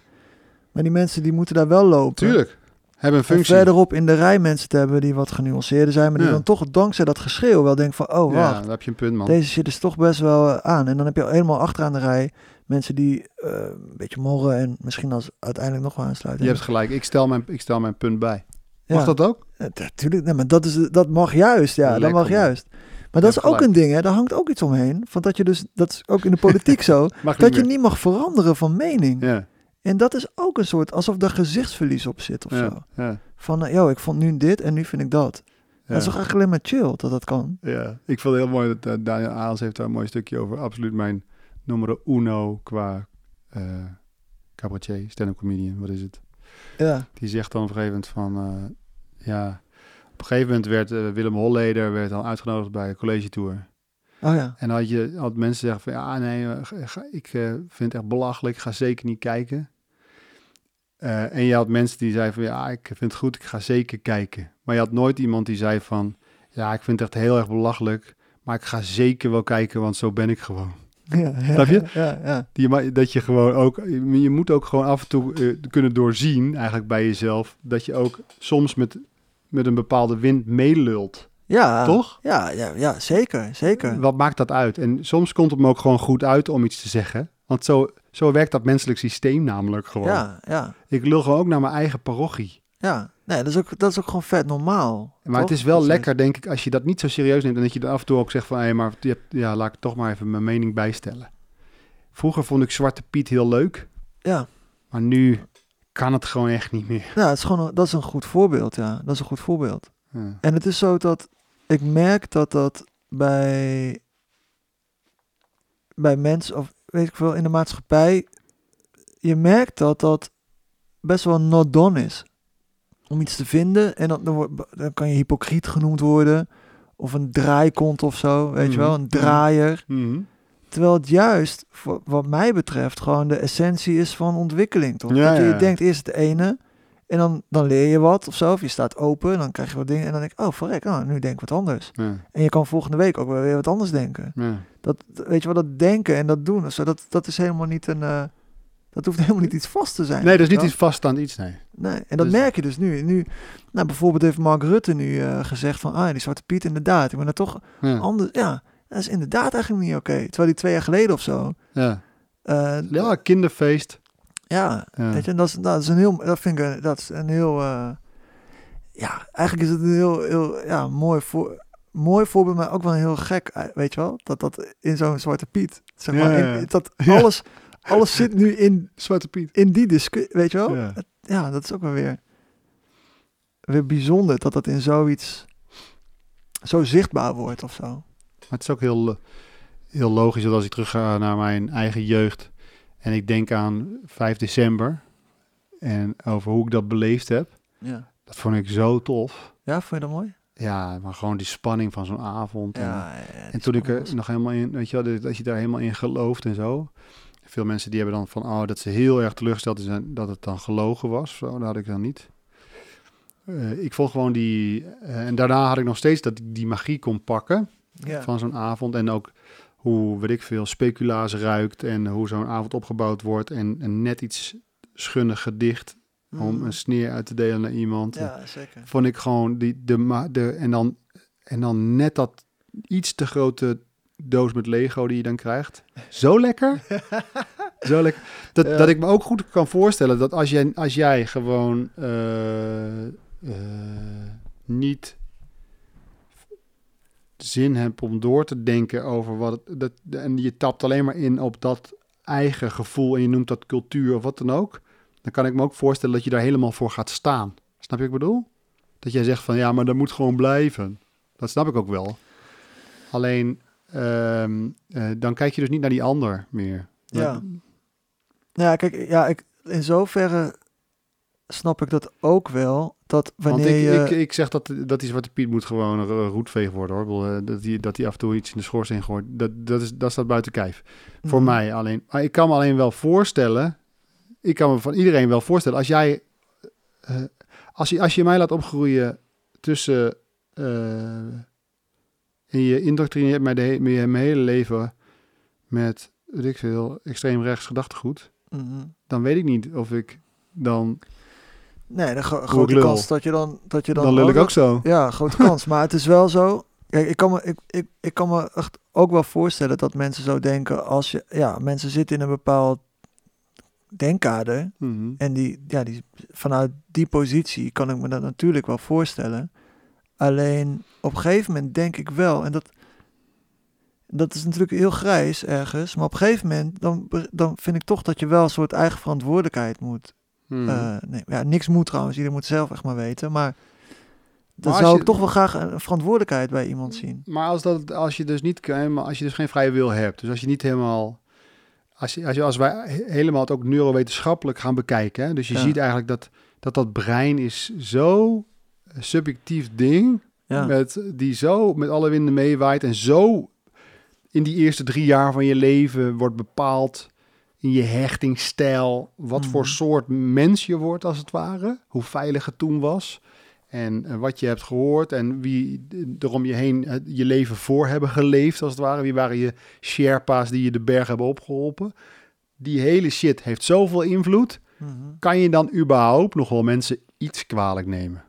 Maar die mensen die moeten daar wel lopen. Tuurlijk. Hebben een functie. verderop in de rij mensen te hebben die wat genuanceerder zijn, maar die Ja. dan toch dankzij dat geschreeuw wel denken van, oh ja, wacht, daar heb je een punt, man. deze shit is toch best wel eh, aan. En dan heb je helemaal achteraan de rij mensen die eh, een beetje morren en misschien als uiteindelijk nog wel aansluiten. Je hebt gelijk. Ik stel mijn, ik stel mijn punt bij. ja, Mag dat ook? Natuurlijk, nee, maar dat, is, dat mag juist, ja, dat mag juist. Maar dat is ook een ding, hè. Daar hangt ook iets omheen. Van dat je dus, dat is ook in de politiek zo, dat niet je niet mag veranderen van mening. Ja, En dat is ook een soort, alsof daar gezichtsverlies op zit of zo. ja, ja, Van, eh, yo, ik vond nu dit en nu vind ik dat. ja. Dat is toch eigenlijk alleen maar chill dat dat kan? Ja, ik vond het heel mooi dat eh, Daniel Aals heeft daar een mooi stukje over. Absoluut mijn nummer uno qua eh cabaretier, stand-up comedian, wat is het? Ja, Die zegt dan op een gegeven moment van, eh, ja, op een gegeven moment werd eh, Willem Holleder werd dan uitgenodigd bij een college tour. oh ja. En had je had mensen zeggen van, ja, nee, ga- ik vind het echt belachelijk, ik ga zeker niet kijken. En je had mensen die zeiden van, ja, ik vind het goed, ik ga zeker kijken. Maar je had nooit iemand die zei van, ja, ik vind het echt heel erg belachelijk, maar ik ga zeker wel kijken, want zo ben ik gewoon. Ja, ja Snap je? Ja, ja. Die, dat je gewoon ook, je je moet ook gewoon af en toe eh, kunnen doorzien, eigenlijk bij jezelf, dat je ook soms met, met een bepaalde wind meelult. Ja, Toch? Ja, ja, ja, zeker, zeker. Wat maakt dat uit? En soms komt het me ook gewoon goed uit om iets te zeggen. Want zo, zo werkt dat menselijk systeem namelijk gewoon. Ja, ja, Ik lul gewoon ook naar mijn eigen parochie. ja. Nee, dat is ook, dat is ook gewoon vet normaal. Maar toch? het is wel Dat lekker, denk ik, als je dat niet zo serieus neemt. En dat je dan af en toe ook zegt van, hé, maar je hebt- ja, laat ik toch maar even mijn mening bijstellen. Vroeger vond ik Zwarte Piet heel leuk. Ja, Maar nu kan het gewoon echt niet meer. ja het is gewoon, dat is een goed voorbeeld, ja. Dat is een goed voorbeeld. Ja. En het is zo dat ik merk dat dat bij, bij mensen, of weet ik veel, in de maatschappij, je merkt dat dat best wel not done is. Om iets te vinden en dan, dan, kan je hypocriet genoemd worden. Of een draaikont of zo, weet je wel, Mhm. een draaier. Mhm. Terwijl het juist, voor, wat mij betreft, gewoon de essentie is van ontwikkeling, toch? Ja, dat je, ja, je ja. denkt eerst het ene en dan, dan leer je wat of zo. Of je staat open en dan krijg je wat dingen en dan denk ik, oh verrek, nou, nu denk ik wat anders. Ja. En je kan volgende week ook wel weer wat anders denken. Ja. Dat, weet je wel, dat denken en dat doen, of zo, dat, dat is helemaal niet een... eh, dat hoeft helemaal niet iets vast te zijn. Nee, dat is niet iets vaststaand iets, nee. Nee, en dat Dus- merk je dus nu. nu nou, bijvoorbeeld heeft Mark Rutte nu eh, gezegd van, ah, die Zwarte Piet, inderdaad. Ik ben er toch Ja. anders... Ja, dat is inderdaad eigenlijk niet oké. Terwijl die twee jaar geleden of zo... Ja. eh, ja, kinderfeest. ja, Ja. weet je, en dat is, dat is een heel, dat vind ik, een- dat is een heel, eh, ja, eigenlijk is het een heel, heel, ja, mooi voor, mooi voorbeeld, maar ook wel heel gek, weet je wel, dat dat in zo'n zwarte Piet, zeg maar, in- dat alles, alles zit nu in, Zwarte Piet. in die discussie, weet je wel, Ja. Dat is ook wel weer, weer bijzonder dat dat in zoiets zo zichtbaar wordt of zo. Maar het is ook heel, heel logisch dat als ik terug ga naar mijn eigen jeugd en ik denk aan 5 december en over hoe ik dat beleefd heb, Ja. dat vond ik zo tof. Ja, vond je dat mooi? Ja, maar gewoon die spanning van zo'n avond. en- Ja, ja, ja, En toen ik er nog helemaal in, weet je wel, dat je daar helemaal in gelooft en zo. Veel mensen die hebben dan van, oh, dat ze heel erg teleurgesteld zijn dat het dan gelogen was. Zo, dat had ik dan niet. Eh, ik vond gewoon die, eh, en daarna had ik nog steeds dat ik die magie kon pakken ja. van zo'n avond. En ook hoe, weet ik veel, speculaas ruikt en hoe zo'n avond opgebouwd wordt. En, en net iets schunnig gedicht om Mhm. een sneer uit te delen naar iemand. Ja, zeker. Vond ik gewoon die, de, de, en, dan, en dan net dat iets te grote doos met Lego die je dan krijgt. Zo lekker. Zo lekker. Dat, Ja. dat ik me ook goed kan voorstellen dat als jij, als jij gewoon eh, eh, niet zin hebt om door te denken over wat het, dat, en je tapt alleen maar in op dat eigen gevoel en je noemt dat cultuur of wat dan ook, dan kan ik me ook voorstellen dat je daar helemaal voor gaat staan. Snap je wat ik bedoel? Dat jij zegt van ja, maar dat moet gewoon blijven. Dat snap ik ook wel. Alleen ehm, eh, dan kijk je dus niet naar die ander meer. Ja. Ja, kijk, ja, ik, in zoverre snap ik dat ook wel. Dat Want wanneer ik, je... ik, ik zeg dat, dat die Zwarte Piet moet gewoon een roetveeg worden hoor. Bedoel, eh, Dat hij dat die af en toe iets in de schoorsteen gooit. Dat, dat, is, dat staat buiten kijf. Voor Mhm. mij alleen. Maar ik kan me alleen wel voorstellen. Ik kan me van iedereen wel voorstellen. Als jij. eh, als, je, als je mij laat opgroeien tussen. eh, en je indoctrineert mij de, mijn hele leven. met. weet ik veel. extreem rechts gedachtegoed. Mhm. dan weet ik niet of ik. dan. Nee, de gro- grote kans dat je dan... Dat je dan, dan lul ik ook zo. Ja, grote kans. Maar het is wel zo... Kijk, ik kan, me, ik, ik, ik kan me echt ook wel voorstellen dat mensen zo denken als je... Ja, mensen zitten in een bepaald denkkader. Mhm. En die, ja, die, vanuit die positie kan ik me dat natuurlijk wel voorstellen. Alleen op een gegeven moment denk ik wel, en dat, dat is natuurlijk heel grijs ergens, maar op een gegeven moment dan, dan vind ik toch dat je wel een soort eigen verantwoordelijkheid moet. Mhm. eh, nee, ja, niks moet trouwens, iedereen moet zelf echt maar weten, maar dan zou je- ik toch wel graag een verantwoordelijkheid bij iemand zien. Maar als, dat, als je dus niet als je dus geen vrije wil hebt, dus als je niet helemaal, als, je, als, je, als wij he- helemaal het ook neurowetenschappelijk gaan bekijken, hè, dus je Ja. ziet eigenlijk dat, dat dat brein is zo subjectief ding, Ja, met, die zo met alle winden meewaait en zo in die eerste drie jaar van je leven wordt bepaald in je hechtingsstijl, wat voor Mhm. soort mens je wordt als het ware, hoe veilig het toen was. En eh, wat je hebt gehoord en wie er om je heen eh, je leven voor hebben geleefd, als het ware. Wie waren je Sherpa's die je de berg hebben opgeholpen? Die hele shit heeft zoveel invloed. Mhm. Kan je dan überhaupt nog wel mensen iets kwalijk nemen?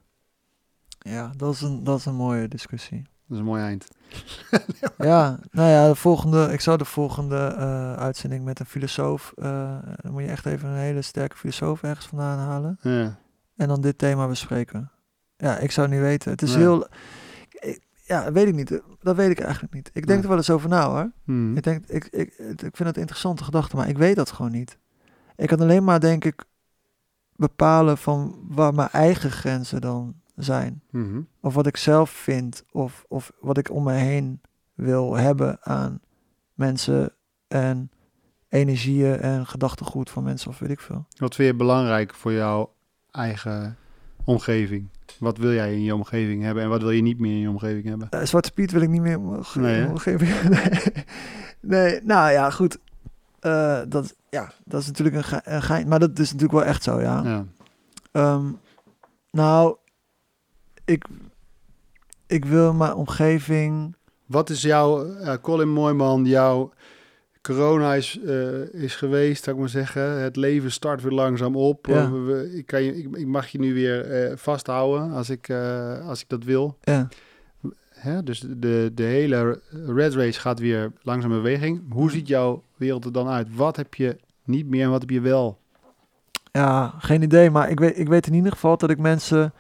Ja dat, is een, dat is een mooie discussie. Dat is een mooi eind. Ja, nou ja, de volgende, ik zou de volgende eh, uitzending met een filosoof, eh, dan moet je echt even een hele sterke filosoof ergens vandaan halen Ja. en dan dit thema bespreken. Ja, ik zou het niet weten. Het is Nee. heel, ik- ja, weet ik niet. Dat weet ik eigenlijk niet. Ik denk Nee. er wel eens over na hoor. Hmm. Ik denk, ik, ik, ik vind het een interessante gedachte, maar ik weet dat gewoon niet. Ik kan alleen maar denk ik bepalen van waar mijn eigen grenzen dan zijn Mhm. of wat ik zelf vind, of, of wat ik om me heen wil hebben aan mensen en energieën en gedachtegoed van mensen, of weet ik veel. Wat vind je belangrijk voor jouw eigen omgeving? Wat wil jij in je omgeving hebben en wat wil je niet meer in je omgeving hebben? Eh, Zwarte Piet wil ik niet meer in mijn Nee, omgeving. nee. nee, nou ja, goed. Eh, dat, ja, dat is natuurlijk een, ge- een gein, maar dat is natuurlijk wel echt zo, ja. Ja. Ehm, nou, ik, ik wil mijn omgeving Wat is jouw, eh, Colin Mooiman, jouw corona is, eh, is geweest, zou ik maar zeggen. Het leven start weer langzaam op. Ja. We- ik, kan je, ik, ik mag je nu weer eh, vasthouden als ik, als ik dat wil. Ja. Hè? Dus de, de hele red race gaat weer langzaam in beweging. Hoe ziet jouw wereld er dan uit? Wat heb je niet meer en wat heb je wel? Ja, geen idee. Maar ik weet, ik weet in ieder geval dat ik mensen,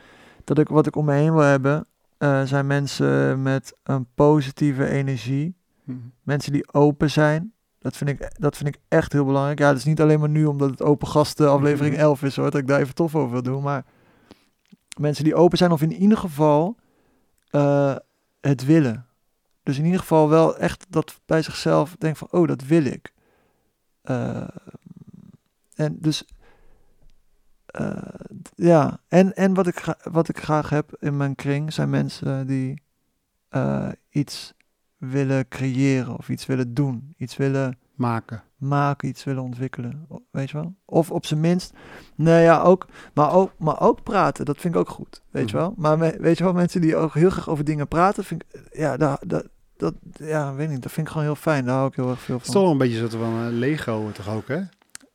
dat ik wat ik om me heen wil hebben, eh, zijn mensen met een positieve energie. Mensen die open zijn. Dat vind, ik, dat vind ik echt heel belangrijk. Ja, dat is niet alleen maar nu omdat het open gasten aflevering 11 is hoor, dat ik daar even tof over wil doen. Maar mensen die open zijn of in ieder geval eh, het willen. Dus in ieder geval wel echt dat bij zichzelf denkt van, oh, dat wil ik. Eh, en dus, eh, ja, en, en wat, ik wat ik graag heb in mijn kring zijn mensen die eh, iets willen creëren of iets willen doen, iets willen Maken. maken, iets willen ontwikkelen, weet je wel? Of op zijn minst, nee ja, ook, maar ook, maar ook praten, dat vind ik ook goed, weet je Mhm. wel? Maar me- weet je wel, mensen die ook heel graag over dingen praten, vind ik, ja, dat, dat, dat, ja, weet niet, dat vind ik gewoon heel fijn, daar hou ik heel erg veel Het is van. toch wel een beetje soort van eh, Lego toch ook, hè?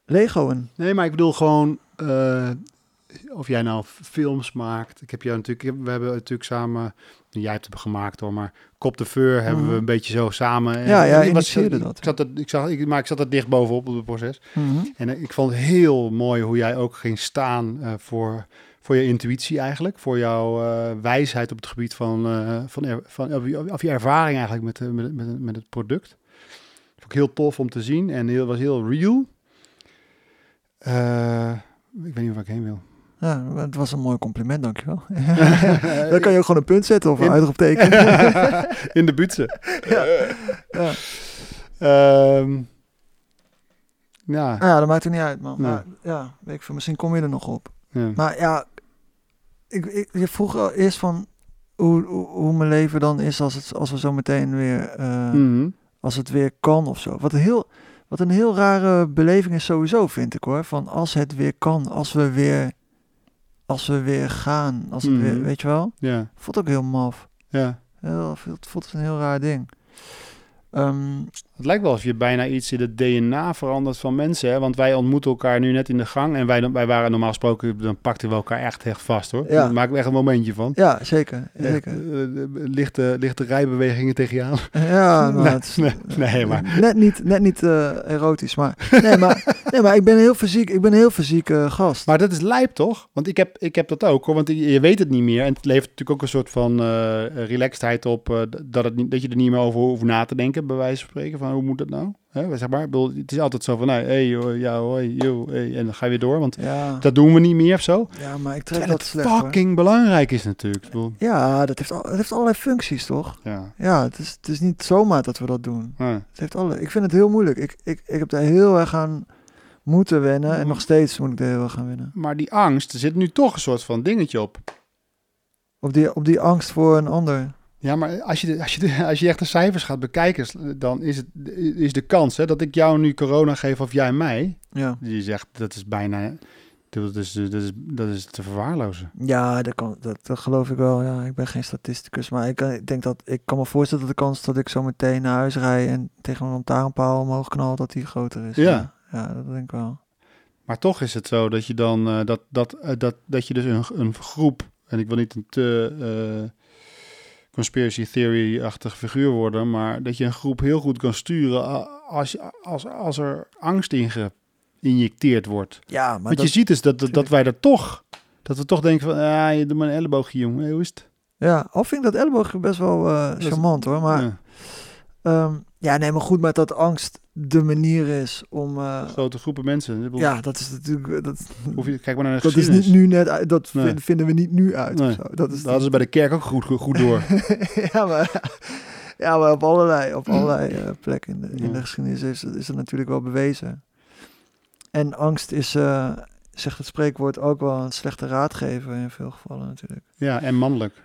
Legoen, Nee, maar ik bedoel gewoon... eh, of jij nou films maakt. Ik heb jou natuurlijk... We hebben natuurlijk samen... Jij hebt het gemaakt hoor, maar Kop de Veur hebben we Mhm. een beetje zo samen... en- Ja, ja, ik was- dat. Ik zat er, ik zag, ik, maar ik zat er dicht bovenop op het proces. Mhm. En eh, ik vond het heel mooi hoe jij ook ging staan eh, voor, voor je intuïtie eigenlijk. Voor jouw wijsheid op het gebied van, van, er- van of, je, of je ervaring eigenlijk met, met, met, met het product. Vond ik heel tof om te zien en heel, was heel real. Eh, ik weet niet waar ik heen wil. ja, het was een mooi compliment, dankjewel. Dan kan je ook gewoon een punt zetten of een uitroepteken. In de butsen. ja. Ja. Ehm, ja, Nou ja, dat maakt er niet uit, man. Nee. Maar ja, weet ik veel, misschien kom je er nog op. ja. Maar ja, ik, ik, je vroeg al eerst van hoe, hoe, hoe mijn leven dan is als, het, als we zo meteen weer, eh, Mhm. als het weer kan of zo. Wat heel, wat een heel rare beleving is sowieso, vind ik hoor. Van als het weer kan, als we weer, als we weer gaan, als Mhm. weer, weet je wel. ja, Voelt ook heel maf. ja. Heel, het voelt als een heel raar ding. Ehm, Het lijkt wel alsof je bijna iets in het DNA verandert van mensen. Hè? Want wij ontmoeten elkaar nu net in de gang. En wij, wij waren normaal gesproken, dan pakten we elkaar echt, echt vast hoor. Ja. Daar maken we echt een momentje van. ja, zeker. Zeker. eh, eh, lichte, lichte rijbewegingen tegen je aan. Ja, nou, nee, het nee, nee, maar... Net niet, net niet eh, erotisch, maar... Nee, maar, nee, maar ik ben een heel fysiek, ik ben heel fysiek eh, gast. Maar dat is lijp toch? Want ik heb, ik heb dat ook hoor. Want je, weet het niet meer. En het levert natuurlijk ook een soort van eh relaxedheid op. eh, dat, het niet, dat je er niet meer over hoeft na te denken, bij wijze van spreken. Van hoe moet dat nou? Hè, zeg maar, bedoel, het is altijd zo van, nou, hey, joh, ja, hoi, joh, hey, en dan ga je weer door. Want Ja, dat doen we niet meer of zo. ja maar ik trek Terwijl dat slecht, hoor. fucking belangrijk is natuurlijk. Bedoel, Ja, dat heeft, al, dat heeft allerlei functies, toch? ja. Ja, het is, het is niet zomaar dat we dat doen. Het heeft alle, ik vind het heel moeilijk. Ik, ik, ik heb daar heel erg aan moeten wennen. En nog steeds moet ik er heel erg aan wennen. Maar die angst, er zit nu toch een soort van dingetje op. Op die, op die angst voor een ander. Ja, maar als je, de, als, je de, als je echt de cijfers gaat bekijken, dan is, het, is de kans hè, dat ik jou nu corona geef of jij mij. Ja, Die zegt, dat is bijna, dat is, dat is, dat is te verwaarlozen. ja dat, kan, dat, dat geloof ik wel. Ja, ik ben geen statisticus. Maar ik, kan- ik denk dat ik kan me voorstellen dat de kans dat ik zo meteen naar huis rij en tegen een lantaarnpaal omhoog knal, dat die groter is. Ja. ja, dat denk ik wel. Maar toch is het zo dat je dan, eh, dat, dat, eh, dat, dat je dus een, een groep, en ik wil niet een te eh, conspiracy theory-achtig figuur worden, maar dat je een groep heel goed kan sturen als, als, als er angst in geïnjecteerd wordt. Ja, maar dat, je ziet dus dat, dat, dat wij er toch, dat we toch denken van, ah, je doet maar een elleboogje, jongen. Hey, hoe is het? ja, al vind ik dat elleboog best wel is- charmant hoor. Maar Ja, Ehm, ja, nee, maar goed, maar dat angst de manier is om... eh, grote groepen mensen. Ja, dat is natuurlijk... Dat, hoef je, kijk maar naar de dat is niet nu net dat Nee. vinden we niet nu uit Nee. Dat is Dat ze bij de kerk ook goed, goed door. ja, maar, ja, maar op allerlei, op allerlei eh, plekken in de, in de geschiedenis is, is het natuurlijk wel bewezen. En angst is, eh, zegt het spreekwoord, ook wel een slechte raadgever in veel gevallen natuurlijk. ja, en mannelijk.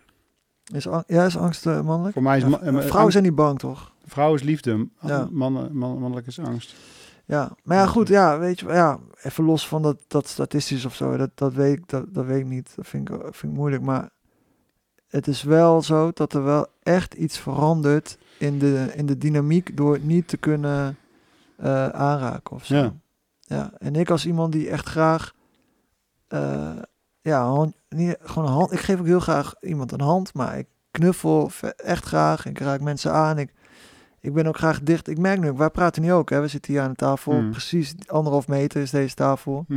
Is, ja, is angst eh, mannelijk? Voor mij is ma- eh, vrouwen angst- zijn niet bang, toch? Vrouw is liefde, Ja. man, man, mannelijk is angst. Ja, maar ja, goed, ja, weet je, ja, even los van dat, dat statistisch of zo, dat, dat, weet ik, dat, dat weet ik niet, dat vind ik, vind ik moeilijk, maar het is wel zo dat er wel echt iets verandert in de, in de dynamiek door het niet te kunnen eh, aanraken of zo. Ja. Ja, en ik als iemand die echt graag, eh, ja, hand, niet, gewoon een hand, ik geef ook heel graag iemand een hand, maar ik knuffel echt graag, ik raak mensen aan, ik, ik ben ook graag dicht. Ik merk nu, wij praten nu ook, hè, we zitten hier aan de tafel, Hmm. precies anderhalf meter is deze tafel.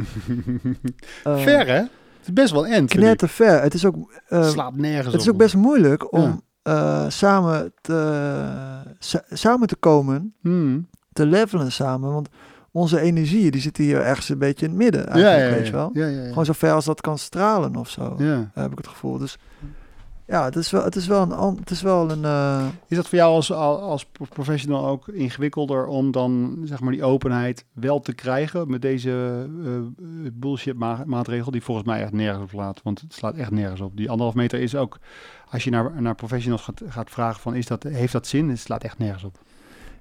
Eh, Ver, hè? Het is best wel end. Knetter ver. Het is ook, Slaat nergens het is op. ook best moeilijk om Ja. eh, samen, te, sa- samen te komen Hmm. te levelen samen. Want onze energie, die zit hier ergens een beetje in het midden, eigenlijk, weet je wel. Ja, ja, ja. Gewoon zo ver als dat kan stralen of zo, ja. heb ik het gevoel. Dus ja, het is wel, het is wel een, het is wel een eh, Is dat voor jou als, al- als pro- professional ook ingewikkelder om dan zeg maar die openheid wel te krijgen met deze eh, bullshit ma- maatregel die volgens mij echt nergens op slaat? Want het slaat echt nergens op. Die anderhalf meter is ook, als je naar, naar professionals gaat, gaat vragen van is dat, heeft dat zin? Het slaat echt nergens op.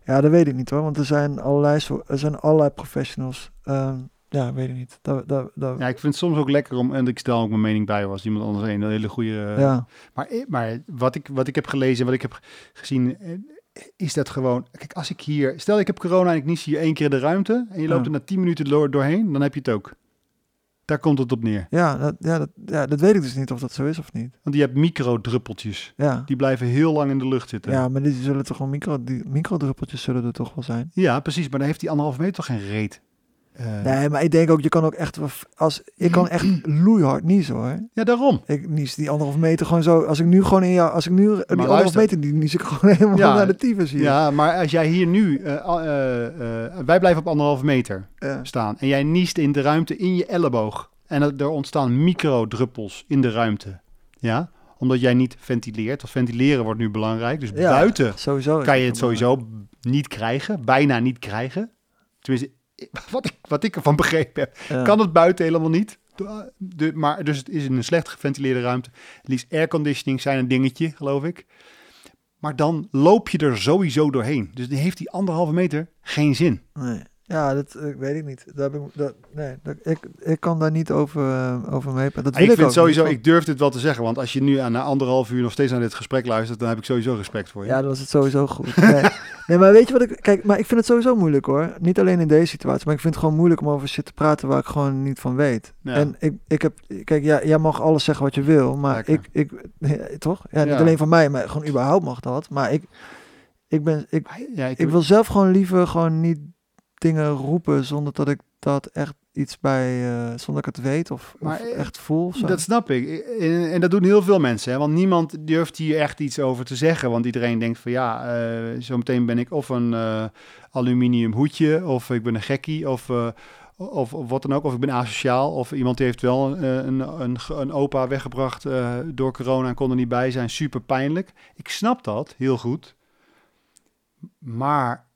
Ja, dat weet ik niet hoor, want er zijn allerlei, er zijn allerlei professionals. Ehm, ja, weet ik niet. Dat, dat, dat, Ja, ik vind het soms ook lekker om, en ik stel ook mijn mening bij als iemand anders een, een hele goede... eh, ja. Maar, maar wat, ik, wat ik heb gelezen en wat ik heb gezien, eh, is dat gewoon... Kijk, als ik hier... Stel, ik heb corona en ik nies hier één keer de ruimte... en je loopt Ja. er na 10 minuten door, doorheen, dan heb je het ook. Daar komt het op neer. Ja, dat, ja, dat, ja, dat weet ik dus niet of dat zo is of niet. Want je hebt microdruppeltjes. Ja, Die blijven heel lang in de lucht zitten. ja maar die zullen toch gewoon micro, die microdruppeltjes zullen er toch wel zijn. Ja, precies. Maar dan heeft die anderhalf meter toch geen reet. Eh, Nee, maar ik denk ook, je kan ook echt, als, ik kan echt loeihard niezen hoor. Ja, daarom. Ik nies die anderhalf meter gewoon zo, als ik nu gewoon in jou, als ik nu die anderhalf luister. meter, die nies ik gewoon helemaal Ja, naar de tyfus hier. Ja, maar als jij hier nu... eh, eh, wij blijven op anderhalf meter. Staan en jij niest in de ruimte in je elleboog en er ontstaan microdruppels in de ruimte, ja, omdat jij niet ventileert, of ventileren wordt nu belangrijk, dus Ja, buiten Sowieso. kan je het sowieso niet krijgen, bijna niet krijgen. Tenminste, wat ik, wat ik ervan begrepen heb, kan het buiten helemaal niet. De, maar dus het is in een slecht geventileerde ruimte. Liefst airconditioning zijn een dingetje, geloof ik. Maar dan loop je er sowieso doorheen. Dus dan heeft die anderhalve meter geen zin. Nee. Ja, dat eh, weet ik niet. Daar ik, dat, nee, dat, ik, ik kan daar niet over, eh, over meepraten. Dat wil ik ik vind sowieso, niet. ik durf dit wel te zeggen, want als je nu aan na anderhalf uur nog steeds naar dit gesprek luistert, dan heb ik sowieso respect voor je. Ja, dan was het sowieso goed. Nee. Nee, maar weet je wat ik... Kijk, maar ik vind het sowieso moeilijk hoor. Niet alleen in deze situatie, maar ik vind het gewoon moeilijk om over shit te praten waar ik gewoon niet van weet. Ja. En ik, ik heb... Kijk, ja, jij mag alles zeggen wat je wil, maar Lekker. ik... ik nee, toch? Ja, niet Ja. alleen van mij, maar gewoon überhaupt mag dat. Maar ik... Ik ben... Ik, ja, ik, ik wil zelf gewoon liever gewoon niet dingen roepen zonder dat ik dat echt iets bij... eh, zonder dat ik het weet of, Maar, of eh, echt voel. zo. dat snap ik. En, en dat doen heel veel mensen, hè? want niemand durft hier echt iets over te zeggen, want iedereen denkt van ja, eh zometeen ben ik of een eh, aluminium hoedje, of ik ben een gekkie, of, of, of wat dan ook, of ik ben asociaal, of iemand die heeft wel een, een, een, een opa weggebracht door corona en kon er niet bij zijn, super pijnlijk. Ik snap dat heel goed, maar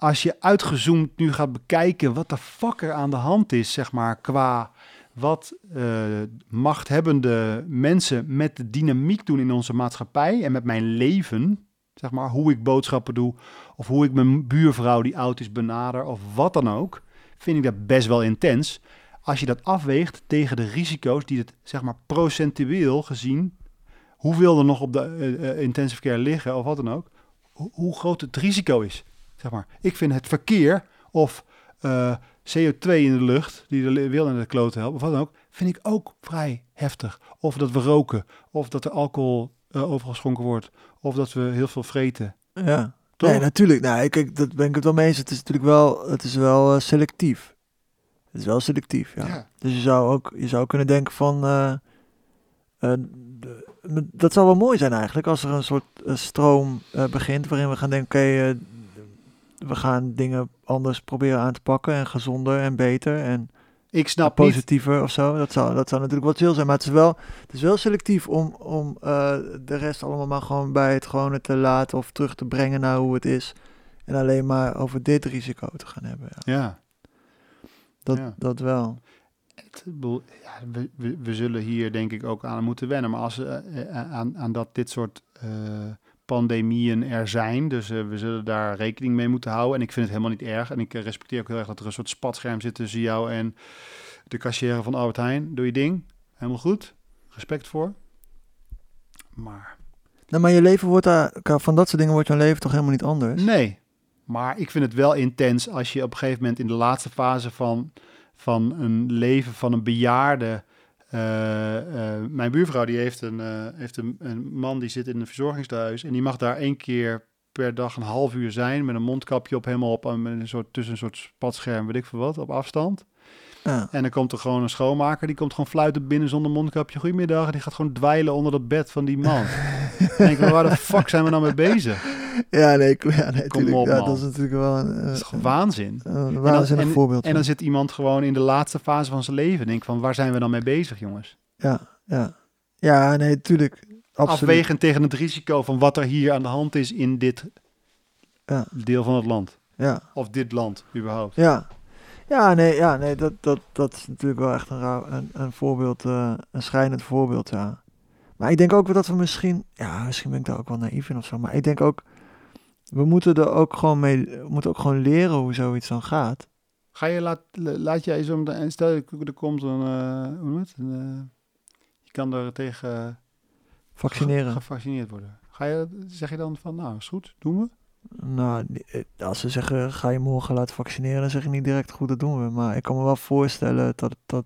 als je uitgezoomd nu gaat bekijken wat de fuck er aan de hand is, zeg maar, qua wat eh, machthebbende mensen met de dynamiek doen in onze maatschappij en met mijn leven, zeg maar, hoe ik boodschappen doe, of hoe ik mijn buurvrouw die oud is benader, of wat dan ook, vind ik dat best wel intens. Als je dat afweegt tegen de risico's die het, zeg maar, procentueel gezien, hoeveel er nog op de eh, eh, intensive care liggen, of wat dan ook, hoe, hoe groot het risico is. Zeg maar. Ik vind het verkeer of eh, CO2 in de lucht, die de wil in de kloten helpt, of wat dan ook, vind ik ook vrij heftig. Of dat we roken, of dat er alcohol eh, overal geschonken wordt, of dat we heel veel vreten. Ja. Toch? Nee, natuurlijk. Nou, kijk, dat ben ik het wel mee eens. Het is natuurlijk wel, het is wel eh, selectief. Het is wel selectief, ja. Dus je zou ook, je zou kunnen denken van, de- dat zou wel mooi zijn eigenlijk, als er een soort stroom begint waarin we gaan denken, oké, eh, we gaan dingen anders proberen aan te pakken en gezonder en beter en Ik snap niet. positiever of zo. Dat zou, dat zou natuurlijk wat chill zijn, maar het is wel, het is wel selectief om, om eh, de rest allemaal maar gewoon bij het gewone te laten of terug te brengen naar hoe het is. En alleen maar over dit risico te gaan hebben. Ja. Ja. Dat, Ja. dat wel. Het, ja, we, we, we zullen hier denk ik ook aan moeten wennen. Maar als we eh, aan, aan dat dit soort eh, pandemieën er zijn, dus eh, we zullen daar rekening mee moeten houden. En ik vind het helemaal niet erg. En ik eh, respecteer ook heel erg dat er een soort spatscherm zit tussen jou en de kassière van Albert Heijn. Doe je ding. Helemaal goed. Respect voor. Maar Nou, maar je leven wordt daar, van dat soort dingen wordt je leven toch helemaal niet anders? Nee, maar ik vind het wel intens als je op een gegeven moment in de laatste fase van, van een leven van een bejaarde. Eh, eh, mijn buurvrouw die heeft, een, eh, heeft een, een man die zit in een verzorgingstehuis en die mag daar één keer per dag een half uur zijn met een mondkapje op helemaal op en een soort tussen een soort spatscherm weet ik veel wat op afstand. Ja. En dan komt er gewoon een schoonmaker die komt gewoon fluiten binnen zonder mondkapje. Goedemiddag en die gaat gewoon dweilen onder dat bed van die man. Dan denk ik, waar de fuck zijn we nou mee bezig? Ja, nee, ja, nee Kom op, ja, man. dat is natuurlijk wel een, Dat een, is gewoon waanzin. een waanzinnig en, voorbeeld. En dan zit iemand gewoon in de laatste fase van zijn leven. Denk van, waar zijn we dan mee bezig, jongens? Ja, ja. Ja, nee, tuurlijk. Absoluut. Afwegend tegen het risico van wat er hier aan de hand is in dit Ja. deel van het land. Ja, Of dit land, überhaupt. ja. Ja, nee, ja, nee dat, dat, dat is natuurlijk wel echt een, raar, een, een voorbeeld, eh, een schrijnend voorbeeld, ja. Maar ik denk ook dat we misschien, ja, misschien ben ik daar ook wel naïef in of zo, maar ik denk ook, we moeten er ook gewoon mee, we moeten ook gewoon leren hoe zoiets dan gaat. Ga je laat, laat jij zo meteen, stel je, er komt een, eh, hoe noem je het? Een, eh, je kan er tegen Vaccineren. gevaccineerd worden. Ga je, zeg je dan van, nou, is goed, doen we? Nou, eh, als ze zeggen, ga je morgen laten vaccineren, dan zeg ik niet direct, goed, dat doen we. Maar ik kan me wel voorstellen dat, dat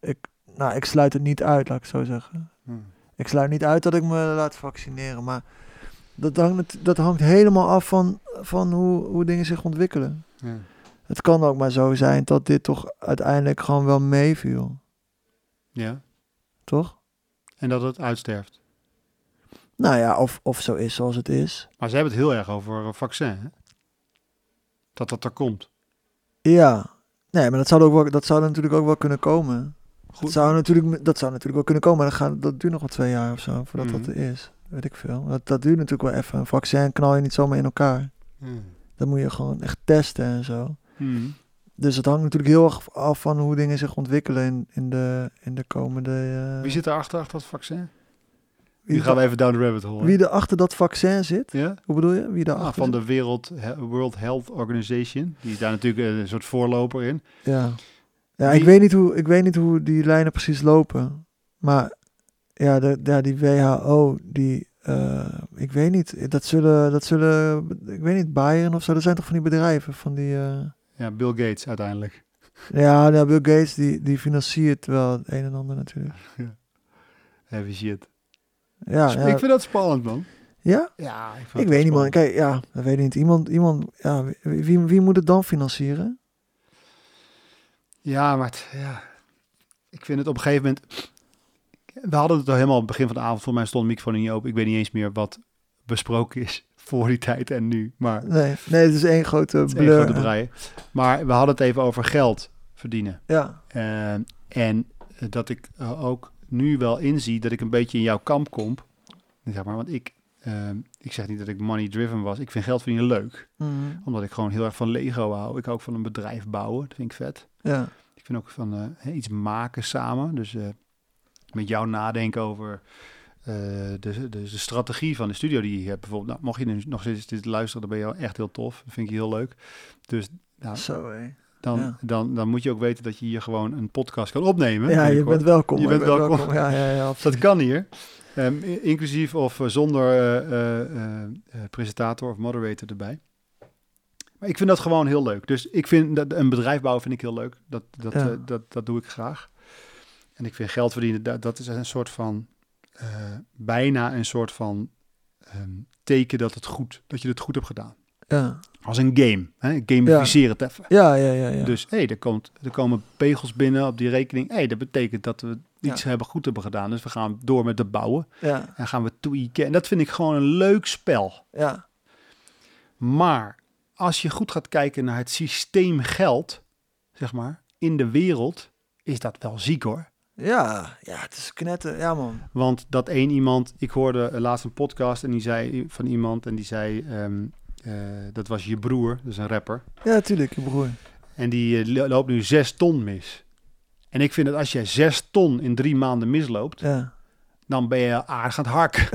ik, nou, ik sluit het niet uit, laat ik zo zeggen. Hm. Ik sluit niet uit dat ik me laat vaccineren, maar dat hangt, dat hangt helemaal af van, van hoe, hoe dingen zich ontwikkelen. Ja. Het kan ook maar zo zijn dat dit toch uiteindelijk gewoon wel meeviel, ja. toch? En dat het uitsterft. Nou ja, of, of zo is zoals het is. Maar ze hebben het heel erg over een vaccin, hè? Dat dat er komt. Ja, nee, maar dat zou, ook wel, dat zou natuurlijk ook wel kunnen komen. Dat Goed. zou, natuurlijk, dat zou natuurlijk wel kunnen komen, maar dan gaan, dat duurt nog wel twee jaar of zo voordat dat Mhm. er is. Weet ik veel. Dat, dat duurt natuurlijk wel even. Een vaccin knal je niet zomaar in elkaar. Hm. Dan moet je gewoon echt testen en zo. Hm. Dus het hangt natuurlijk heel erg af van hoe dingen zich ontwikkelen in, in, de, in de komende... eh, Wie zit er achter, dat vaccin? wie, Nu gaan we even down the rabbit hole. wie er achter dat vaccin zit? Ja? Hoe bedoel je? Wie daar Ah, achter van de Wereld, World Health Organization. Die is daar natuurlijk een soort voorloper in. Ja, ja ik, weet niet hoe, ik weet niet hoe die lijnen precies lopen. Maar ja, de, ja die WHO, die... eh, ik weet niet, dat zullen, dat zullen, ik weet niet, Bayern of zo, dat zijn toch van die bedrijven, van die, eh, Ja, Bill Gates uiteindelijk. ja, nou, Bill Gates, die, die financiert wel het een en ander natuurlijk. Heavy shit. Ja, ja, Ik vind dat spannend, man. ja? Ja, ik, weet niet, man. Kijk, ja, dat weet ik niet. Iemand, iemand, ja, wie, wie, wie moet het dan financieren? Ja, maar het- ja. ik vind het op een gegeven moment... We hadden het al helemaal het begin van de avond. Voor mij stond de microfoon niet open. Ik weet niet eens meer wat besproken is voor die tijd en nu. Maar Nee, nee, het is één grote is één grote. Maar we hadden het even over geld verdienen. Ja, Eh, en dat ik ook nu wel inzie dat ik een beetje in jouw kamp kom. Zeg maar, want ik, eh, ik zeg niet dat ik money driven was. Ik vind geld verdienen leuk. Mhm. Omdat ik gewoon heel erg van Lego hou. Ik hou ook van een bedrijf bouwen. Dat vind ik vet. ja, Ik vind ook van eh, iets maken samen. Dus eh, met jou nadenken over eh, de, de, de strategie van de studio die je hebt. Bijvoorbeeld, nou, mocht je nu nog steeds dit luisteren, dan ben je echt heel tof. Dat vind ik heel leuk. Dus nou, zo dan, Ja. dan, dan moet je ook weten dat je hier gewoon een podcast kan opnemen. Ja, je bent welkom. Je bent welkom. Ja, ja, ja, absoluut. Dat kan hier. Ehm, inclusief of eh, zonder eh, presentator of moderator erbij. Maar ik vind dat gewoon heel leuk. Dus ik vind dat een bedrijf bouwen vind ik heel leuk. Dat, dat, Ja. dat, dat doe ik graag. En ik vind geld verdienen, dat, dat is een soort van, eh, bijna een soort van ehm, teken dat, het goed, dat je het goed hebt gedaan. Ja, Als een game. Hè? Gamificeer het even. ja, ja, ja. ja. Dus hé, er, komt, er komen pegels binnen op die rekening. Hé, dat betekent dat we iets hebben goed hebben gedaan. Dus we gaan door met het bouwen. ja, En gaan we tweaken. En dat vind ik gewoon een leuk spel. ja, Maar als je goed gaat kijken naar het systeem geld, zeg maar, in de wereld, is dat wel ziek hoor. Ja, ja, het is knetten. Ja, man. Want dat één iemand, ik hoorde laatst een podcast en die zei van iemand en die zei, ehm, eh, dat was je broer, dus een rapper. Ja, tuurlijk, je broer. En die eh, lo- loopt nu zes ton mis. En ik vind dat als jij zes ton in drie maanden misloopt, Ja. Dan ben je aardig aan het harken.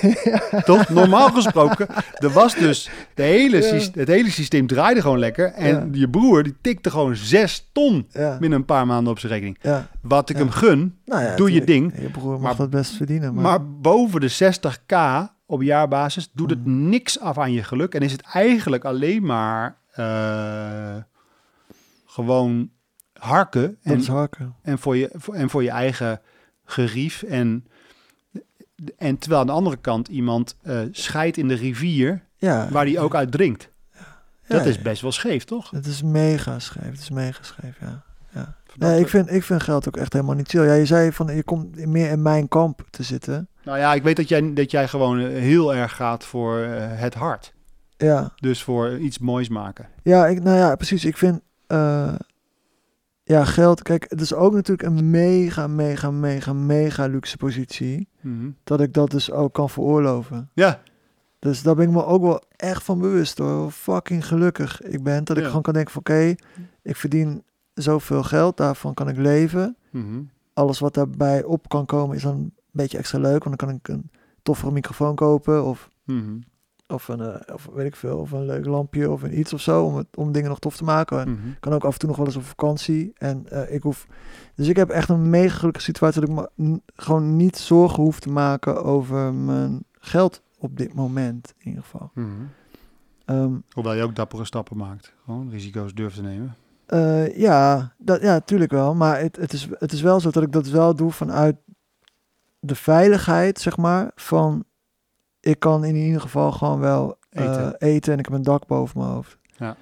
Toch? Normaal gesproken, er was dus de hele Ja. het hele systeem draaide gewoon lekker. En Ja. je broer die tikte gewoon zes ton Ja, binnen een paar maanden op zijn rekening. ja. Wat ik Ja. hem gun, Nou ja, Doe je ding. Je broer mag Maar- dat best verdienen. Maar, maar boven de 60k op jaarbasis doet het Mhm. niks af aan je geluk. En is het eigenlijk alleen maar eh, gewoon harken. En, harken. en, voor je, en voor je eigen gerief. En, en terwijl aan de andere kant iemand eh scheidt in de rivier Ja. waar die ook uit drinkt. ja, Dat is ja. best wel scheef, toch? Het is mega scheef. Het is mega scheef, ja. Dat- Nee, ik vind, ik vind geld ook echt helemaal niet chill. Ja, je zei van je komt meer in mijn kamp te zitten. Nou ja, ik weet dat jij, dat jij gewoon eh, heel erg gaat voor eh, het hart. Ja, Dus voor iets moois maken. ja, ik, nou ja, precies. Ik vind, ja, geld, kijk, het is ook natuurlijk een mega, mega, mega, mega luxe positie. Mhm. Dat ik dat dus ook kan veroorloven. Ja, Dus daar ben ik me ook wel echt van bewust hoor. Hoe fucking gelukkig ik ben. Dat ik Ja. gewoon kan denken van oké, ik verdien zoveel geld, daarvan kan ik leven. Mhm. Alles wat daarbij op kan komen is dan een beetje extra leuk. Want dan kan ik een toffere microfoon kopen of, Mhm. Of, een, eh, of weet ik veel, of een leuk lampje of een iets of zo. Om, het, om dingen nog tof te maken. En Mhm. kan ook af en toe nog wel eens op vakantie. En eh, ik hoef. Dus ik heb echt een mega gelukkige situatie dat ik me gewoon niet zorgen hoef te maken over mijn geld op dit moment. In ieder geval. Mhm. Ehm, Hoewel je ook dappere stappen maakt. Gewoon risico's durft te nemen. Eh, ja, dat, ja, tuurlijk wel. Maar het, het, is, het is wel zo dat ik dat wel doe vanuit de veiligheid, zeg maar. Van ik kan in ieder geval gewoon wel eh, Eten. eten en ik heb een dak boven mijn hoofd. Ja.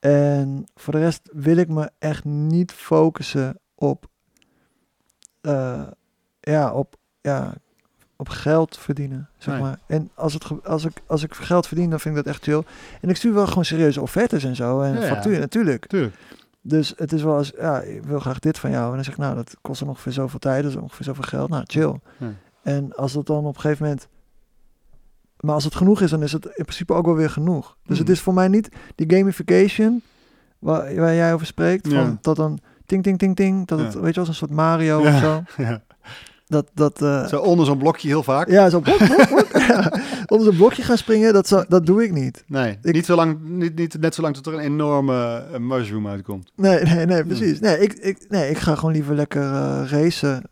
En voor de rest wil ik me echt niet focussen op, eh, ja, op, ja, op geld verdienen, zeg Nee. maar. En als, het, als, ik, als ik geld verdien, dan vind ik dat echt chill. En ik stuur wel gewoon serieuze offertes en zo. En Ja, ja. facturen, natuurlijk. Tuurlijk. Dus het is wel eens, ja, ik wil graag dit van jou. En dan zeg ik, nou, dat kost ongeveer zoveel tijd, dat is ongeveer zoveel geld. Nou, chill. Ja. En als dat dan op een gegeven moment... Maar als het genoeg is, dan is het in principe ook wel weer genoeg. Dus het Mhm. is voor mij niet die gamification waar, waar jij over spreekt. Van Ja. dat dan ting, ting, ting, ting. Dat het, weet je wel, een soort Mario Ja. of zo. Dat, dat, eh, Zo onder zo'n blokje heel vaak. ja, zo blok, blok, blok. Ja, onder zo'n blokje gaan springen, dat, zo, dat doe ik niet. Nee, Ik- niet, zo lang, niet, niet net zo lang tot er een enorme eh, mushroom uitkomt. Nee, nee, nee, precies. Nee, ik, ik, nee, ik ga gewoon liever lekker eh, racen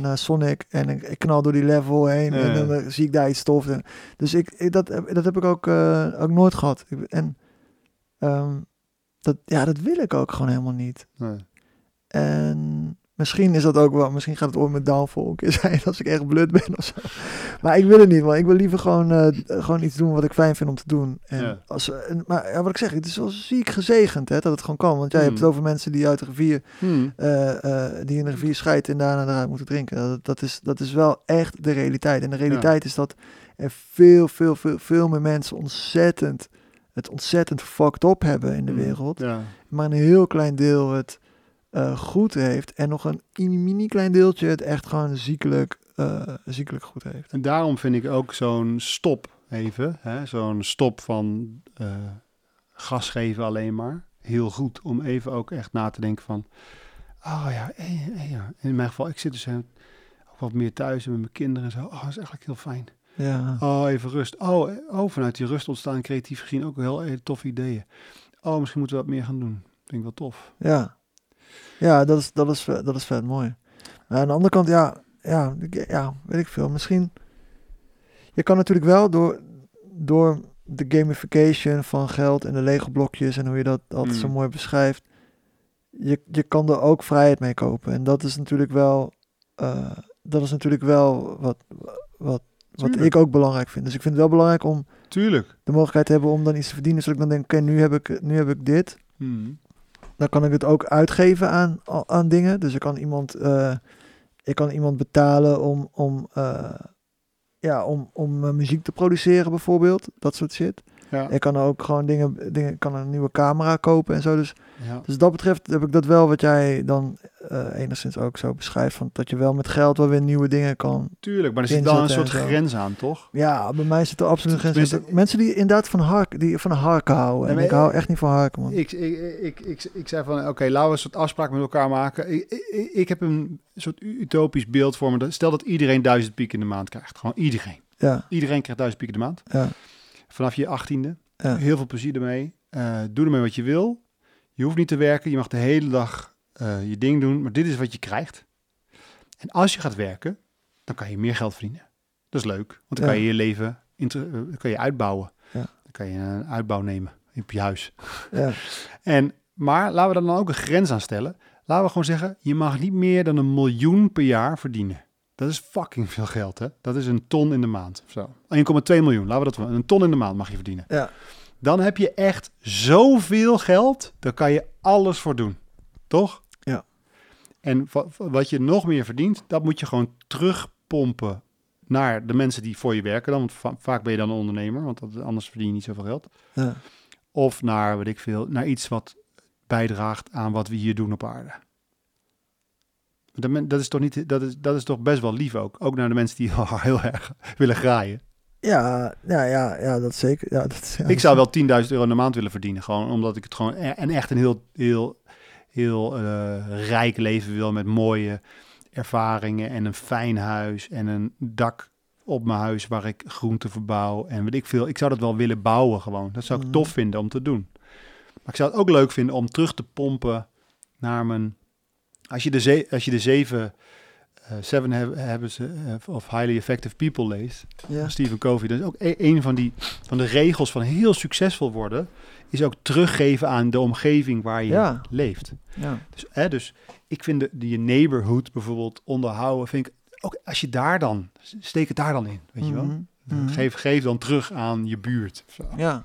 naar Sonic en ik, ik knal door die level heen en dan zie ik daar iets tof. En, dus ik, ik, dat, heb- dat heb ik ook, ook nooit gehad. Ik, en ehm, dat, ja, dat wil ik ook gewoon helemaal niet. Nee. En misschien is dat ook wel, misschien gaat het ooit mijn downfall een keer zijn als ik echt blut ben of zo. Maar ik wil het niet, man. Ik wil liever gewoon, eh, gewoon iets doen wat ik fijn vind om te doen. En Ja. als, en, maar ja, wat ik zeg, het is wel ziek gezegend hè, dat het gewoon kan. Want jij hebt Hmm. het over mensen die uit de rivier, Hmm. eh, eh, die in de rivier scheiden en daarna eruit moeten drinken. Dat, dat, is, dat is wel echt de realiteit. En de realiteit is dat er veel, veel, veel, veel meer mensen ontzettend, het ontzettend fucked up hebben in de Hmm. wereld maar een heel klein deel het eh, goed heeft. En nog een mini, klein deeltje het echt gewoon ziekelijk, eh, ziekelijk goed heeft. En daarom vind ik ook zo'n stop even, zo'n stop van eh, gas geven alleen maar, heel goed. Om even ook echt na te denken van, oh ja, ja. in mijn geval, ik zit dus ook wat meer thuis en met mijn kinderen en zo. Oh, dat is eigenlijk heel fijn. Ja, Oh, even rust. Oh, oh vanuit die rust ontstaan creatief gezien ook heel toffe ideeën. Oh, misschien moeten we wat meer gaan doen. Vind ik wel tof. ja. Ja dat, is, dat, is, ve- dat is vet mooi. Maar aan de andere kant, ja, ja, ja, weet ik veel. Misschien, je kan natuurlijk wel door, door de gamification van geld en de Lego blokjes en hoe je dat altijd zo Mm. mooi beschrijft, je, je kan er ook vrijheid mee kopen. En dat is natuurlijk wel, eh, dat is natuurlijk wel wat, wat, wat Tuurlijk. ik ook belangrijk vind. Dus ik vind het wel belangrijk om Tuurlijk. de mogelijkheid te hebben om dan iets te verdienen. Zodat ik dan denk, oké, nu heb ik, nu heb ik dit. Hmm. Dan kan ik het ook uitgeven aan, aan dingen. Dus ik kan iemand, eh, ik kan iemand betalen om, om, eh, ja, om, om eh, muziek te produceren bijvoorbeeld. Dat soort shit. Ja. Ik kan ook gewoon dingen, dingen ik kan een nieuwe camera kopen en zo. Dus, ja. dus dat betreft heb ik dat wel wat jij dan eh, enigszins ook zo beschrijft. Van dat je wel met geld wel weer nieuwe dingen kan. Tuurlijk, maar er zit dan een soort grens aan, toch? Ja, bij mij zit er absoluut geen Tenminste- zin. Mensen die inderdaad van, hark, die van harken houden. En ik hou echt niet van harken, man. Ik, ik, ik, ik, zei van, oké, laten we een soort afspraak met elkaar maken. Ik, ik, ik heb een soort utopisch beeld voor me. Stel dat iedereen duizend piek in de maand krijgt. Gewoon iedereen. Ja, Iedereen krijgt duizend piek in de maand. ja, Vanaf je achttiende. ja. Heel veel plezier ermee. Eh, doe ermee wat je wil. Je hoeft niet te werken. Je mag de hele dag eh, je ding doen. Maar dit is wat je krijgt. En als je gaat werken, dan kan je meer geld verdienen. Dat is leuk. Want dan Ja. kan je je leven eh, kan je uitbouwen. Ja. Dan kan je een uitbouw nemen op je huis. ja. En, maar laten we dan ook een grens aan stellen. Laten we gewoon zeggen, je mag niet meer dan een miljoen per jaar verdienen. Dat is fucking veel geld, hè? Dat is een ton in de maand of zo. 1,2 miljoen, laten we dat wel. Een ton in de maand mag je verdienen. Ja. Dan heb je echt zoveel geld, daar kan je alles voor doen. Toch? Ja. En wa- wat je nog meer verdient, dat moet je gewoon terugpompen naar de mensen die voor je werken dan. Want va- vaak ben je dan een ondernemer, want anders verdien je niet zoveel geld. Ja. Of naar, weet ik veel, naar iets wat bijdraagt aan wat we hier doen op aarde. Dat, is toch niet, dat is, dat is toch best wel lief ook. Ook naar de mensen die heel erg willen graaien. Ja, ja, ja, ja, dat zeker. Ja, dat, ja, Ik zou wel 10.000 euro in de maand willen verdienen. Gewoon omdat ik het gewoon e- en echt een heel, heel, heel eh, rijk leven wil met mooie ervaringen en een fijn huis en een dak op mijn huis waar ik groenten verbouw en weet ik veel. Ik zou dat wel willen bouwen gewoon. Dat zou ik Mhm. tof vinden om te doen. Maar ik zou het ook leuk vinden om terug te pompen naar mijn... Als je de, ze- als je de zeven, eh, seven habits eh, of highly effective people leest, ja. Stephen Covey. Dat is ook e- een van, die, van de regels van heel succesvol worden. Is ook teruggeven aan de omgeving waar je Ja. leeft. Ja. Dus, hè, dus ik vind de, die je neighborhood bijvoorbeeld onderhouden. Vind ik ook als je daar dan, steek het daar dan in. Weet je wel? Mhm. Mhm. Geef, geef dan terug aan je buurt. zo. Ja.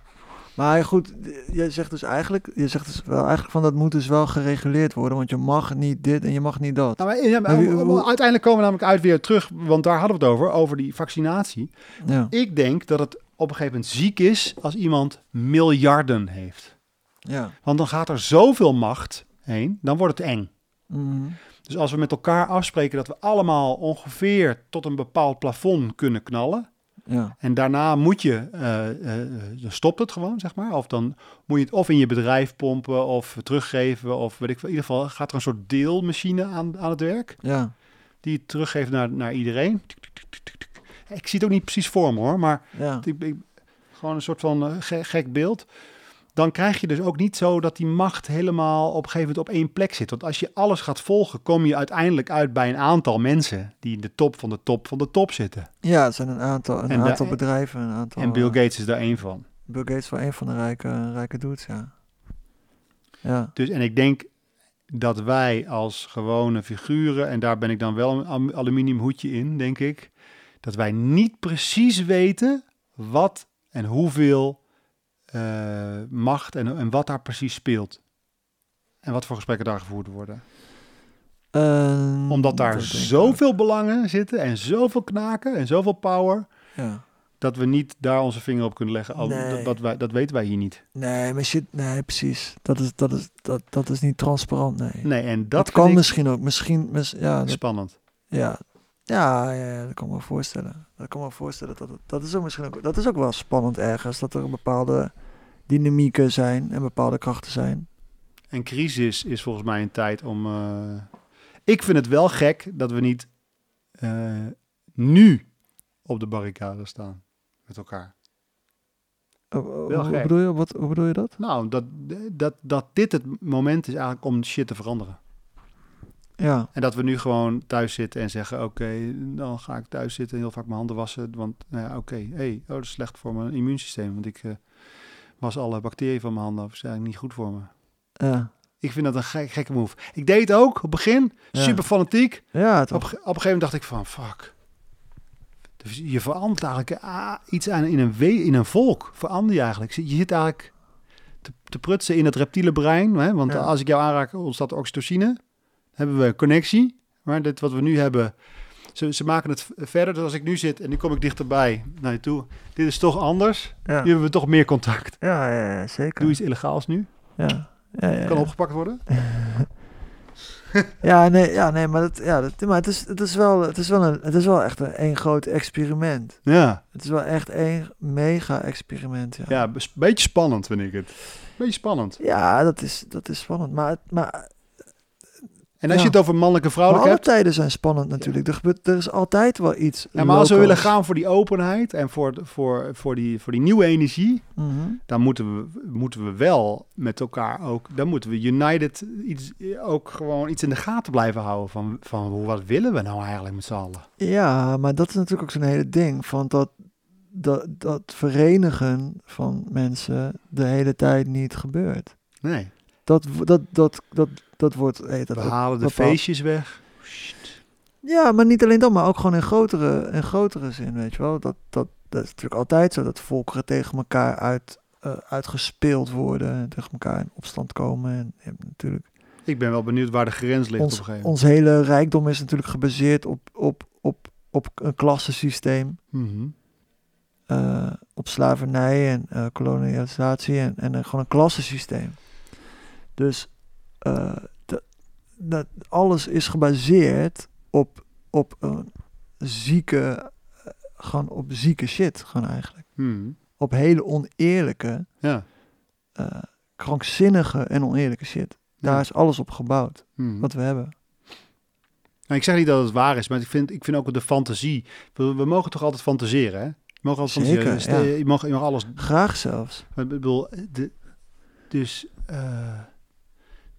Maar goed, je zegt dus eigenlijk, je zegt dus wel eigenlijk van dat moet dus wel gereguleerd worden, want je mag niet dit en je mag niet dat. Nou, maar, ja, uiteindelijk komen we namelijk uit weer terug, want daar hadden we het over, over die vaccinatie. Ja. Ik denk dat het op een gegeven moment ziek is als iemand miljarden heeft. Ja. Want dan gaat er zoveel macht heen, dan wordt het eng. Mhm. Dus als we met elkaar afspreken dat we allemaal ongeveer tot een bepaald plafond kunnen knallen. Ja. En daarna moet je, eh, eh, dan stopt het gewoon, zeg maar. Of dan moet je het of in je bedrijf pompen of teruggeven. Of weet ik veel. In ieder geval gaat er een soort deelmachine aan, aan het werk. Ja. Die het teruggeeft naar, naar iedereen. Ik zie het ook niet precies voor me hoor. Maar Ja. ik, ik- gewoon een soort van eh, ge- gek beeld. Dan krijg je dus ook niet zo dat die macht helemaal op een gegeven moment op één plek zit. Want als je alles gaat volgen, kom je uiteindelijk uit bij een aantal mensen die in de top van de top van de top zitten. Ja, het zijn een aantal, een En de- aantal bedrijven, een aantal. En Bill eh, Gates is daar één van. Bill Gates wel een van de rijke, rijke dudes, ja. Ja. Dus en ik denk dat wij als gewone figuren, en daar ben ik dan wel een aluminium hoedje in, denk ik, dat wij niet precies weten wat en hoeveel eh, macht en, en wat daar precies speelt. En wat voor gesprekken daar gevoerd worden. Ehm, Omdat daar dat zoveel belangen zitten en zoveel knaken en zoveel power. Ja. dat we niet daar onze vinger op kunnen leggen. Al- Nee. dat, wij, dat weten wij hier niet. Nee, maar shit, nee, precies. Dat is, dat is, dat, dat is niet transparant, nee. Nee, en dat, dat kan ik misschien ook. Misschien, mis, ja, dat, spannend. ja. Ja, ja, ja, dat kan ik me voorstellen. Dat kan ik me voorstellen. Dat, dat, is ook misschien ook, dat is ook wel spannend ergens. Dat er bepaalde dynamieken zijn en bepaalde krachten zijn. En crisis is volgens mij een tijd om. eh, ik vind het wel gek dat we niet eh, nu op de barricade staan met elkaar. Oh, oh, Wel hoe, gek. bedoel je, wat, hoe bedoel je dat? Nou, dat, dat, dat dit het moment is eigenlijk om shit te veranderen. Ja, En dat we nu gewoon thuis zitten en zeggen: Oké, dan ga ik thuis zitten en heel vaak mijn handen wassen. Want, nou ja, oké, hey, oh, dat is slecht voor mijn immuunsysteem. Want ik eh, was alle bacteriën van mijn handen af. Dat is eigenlijk niet goed voor me. ja, Ik vind dat een gek, gekke move. Ik deed het ook op het begin, Ja. super fanatiek. ja Op, toch? een ge- op een gegeven moment dacht ik van, fuck. Dus je verandert eigenlijk ah, iets aan in een, we- in een volk. Verander je eigenlijk. Je zit eigenlijk te, te prutsen in het reptiele brein. Hè? Want Ja. als ik jou aanraak, ontstaat oxytocine. Hebben we connectie. Maar dit wat we nu hebben, ze, ze maken het verder. Dus als ik nu zit en nu kom ik dichterbij naar je toe. Dit is toch anders. Ja, Nu hebben we toch meer contact. ja, ja, ja, zeker. Doe iets illegaals nu. Ja, ja, ja, Kan opgepakt worden. Ja, nee, ja, nee, maar, dat, ja, dat, maar het, is, het, is wel, het, is wel een, het is wel echt een, een groot experiment. Ja, Het is wel echt een mega experiment. Ja, ja bes- beetje spannend vind ik het. Beetje spannend. Ja, dat is, dat is spannend. Maar, maar, En als Ja. je het over mannelijke maar vrouwelijk alle hebt. tijden zijn spannend natuurlijk. Er, gebeurt, er is altijd wel iets. Ja, maar als we willen gaan voor die openheid en voor, voor, voor, die, voor die nieuwe energie, Mhm. dan moeten we, moeten we wel met elkaar ook, dan moeten we united iets, ook gewoon iets in de gaten blijven houden van, van hoe- wat willen we nou eigenlijk met z'n allen? Ja, maar dat is natuurlijk ook zo'n hele ding. Van dat, dat, dat verenigen van mensen de hele tijd niet gebeurt. Nee, Dat, dat, dat, dat, dat wordt. Heet dat we halen de bepaald- feestjes weg. Ja, maar niet alleen dat, maar ook gewoon in grotere, in grotere zin, weet je wel. Dat, dat, dat is natuurlijk altijd zo, dat volkeren tegen elkaar uit, eh, uitgespeeld worden. En tegen elkaar in opstand komen. En natuurlijk, Ik ben wel benieuwd waar de grens ligt op een ons, gegeven moment. ons hele rijkdom is natuurlijk gebaseerd op, op, op op een klassensysteem, Mhm. eh, op slavernij en eh, kolonialisatie en, en gewoon een klassensysteem. Dus eh, dat, dat alles is gebaseerd op, op een zieke, eh, gewoon op zieke shit, gewoon eigenlijk. Mhm. Op hele oneerlijke, Ja. eh, krankzinnige en oneerlijke shit. Daar Ja. is alles op gebouwd, Mhm. wat we hebben. Nou, ik zeg niet dat het waar is, maar ik vind, ik vind ook de fantasie. We, we mogen toch altijd fantaseren, hè? Je mag altijd Zeker, fantaseren. ja. Je, mag, je mag alles Graag zelfs. Maar ik bedoel, de, dus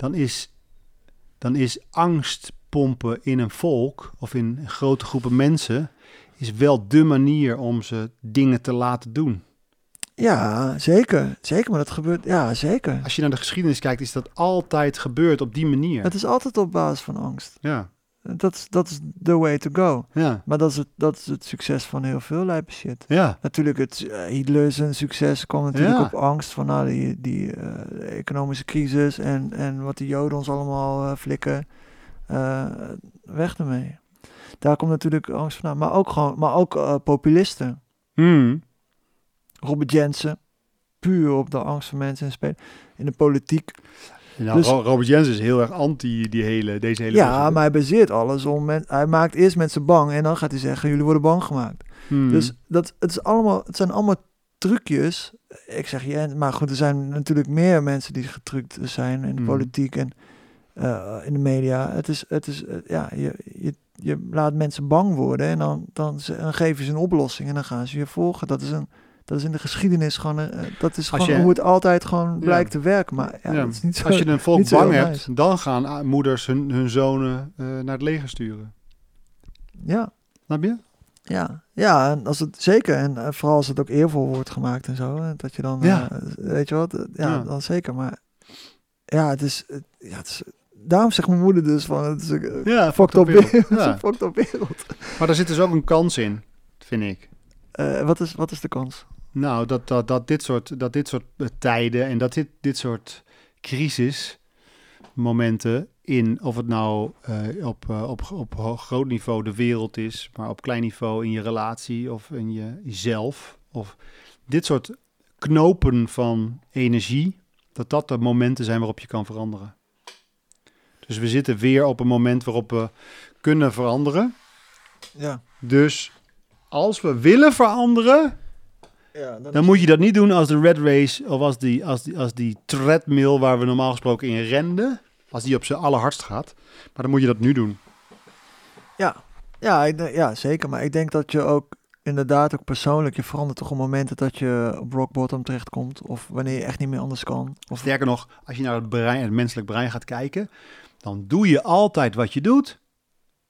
dan, is, dan is angst pompen in een volk of in grote groepen mensen is wel de manier om ze dingen te laten doen. Ja, zeker. Zeker, maar dat gebeurt... Ja, zeker. Als je naar de geschiedenis kijkt, is dat altijd gebeurd op die manier. Het is altijd op basis van angst. Ja, Dat is, dat is the way to go. ja, Maar dat is het, dat is het succes van heel veel lijpe shit. ja. Natuurlijk, het, eh, Hitler zijn succes kwam natuurlijk Ja. op angst van nou, die, die eh, economische crisis en, en wat de Joden ons allemaal eh, flikken. Weg ermee. Daar komt natuurlijk angst vandaan. Maar ook, gewoon, maar ook populisten. Hmm. Robert Jensen. Puur op de angst van mensen en spelen. In de politiek. Nou, Dus- Ro- Robert Jensen is heel erg anti die hele, deze hele... Ja, maar hij baseert alles om... Men, hij maakt eerst mensen bang en dan gaat hij zeggen... jullie worden bang gemaakt. Hmm. Dus dat, het, is allemaal, het zijn allemaal trucjes. Ik zeg je, maar goed, er zijn natuurlijk meer mensen die getrukt zijn in de Mm. politiek en eh, in de media. Het is, het is eh, ja, je, je, je laat mensen bang worden en dan, dan, ze- dan geven ze een oplossing en dan gaan ze je volgen. Dat is, een, dat is in de geschiedenis gewoon, eh, dat is gewoon je- hoe het altijd gewoon Ja. blijkt te werken. Maar ja, is niet zo. Als je een volk bang hebt, nice. dan gaan ah, moeders hun, hun zonen eh, naar het leger sturen. Ja, Snap je? ja, ja, en als het zeker en eh, vooral als het ook eervol wordt gemaakt en zo, dat je dan, Ja. eh, weet je wat, eh, ja, dan zeker. Maar ja, het is, ja, het is, daarom zegt mijn moeder dus van, het is een eh, Ja, fucked up wereld. Ja. fucked up wereld. Maar daar zit dus ook een kans in, vind ik. Eh, wat, is, wat is de kans? Nou, dat, dat, dat, dit, soort, dat dit soort eh, tijden en dat dit, dit soort crisismomenten in, of het nou eh, op, eh, op, op ho- groot niveau de wereld is, maar op klein niveau in je relatie of in je, jezelf, of dit soort knopen van energie, dat dat de momenten zijn waarop je kan veranderen. Dus we zitten weer op een moment waarop we kunnen veranderen. Ja. Dus als we willen veranderen, ja dan moet je dat niet doen als de red race of als die, als die, als die treadmill waar we normaal gesproken in renden. Als die op zijn allerhardst gaat. Maar dan moet je dat nu doen. Ja, ja, ik, ja, zeker. Maar ik denk dat je ook inderdaad ook persoonlijk, je verandert toch op momenten dat je op rock bottom terechtkomt. Of wanneer je echt niet meer anders kan. Of, Sterker nog, als je naar het, brein, het menselijk brein gaat kijken, dan doe je altijd wat je doet,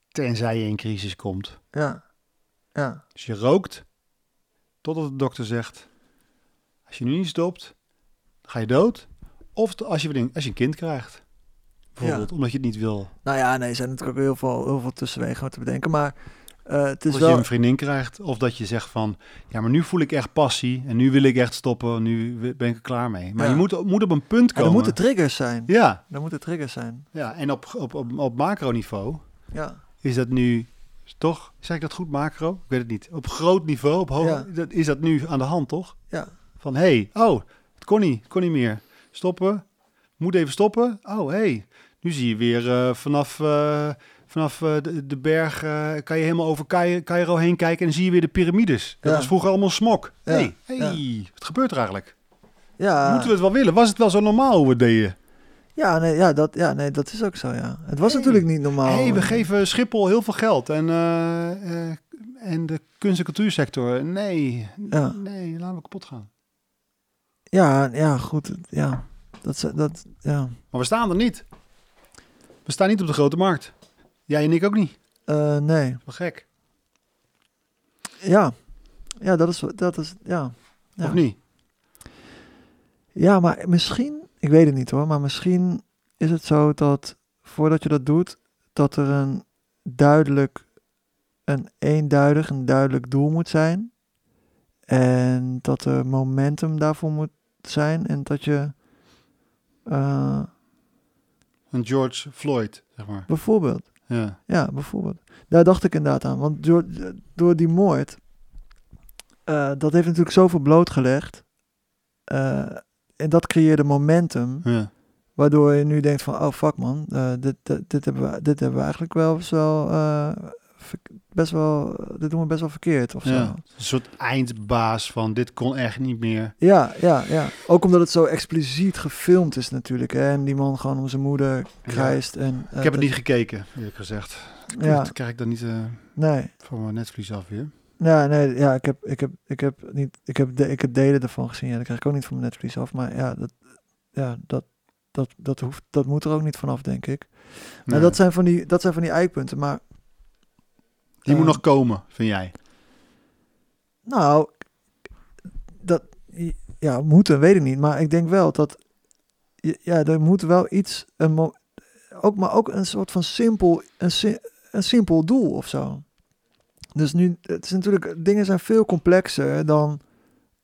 tenzij je in crisis komt. ja, ja, Dus je rookt, totdat de dokter zegt, als je nu niet stopt, ga je dood. Of als je, als je een kind krijgt, bijvoorbeeld, omdat je het niet wil. Nou ja, nee, er zijn natuurlijk ook heel veel, heel veel tussenwegen te bedenken. Maar eh, het Of is dat je een vriendin krijgt, of dat je zegt van, ja, maar nu voel ik echt passie en nu wil ik echt stoppen, nu ben ik er klaar mee. Maar Ja. je moet, moet op een punt komen. er moeten triggers zijn. ja, Er moeten triggers zijn. ja, en op, op, op, op macroniveau Ja, is dat nu toch, zeg ik dat goed, macro? Ik weet het niet. Op groot niveau, op hoog, Ja. dat, is dat nu aan de hand, toch? ja, Van, hé, hey, oh, het kon niet, het kon niet meer. Stoppen, moet even stoppen. Oh, hé, hey, nu zie je weer eh, vanaf, eh, vanaf eh, de, de berg, kan je helemaal over Cai- Cairo heen kijken en dan zie je weer de piramides. Dat Ja. was vroeger allemaal smok. Hé, hey, hey, wat gebeurt er eigenlijk? ja. Moeten we het wel willen? Was het wel zo normaal hoe we deden? Ja, nee, ja, dat, ja, nee, dat is ook zo, ja. Het was Hey. natuurlijk niet normaal. Hey, we geven Schiphol heel veel geld en, eh, eh, en de kunst- en cultuursector, nee, Ja. nee, laten we kapot gaan. Ja, ja, goed. Ja, dat, dat, ja. Maar we staan er niet. We staan niet op de grote markt. Jij en ik ook niet. Eh, nee. Wel gek. Ja. Ja, dat is, dat is, ja. Ja. Of niet? Ja, maar misschien, ik weet het niet hoor, maar misschien is het zo dat voordat je dat doet, dat er een duidelijk, een eenduidig, een duidelijk doel moet zijn. En dat er momentum daarvoor moet zijn en dat je eh, Een George Floyd, zeg maar. bijvoorbeeld, Ja. Ja, bijvoorbeeld. Daar dacht ik inderdaad aan. Want door, door die moord, eh, dat heeft natuurlijk zoveel blootgelegd. Eh, en dat creëerde momentum, ja. waardoor je nu denkt van, oh fuck man, eh, dit, dit, dit, hebben we, dit hebben we eigenlijk wel best wel, eh, best wel, dit doen we best wel verkeerd of zo. Ja. Ja. Een soort eindbaas van dit kon echt niet meer. Ja, ja, Ook omdat het zo expliciet gefilmd is natuurlijk. Hè? En die man gewoon om zijn moeder krijst. En, Ik heb het niet gekeken, eerlijk gezegd. Ja. Dat krijg ik dan niet eh, Nee, van mijn netvlies af weer. Ja, nee, ja, ik heb, ik heb, ik heb niet, ik heb, de, ik heb delen ervan gezien. Ja, dat krijg ik ook niet van mijn netvlies af. Maar ja, dat, ja, dat, dat, dat hoeft, dat moet er ook niet vanaf, denk ik. Maar Nee. dat zijn van die, dat zijn van die eikpunten. Maar Die moet eh, nog komen, vind jij? nou, dat, ja, moeten, weet ik niet. Maar ik denk wel dat, ja, er moet wel iets, een, ook, maar ook een soort van simpel, een, een simpel doel of zo. Dus nu, het is natuurlijk, dingen zijn veel complexer dan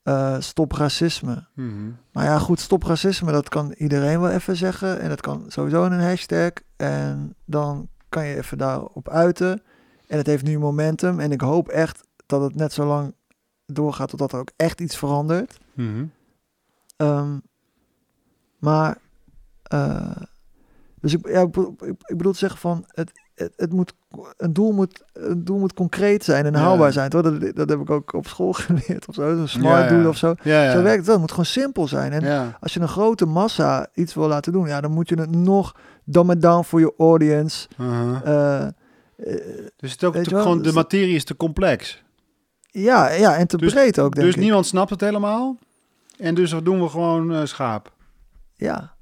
eh, stop racisme. Mhm. Maar ja, goed, stop racisme, dat kan iedereen wel even zeggen. En dat kan sowieso in een hashtag. En dan kan je even daarop uiten. En het heeft nu momentum. En ik hoop echt dat het net zo lang doorgaat totdat er ook echt iets verandert. Mhm. Ehm, maar, eh, dus ik, ja, ik, bedoel- ik, ik bedoel te zeggen van, het, het, het moet, een, doel moet, een doel moet concreet zijn en Ja. haalbaar zijn. Toch? Dat, dat heb ik ook op school geleerd of zo. Een smart Ja, ja. doel of zo. Ja, ja. Zo werkt het wel. Het moet gewoon simpel zijn. En ja. als je een grote massa iets wil laten doen, ja, dan moet je het nog dumb it down voor je audience. Uh-huh. Eh, Dus het ook te- gewoon, de dus- materie is te complex. ja, ja, en te Dus- breed ook, denk Dus ik. niemand snapt het helemaal. En dus doen we gewoon eh, schaap. Ja,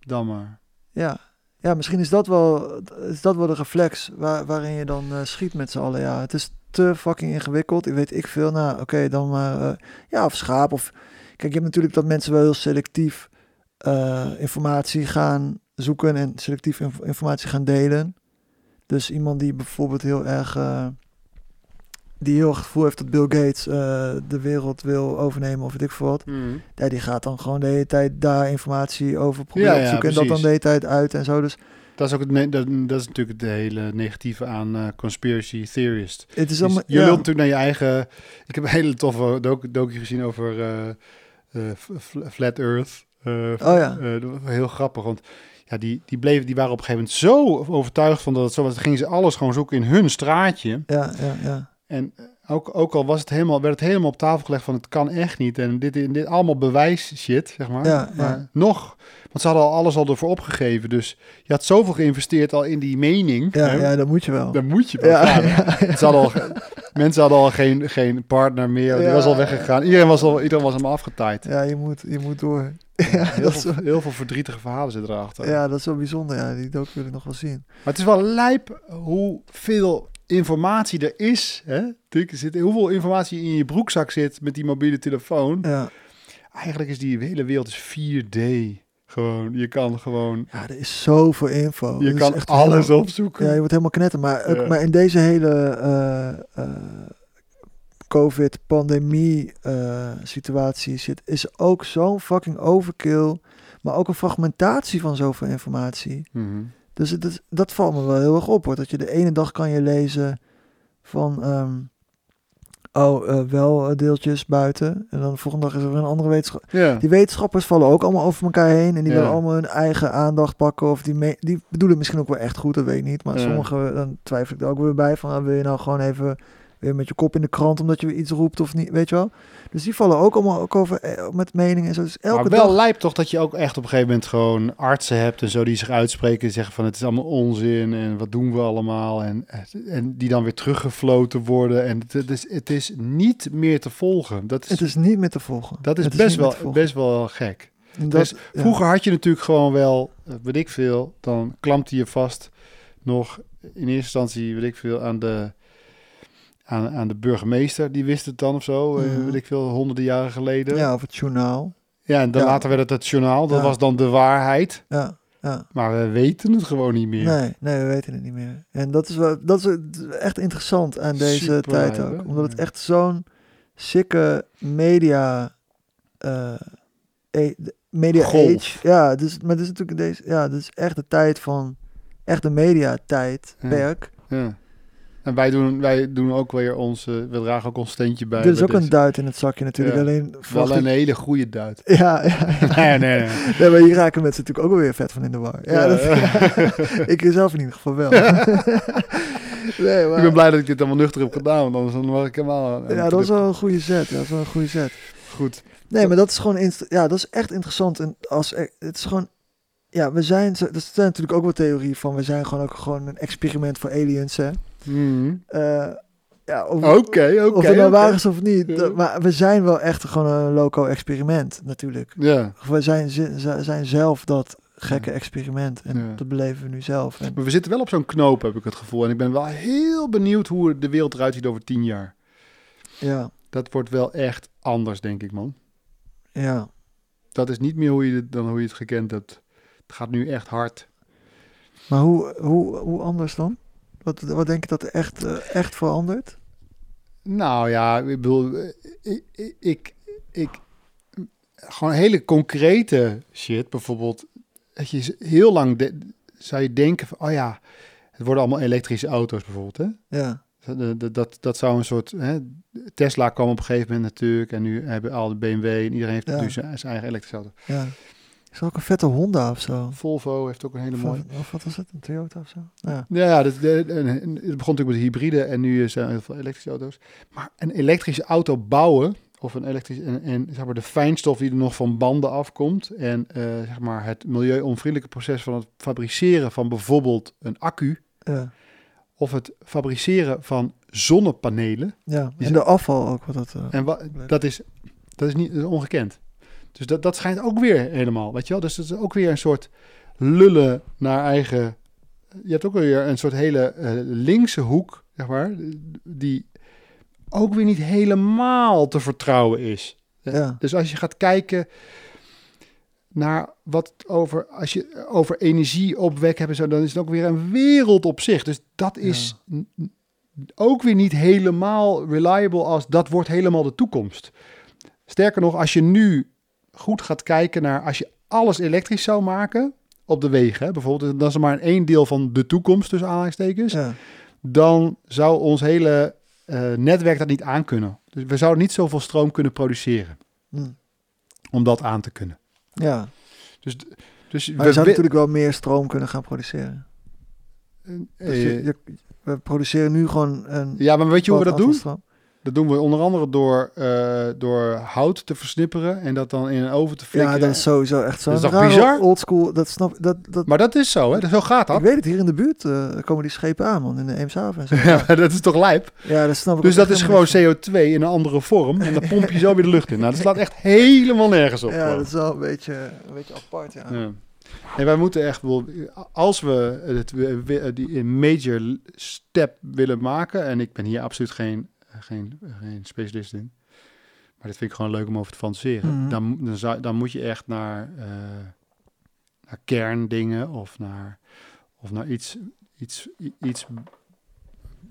Dan maar. ja. Ja, misschien is dat wel, is dat wel de reflex waar, waarin je dan eh, schiet met z'n allen. Ja, het is te fucking ingewikkeld. Ik weet ik veel. Nou, oké, dan maar. eh, ja, of schaap. Of, kijk, je hebt natuurlijk dat mensen wel heel selectief eh, informatie gaan zoeken en selectief inf- informatie gaan delen. Dus iemand die bijvoorbeeld heel erg. Die heel erg het gevoel heeft dat Bill Gates eh, de wereld wil overnemen of weet ik veel wat. Ja, die gaat dan gewoon de hele tijd daar informatie over proberen Ja, ja, opzoeken. en dat dan de hele tijd uit en zo. Dus Dat is ook het, dat, dat is natuurlijk het hele negatieve aan eh, conspiracy theorist. het is Dus allemaal... je ja. lult natuurlijk naar je eigen. Ik heb een hele toffe docu, docu gezien over eh, Flat Earth. Oh ja. heel grappig, want ja, die, die, bleven, die waren op een gegeven moment zo overtuigd van dat het zo was. Dan gingen ze alles gewoon zoeken in hun straatje. Ja, ja, ja. En ook, ook al was het helemaal, werd het helemaal op tafel gelegd van het kan echt niet. En dit, dit allemaal bewijs shit, zeg maar. Ja, maar ja. nog, want ze hadden al alles al ervoor opgegeven. Dus je had zoveel geïnvesteerd al in die mening. Ja, hè? ja, dat moet je wel. Dan moet je wel Ja. Ze hadden al, mensen hadden al geen, geen partner meer. Die was al weggegaan. Iedereen was al, iedereen was helemaal afgetaaid. Ja, je moet, je moet door. heel, dat is veel, wel- heel veel verdrietige verhalen zitten erachter. Ja, dat is wel bijzonder. Ja, die docu wil ik nog wel zien. Maar het is wel lijp hoeveel informatie er is. Hè? Er zit, hoeveel informatie in je broekzak zit met die mobiele telefoon. Ja. Eigenlijk is die hele wereld is 4D. Gewoon, je kan gewoon, ja, er is zoveel info. je kan echt alles helemaal- opzoeken. Ja, je wordt helemaal knetter. Maar, ook, Ja. maar in deze hele eh, eh, COVID-pandemie eh, situatie zit, is ook zo'n fucking overkill. Maar ook een fragmentatie van zoveel informatie. Mhm. Dus het is, dat valt me wel heel erg op. Hoor. Dat je de ene dag kan je lezen van... ehm, oh, eh, wel eh, deeltjes buiten. En dan de volgende dag is er weer een andere wetenschap. Ja. Die wetenschappers vallen ook allemaal over elkaar heen. En die Ja. willen allemaal hun eigen aandacht pakken. Of die, me- die bedoelen misschien ook wel echt goed, dat weet ik niet. Maar Ja. sommigen, dan twijfel ik er ook weer bij. Van, ah, wil je nou gewoon even weer met je kop in de krant... omdat je weer iets roept of niet, weet je wel? Dus die vallen ook allemaal ook over eh, met meningen en zo. Dus elke maar wel dag... lijp toch dat je ook echt op een gegeven moment gewoon artsen hebt en zo die zich uitspreken en zeggen van het is allemaal onzin en wat doen we allemaal en, en die dan weer teruggefloten worden en het, is, het is niet meer te volgen. Dat is, Het is niet meer te volgen. dat is Het best, wel, best wel gek. Dat- Dus ja. Vroeger had je natuurlijk gewoon wel, eh, weet ik veel, dan klampte je vast nog in eerste instantie, weet ik veel, aan de, aan, aan de burgemeester. Die wist het dan of zo, eh, Mhm. weet ik veel, honderden jaren geleden. Ja, of het journaal. Ja, en dan Ja. later werd het het journaal. Dat Ja. was dan de waarheid. Ja, ja. Maar we weten het gewoon niet meer. Nee, nee, we weten het niet meer. En dat is, wel, dat is echt interessant aan deze Super tijd ook. hè? Omdat het echt zo'n sikke media... eh, e- de- media Golf. age. Ja, dus, maar dit is natuurlijk deze... Ja, dit is echt de tijd van echt de mediatijd, Ja. perk. Ja. En wij doen, wij doen ook weer ons, eh, we dragen ook ons steentje bij. Dit is ook een duit in het zakje natuurlijk. Ja. Alleen Wel een ik- hele goede duit. Ja, ja. Nee, nee, nee. Nee, maar hier raken mensen natuurlijk ook alweer vet van in de war. Ja, dat- ik zelf in ieder geval wel. nee, maar, Ik ben blij dat ik dit allemaal nuchter heb gedaan, want anders dan was ik helemaal... ja, dat was wel een goede set. Ja, dat was wel een goede set. Goed. Nee, maar dat is gewoon ja, dat is echt interessant. En als er- het is gewoon, ja, we zijn, er zijn natuurlijk ook wel theorie van, we zijn gewoon ook gewoon een experiment voor aliens, hè. Mhm. Eh, ja, of, Oké, oké. of het nou oké. waar is of niet. Maar we zijn wel echt gewoon een loco experiment, natuurlijk. Ja. We zijn, zijn zelf dat gekke experiment. En Ja. dat beleven we nu zelf. En, Maar we zitten wel op zo'n knoop, heb ik het gevoel. En ik ben wel heel benieuwd hoe de wereld eruit ziet over tien jaar. ja, Dat wordt wel echt anders, denk ik, man. ja. Dat is niet meer hoe je dan hoe je het gekend hebt. Het gaat nu echt hard. Maar hoe, hoe, hoe anders dan? Wat, wat denk je dat er echt, eh, echt verandert? Nou ja, ik bedoel, ik, ik, ik, ik- gewoon hele concrete shit. Bijvoorbeeld, dat je heel lang de- zou je denken van, oh ja, het worden allemaal elektrische auto's bijvoorbeeld, hè? Ja, Dat, dat, dat, dat zou een soort. Hè, Tesla kwam op een gegeven moment natuurlijk. En nu hebben al de BMW en iedereen heeft Ja. nu zijn, zijn eigen elektrische auto. ja. Is ook een vette Honda of zo? Volvo heeft ook een hele mooie. Of, of wat was het? Een Toyota of zo? Ja. Ja, dat, het begon natuurlijk met de hybride en nu zijn er heel veel elektrische auto's. Maar een elektrische auto bouwen, of een elektrische, en, en zeg maar de fijnstof die er nog van banden afkomt, en eh, zeg maar het milieuonvriendelijke proces van het fabriceren van bijvoorbeeld een accu, Ja. of het fabriceren van zonnepanelen, ja. En de afval ook. Wat dat, eh, En wa- dat is, dat is niet dat is ongekend. Dus dat, dat schijnt ook weer helemaal, weet je wel? Dus dat is ook weer een soort lullen naar eigen... Je hebt ook weer een soort hele eh, linkse hoek, zeg maar, die ook weer niet helemaal te vertrouwen is. Ja. Dus als je gaat kijken naar wat over, als je over energie opwek hebt en zo, dan is het ook weer een wereld op zich. Dus dat is ook weer niet helemaal reliable als dat wordt helemaal de toekomst. Sterker nog, als je nu goed gaat kijken naar als je alles elektrisch zou maken op de wegen, hè, bijvoorbeeld, dat is maar een één deel van de toekomst tussen aanhalingstekens, ja. dan zou ons hele eh, netwerk dat niet aankunnen. Dus we zouden niet zoveel stroom kunnen produceren Hm. om dat aan te kunnen. ja. Dus, dus Maar je zou natuurlijk wel meer stroom kunnen gaan produceren. eh, Dus je- je- we produceren nu gewoon een... ja, maar weet je hoe we dat doen? stroom. Dat doen we onder andere door, eh, door hout te versnipperen en dat dan in een oven te flikkeren. Ja, dat is sowieso echt zo. Dat is toch bizar? Oldschool, dat snap dat, dat, Maar dat is zo, hè? Zo gaat Ik dat. weet het, hier in de buurt eh, komen die schepen aan, man. In de Eemshaven en zo. Ja, dat is toch lijp? Ja, dat snap ik Dus dat is gewoon niks CO2 in een andere vorm en dan pomp je zo weer de lucht in. Nou, dat slaat echt helemaal nergens op. Ja, gewoon. dat is wel een beetje, een beetje apart, ja. Ja. En wij moeten echt, wel- als we het, die major step willen maken, en ik ben hier absoluut geen, geen, geen specialist in, maar dit vind ik gewoon leuk om over te fantaseren, Mhm. dan, dan, zou, dan moet je echt naar, eh, naar kerndingen of naar, of naar iets, iets, iets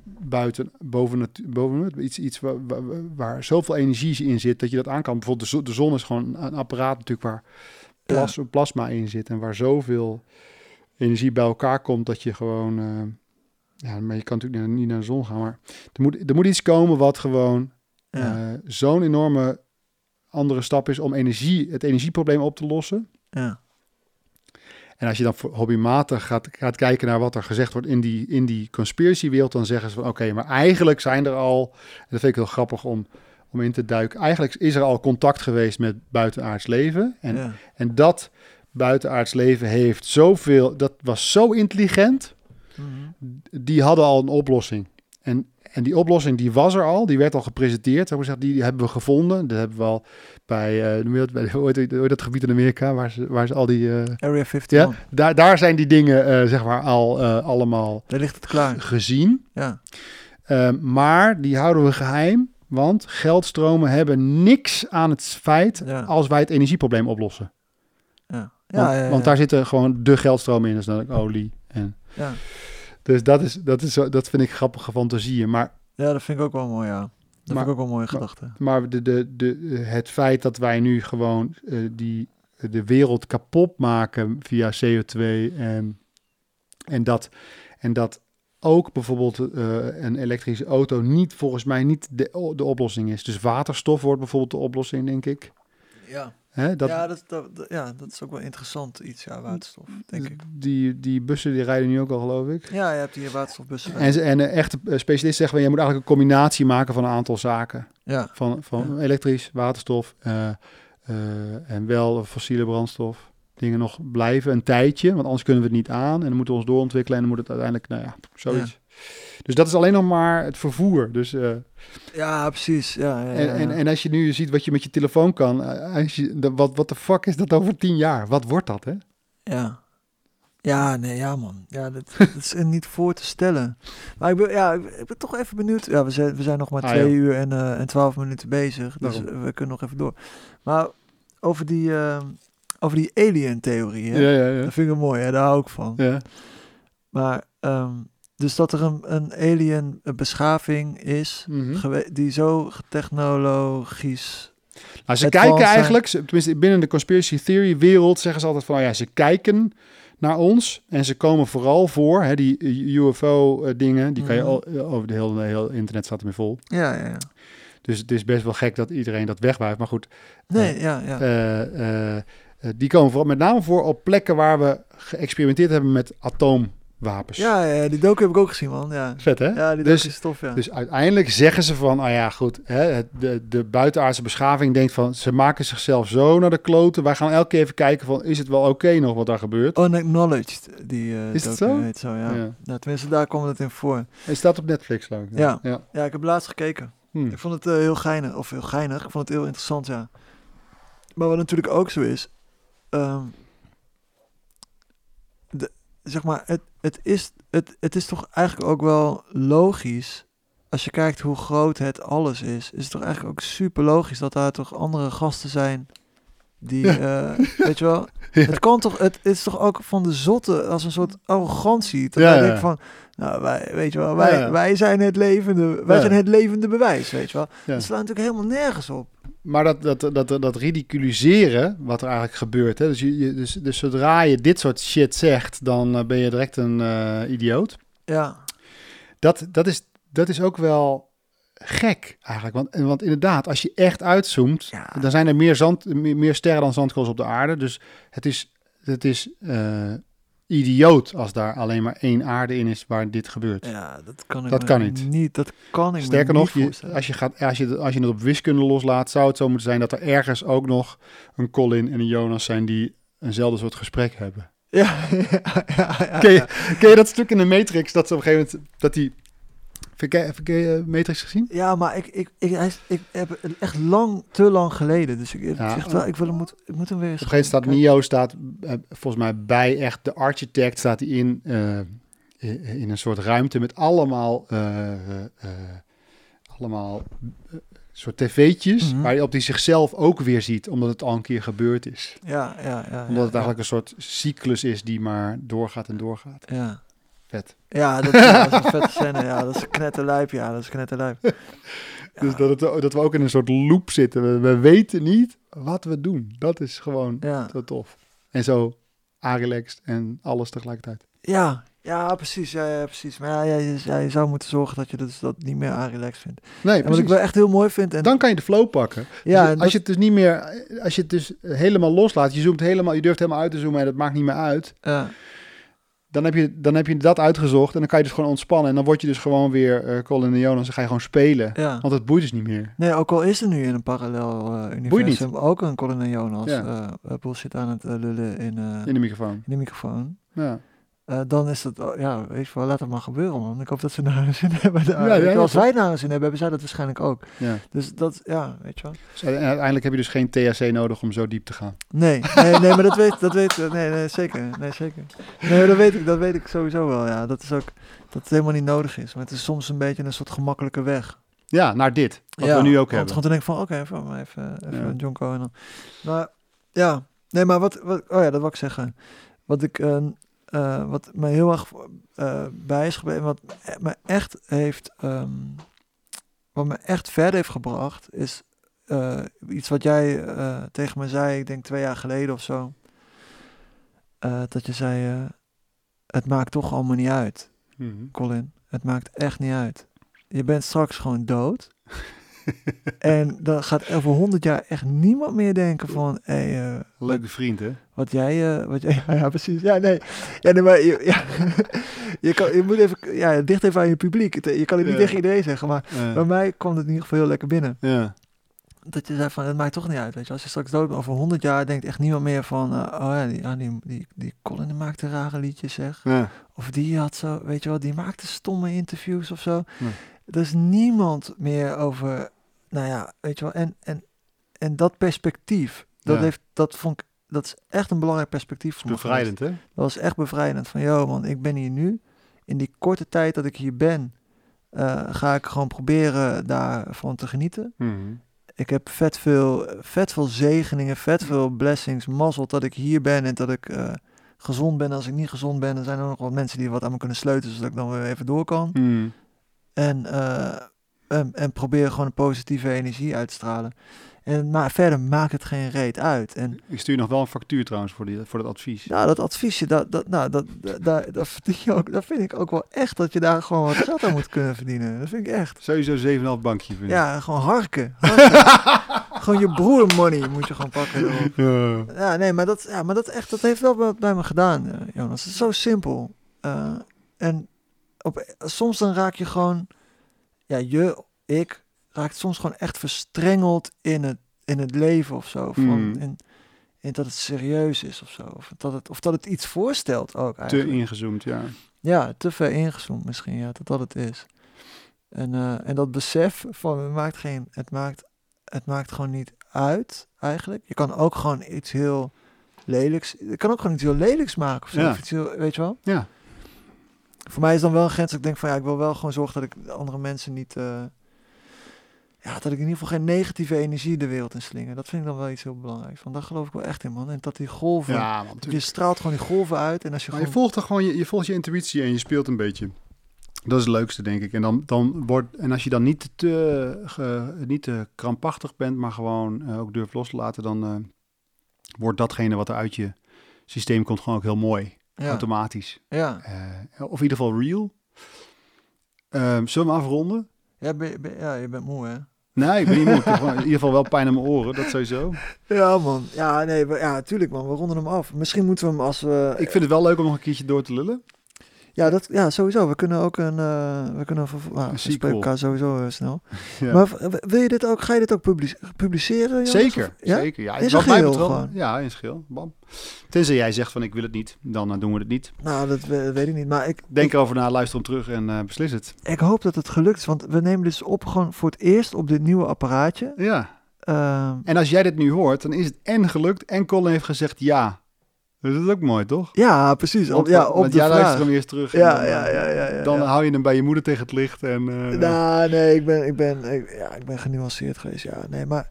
buiten, boven, natu- boven het, iets, iets waar, waar, waar zoveel energie in zit dat je dat aan kan. Bijvoorbeeld de, zo- de zon is gewoon een apparaat natuurlijk waar plas, plasma in zit en waar zoveel energie bij elkaar komt dat je gewoon, eh, ja, maar je kan natuurlijk niet naar de zon gaan, maar er moet, er moet iets komen wat gewoon Ja, eh, zo'n enorme andere stap is om energie, het energieprobleem op te lossen. ja. En als je dan hobbymatig gaat, gaat kijken naar wat er gezegd wordt in die, in die conspiracy-wereld, dan zeggen ze van oké, maar eigenlijk zijn er al, en dat vind ik heel grappig om, om in te duiken, eigenlijk is er al contact geweest met buitenaards leven. En, ja. en dat buitenaards leven heeft zoveel, dat was zo intelligent, Die hadden al een oplossing. En, en die oplossing die was er al, die werd al gepresenteerd. Zeggen, die hebben we gevonden. Dat hebben we al bij, eh, je dat, bij gebied in Amerika, waar ze, waar ze al die... eh, Area 51. ja, daar, daar zijn die dingen eh, zeg maar al allemaal Daar ligt het klaar. gezien. Ja. Maar die houden we geheim, want geldstromen hebben niks aan het feit Ja. als wij het energieprobleem oplossen. Ja. Want, Ja, want daar zitten gewoon de geldstromen in, namelijk olie. En, ja. dus dat, is, dat, is, dat vind ik grappige fantasieën. Maar ja, dat vind ik ook wel mooi, ja. Dat Maar- vind ik ook wel mooie gedachte. Maar de, de, de, het feit dat wij nu gewoon eh, die, de wereld kapot maken via CO2 en En dat, en dat ook bijvoorbeeld eh, een elektrische auto niet volgens mij niet de, de oplossing is. Dus waterstof wordt bijvoorbeeld de oplossing, denk ik. Ja. Hè, dat, ja, dat, ja, dat is ook wel interessant iets, ja, waterstof, denk ik. Die, die bussen die rijden nu ook al, geloof ik. Ja, je hebt hier waterstofbussen. En, en een echte eh, specialist zeggen, je moet eigenlijk een combinatie maken van een aantal zaken. ja, Van, van elektrisch, waterstof eh, eh, en wel fossiele brandstof. Dingen nog blijven een tijdje, want anders kunnen we het niet aan. En dan moeten we ons doorontwikkelen en dan moet het uiteindelijk, nou ja, zoiets. Dus dat is alleen nog maar het vervoer. Dus, eh, ja precies. Ja, ja, ja, en, en, als je nu ziet wat je met je telefoon kan, eh, als je, de- wat, wat de fuck is dat over tien jaar? Wat wordt dat, hè? Ja. Ja, nee, ja man. Ja, dat, dat is niet voor te stellen. Maar ik ben, ja, ik, ben toch even benieuwd. Ja, we zijn, we zijn nog maar Ah, twee uur en, eh en twaalf minuten bezig. Dus Daarom. we kunnen nog even door. Maar over die, eh, over die alien-theorie, hè? Ja, ja, ja. dat vind ik mooi, hè? daar hou ik van. ja. Maar, ehm, dus dat er een, een alien beschaving is, Mhm. die zo technologisch... Nou, ze kijken Franse- eigenlijk, ze- tenminste binnen de conspiracy theory wereld zeggen ze altijd van, oh ja, ze kijken naar ons en ze komen vooral voor, hè, die UFO eh, dingen, die kan je Mhm. al, eh, over de hele, heel internet staat ermee vol. Ja, ja, ja. Dus het is best wel gek dat iedereen dat wegbuigt, maar goed, Nee, ja, ja. eh, eh, eh, die komen vooral met name voor op plekken waar we geëxperimenteerd hebben met atoomwapens. Ja, ja, die docu heb ik ook gezien, man. Ja, Vet hè? ja die Dus- is tof, ja. Dus uiteindelijk zeggen ze van, ah ja, goed, hè, de, de buitenaardse beschaving denkt van, ze maken zichzelf zo naar de kloten. Wij gaan elke keer even kijken van, is het wel oké nog wat daar gebeurt? Unacknowledged, die eh Is dat zo? heet zo, ja. Ja. Nou, tenminste, daar kwam het in voor. Het staat op Netflix, ik. Ja. ja. Ja, ik heb laatst gekeken. Hm. Ik vond het eh, heel geinig, of heel geinig. Ik vond het heel interessant, ja. Maar wat natuurlijk ook zo is, ehm, zeg maar, het, het, is, het, het is toch eigenlijk ook wel logisch, als je kijkt hoe groot het alles is, is het toch eigenlijk ook super logisch dat daar toch andere gasten zijn die, eh, weet je wel, Ja. het kan toch, het is toch ook van de zotte als een soort arrogantie. Dat Ja, ja. van, nou, wij, weet je wel, wij, Ja, ja. wij zijn het levende, wij Ja. zijn het levende bewijs, weet je wel. Ja. Dat slaat natuurlijk helemaal nergens op. Maar dat, dat, dat, dat ridiculiseren, wat er eigenlijk gebeurt. Hè? Dus, je, dus, dus zodra je dit soort shit zegt, dan eh, ben je direct een eh, idioot. Ja, Dat, dat, is, dat is ook wel gek eigenlijk. Want, want inderdaad, als je echt uitzoomt, Ja. dan zijn er meer, zand, meer, meer sterren dan zandkorrels op de aarde. Dus het is, het is eh, idioot als daar alleen maar één aarde in is waar dit gebeurt. ja dat kan ik Dat kan niet. Dat kan ik Sterker nog, niet je, als, je gaat, als, je, als je het op wiskunde loslaat, zou het zo moeten zijn dat er ergens ook nog een Colin en een Jonas zijn die eenzelfde soort gesprek hebben. Ja, ja, ja, ja, Ken je, ja. ken je dat stuk in de Matrix dat ze op een gegeven moment dat die. Heb eh, Matrix gezien? Ja, maar ik, ik, ik, hij is- ik heb het echt lang, te lang geleden. Dus ik, ik Ja. zeg wel, ik, wil hem, moet, ik moet hem weer Op een gegeven moment staat. Neo staat eh, volgens mij bij echt de architect staat hij in eh, in een soort ruimte met allemaal allemaal soort tv'tjes Mhm. waar hij op die zichzelf ook weer ziet omdat het al een keer gebeurd is. Ja, ja, ja. Omdat ja, het eigenlijk een soort cyclus is die maar doorgaat en doorgaat. Ja. Vet. Ja, dat, ja, dat is een vette scène. Ja, dat is knetterlijp. Ja, dat is knetterlijp. Ja. Dus dat, het, dat we ook in een soort loop zitten. We, we weten niet wat we doen. Dat is gewoon Ja. zo tof. En zo relaxed en alles tegelijkertijd. Ja, ja, precies. Ja, ja, precies. Maar ja, ja, je, ja, je zou moeten zorgen dat je dus dat niet meer aanrelaxed vindt. Nee, En wat ik wel echt heel mooi vind... En, Dan kan je de flow pakken. ja, Dus als je dat- het dus niet meer, als je het dus helemaal loslaat, je zoomt helemaal, je durft helemaal uit te zoomen en het maakt niet meer uit. ja, Dan heb je, dan heb je dat uitgezocht en dan kan je dus gewoon ontspannen. En dan word je dus gewoon weer eh Colin en Jonas en ga je gewoon spelen. ja. Want het boeit dus niet meer. Nee, ook al is er nu in een parallel eh, universum ook een Colin en Jonas Ja. eh, eh, bullshit aan het lullen in, In de microfoon. in de microfoon. Ja. Eh, dan is dat, ja, weet je wel, laat het maar gebeuren, man. Ik hoop dat ze naar hun zin hebben. Ja, ja, als wij naar hun zin hebben, hebben zij dat waarschijnlijk ook. ja. Dus dat, ja, weet je wel. Dus en uiteindelijk heb je dus geen THC nodig om zo diep te gaan. Nee, nee, nee, maar dat weet, dat weet, nee, nee, zeker, nee, zeker. Nee, dat weet ik, dat weet ik sowieso wel, ja. Dat is ook, dat het helemaal niet nodig is. Maar het is soms een beetje een soort gemakkelijke weg. Ja, naar dit. Wat ja, we nu ook want hebben. Gewoon te denken van, oké, even, maar even, even een jonko en dan. Maar, ja, nee, maar wat, wat, oh ja, dat wil ik zeggen. Wat ik, eh, eh, wat me heel erg eh, bij is gebleven, wat me echt heeft, ehm, wat me echt verder heeft gebracht, is eh, iets wat jij tegen me zei, ik denk twee jaar geleden of zo. Dat je zei, het maakt toch allemaal niet uit, Mhm. Colin. Het maakt echt niet uit. Je bent straks gewoon dood. en dan gaat over honderd jaar echt niemand meer denken van... Hey, eh, Leuke vriend, hè? wat jij, eh, wat jij, ja, ja, precies. Ja, nee, ja, nee maar je, ja, je, kan, je moet even, ja, dicht even aan je publiek. Je kan het niet Ja. tegen iedereen zeggen, maar bij mij kwam het in ieder geval heel lekker binnen. ja. Dat je zei van, het maakt toch niet uit, weet je. Als je straks dood bent, over 100 jaar denkt echt niemand meer van, eh, oh ja, die, ja, die, die, die Colin die maakte rare liedjes, zeg. Ja. Of die had zo, weet je wel, die maakte stomme interviews of zo. Ja. Er is niemand meer over, nou ja, weet je wel. En, en, en dat perspectief, dat, Ja. heeft, dat vond ik, dat is echt een belangrijk perspectief voor. Bevrijdend, hè? Dat was echt bevrijdend. Van, joh man, ik ben hier nu. In die korte tijd dat ik hier ben, eh, ga ik gewoon proberen daarvan te genieten. Mhm. Ik heb vet veel, vet veel zegeningen, vet veel blessings, mazzel dat ik hier ben en dat ik eh, gezond ben. Als ik niet gezond ben, dan zijn er nog wat mensen die wat aan me kunnen sleutelen, zodat ik dan weer even door kan. Mhm. En, eh, en, en probeer gewoon een positieve energie uit te stralen. En, maar verder maakt het geen reet uit. En Ik stuur nog wel een factuur trouwens voor, die, voor dat advies. Nou, dat adviesje, dat, dat, nou, dat, dat, dat, verdien je ook, dat vind ik ook wel echt dat je daar gewoon wat geld aan moet kunnen verdienen. Dat vind ik echt. Sowieso 7,5 bankje vind ik. Ja, gewoon harken. harken. gewoon je broer money moet je gewoon pakken. Ja. Ja, nee, maar dat, ja, maar dat, echt, dat heeft wel wat bij me gedaan, eh, Jonas. Het is zo simpel. Eh, en op, soms dan raak je gewoon, ja, je, ik, raakt soms gewoon echt verstrengeld in het, in het leven of zo. Van, Mm. in, in dat het serieus is of zo. Of dat het, of dat het iets voorstelt ook Te eigenlijk. ingezoomd, ja. Ja, te ver ingezoomd misschien, ja, dat dat het is. En, eh, en dat besef van het maakt geen, het maakt, het maakt gewoon niet uit eigenlijk. Je kan ook gewoon iets heel lelijks, je kan ook gewoon iets heel lelijks maken of zo. Ja. Of iets heel, weet je wel? Ja. Voor mij is dan wel een grens ik denk van ja, ik wil wel gewoon zorgen dat ik de andere mensen niet, eh, ja, dat ik in ieder geval geen negatieve energie de wereld in slinger. Dat vind ik dan wel iets heel belangrijks. Want daar geloof ik wel echt in, man. En dat die golven, Ja, man. je straalt gewoon die golven uit en als je Maar je volgt toch gewoon je, je volgt je intuïtie en je speelt een beetje. Dat is het leukste, denk ik. En, dan, dan wordt, en als je dan niet te, ge- niet te krampachtig bent, maar gewoon eh, ook durft los te laten, dan eh, wordt datgene wat er uit je systeem komt gewoon ook heel mooi. Ja, Automatisch. ja. Eh, of in ieder geval real. Ehm, zullen we hem afronden? Ja, ben, ben- ja, je bent moe, hè? Nee, ik ben niet moe. Ik heb gewoon in ieder geval wel pijn aan mijn oren, dat sowieso. Ja, man. Ja, nee, we, ja, tuurlijk, man. We ronden hem af. Misschien moeten we hem als we... Ik vind het wel leuk om nog een keertje door te lullen. Ja, dat, ja, sowieso. We kunnen ook een... eh, we kunnen een, nou, we spreken elkaar sowieso eh, snel. Ja. Maar wil je dit ook... Ga je dit ook publice- publiceren? Zeker, Of- ja? zeker. Ja, In wat mij betreft- gewoon? Ja, in schil. Bam. Tenzij jij zegt van ik wil het niet, dan eh, doen we het niet. Nou, dat we- weet ik niet. Maar ik, Denk ik, erover na, luister hem terug en beslis het. ik hoop dat het gelukt is. Want we nemen dus op gewoon voor het eerst op dit nieuwe apparaatje. Ja. Ehm, En als jij dit nu hoort, dan is het en gelukt en Colin heeft gezegd ja. Dus dat is ook mooi, toch? ja, precies. Op, ja, op de jij vraag. luistert hem eerst terug. en Ja, dan, ja, eh, ja, ja, ja. Dan ja. hou je hem bij je moeder tegen het licht. En, Nou, nee, ik ben, ik ben, ik, ja, ik ben genuanceerd geweest. Ja, nee, maar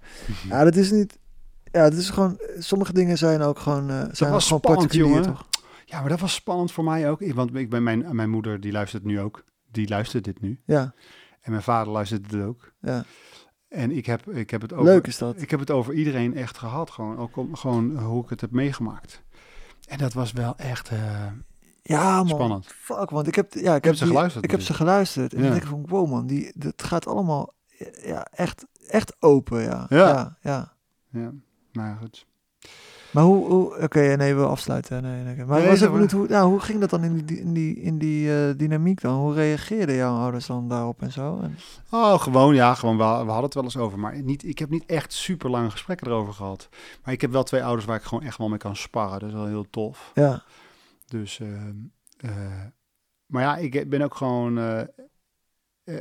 ja, dat is niet. Ja, het is gewoon. Sommige dingen zijn ook gewoon. eh zijn was gewoon spannend, particulier, jongen. toch? Ja, maar dat was spannend voor mij ook. Want ik ben mijn, mijn moeder, die luistert nu ook. Die luistert dit nu. Ja, En mijn vader luistert dit ook. ja. En ik heb, ik heb het over... Leuk is dat. Ik heb het over iedereen echt gehad. Gewoon, ook om, gewoon hoe ik het heb meegemaakt. En dat was wel echt eh, Ja, man. spannend. Fuck, want ik heb, ja, ik, heb ze die- geluisterd Ik heb ze natuurlijk. geluisterd. En Ja. ik denk van, wow, man, die, dat gaat allemaal, ja, echt, echt open, ja. Ja. ja, ja. Ja, nou ja, goed. Maar hoe, hoe oké, nee, we afsluiten. Nee, nee, maar Nee, ik was benieuwd, hoe, nou, hoe ging dat dan in die, in die, in die eh, dynamiek dan? Hoe reageerden jouw ouders dan daarop en zo? En, Oh, gewoon, ja, gewoon, we, we hadden het wel eens over. Maar niet, ik heb niet echt super lange gesprekken erover gehad. Maar ik heb wel twee ouders waar ik gewoon echt wel mee kan sparren. Dat is wel heel tof. ja, Dus, ehm, eh, maar ja, ik ben ook gewoon eh,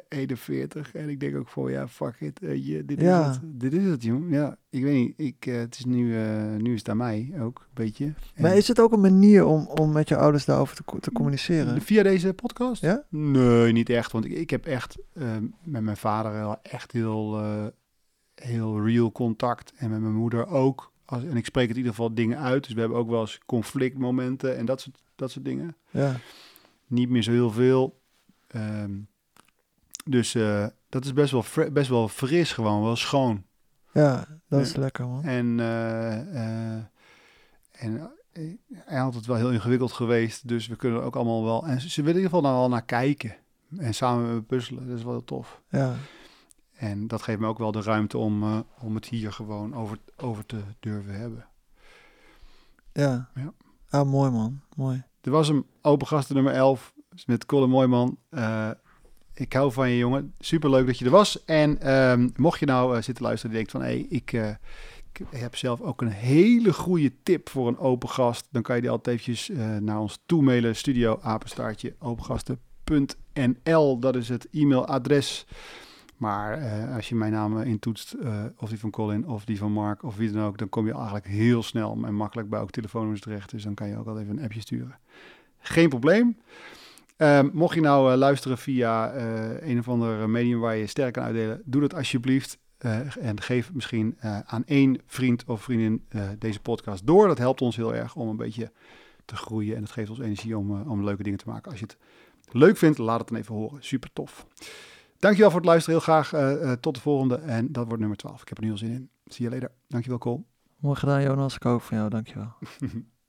41 en ik denk ook voor ja, fuck it, weet je, dit Ja. is het, dit is het, jongen. Ja, ik weet niet, ik, eh, het is nu, eh, nu is het aan mij ook, een beetje. En Maar is het ook een manier om, om met je ouders daarover te, te communiceren? Via deze podcast? Ja? Nee, niet echt, want ik, ik heb echt ehm, met mijn vader echt heel, eh, heel real contact en met mijn moeder ook. Als, en ik spreek het in ieder geval dingen uit, dus we hebben ook wel eens conflictmomenten en dat soort, dat soort dingen. Ja, niet meer zo heel veel. Ehm, dus eh, dat is best wel, best wel fris, gewoon wel schoon. ja dat is lekker, man. En, eh, eh, en hij had het wel heel ingewikkeld geweest. Dus we kunnen er ook allemaal wel... En ze, ze willen in ieder geval nou wel naar kijken. En samen met me puzzelen. Dat is wel heel tof. Ja, En dat geeft me ook wel de ruimte om, om het hier gewoon over, over te durven hebben. ja. Ja. Ah, mooi man. Mooi. Er was een open gasten nummer 11 met Colin Mooiman. Eh ik hou van je jongen. Super leuk dat je er was. En ehm, mocht je nou eh, zitten luisteren en denkt van... hé, ik, eh, ik heb zelf ook een hele goede tip voor een open gast. Dan kan je die altijd eventjes eh, naar ons toemailen. Studio apenstaartje opengasten.nl. Dat is het e-mailadres. Maar als je mijn naam intoetst, eh, of die van Colin, of die van Mark, of wie dan ook, dan kom je eigenlijk heel snel en makkelijk bij ook telefoonnummers terecht. Dus dan kan je ook al even een appje sturen. Geen probleem. Ehm, mocht je nou eh, luisteren via eh, een of ander medium waar je sterk kan uitdelen, doe dat alsjeblieft. Eh, en geef misschien aan één vriend of vriendin deze podcast door. Dat helpt ons heel erg om een beetje te groeien. En dat geeft ons energie om, om leuke dingen te maken. Als je het leuk vindt, laat het dan even horen. Super tof. Dankjewel voor het luisteren. Heel graag tot de volgende. En dat wordt nummer 12. Ik heb er nu al zin in. Zie je later. Dankjewel, Cole. Mooi gedaan, Jonas. Ik ook van jou. Dankjewel.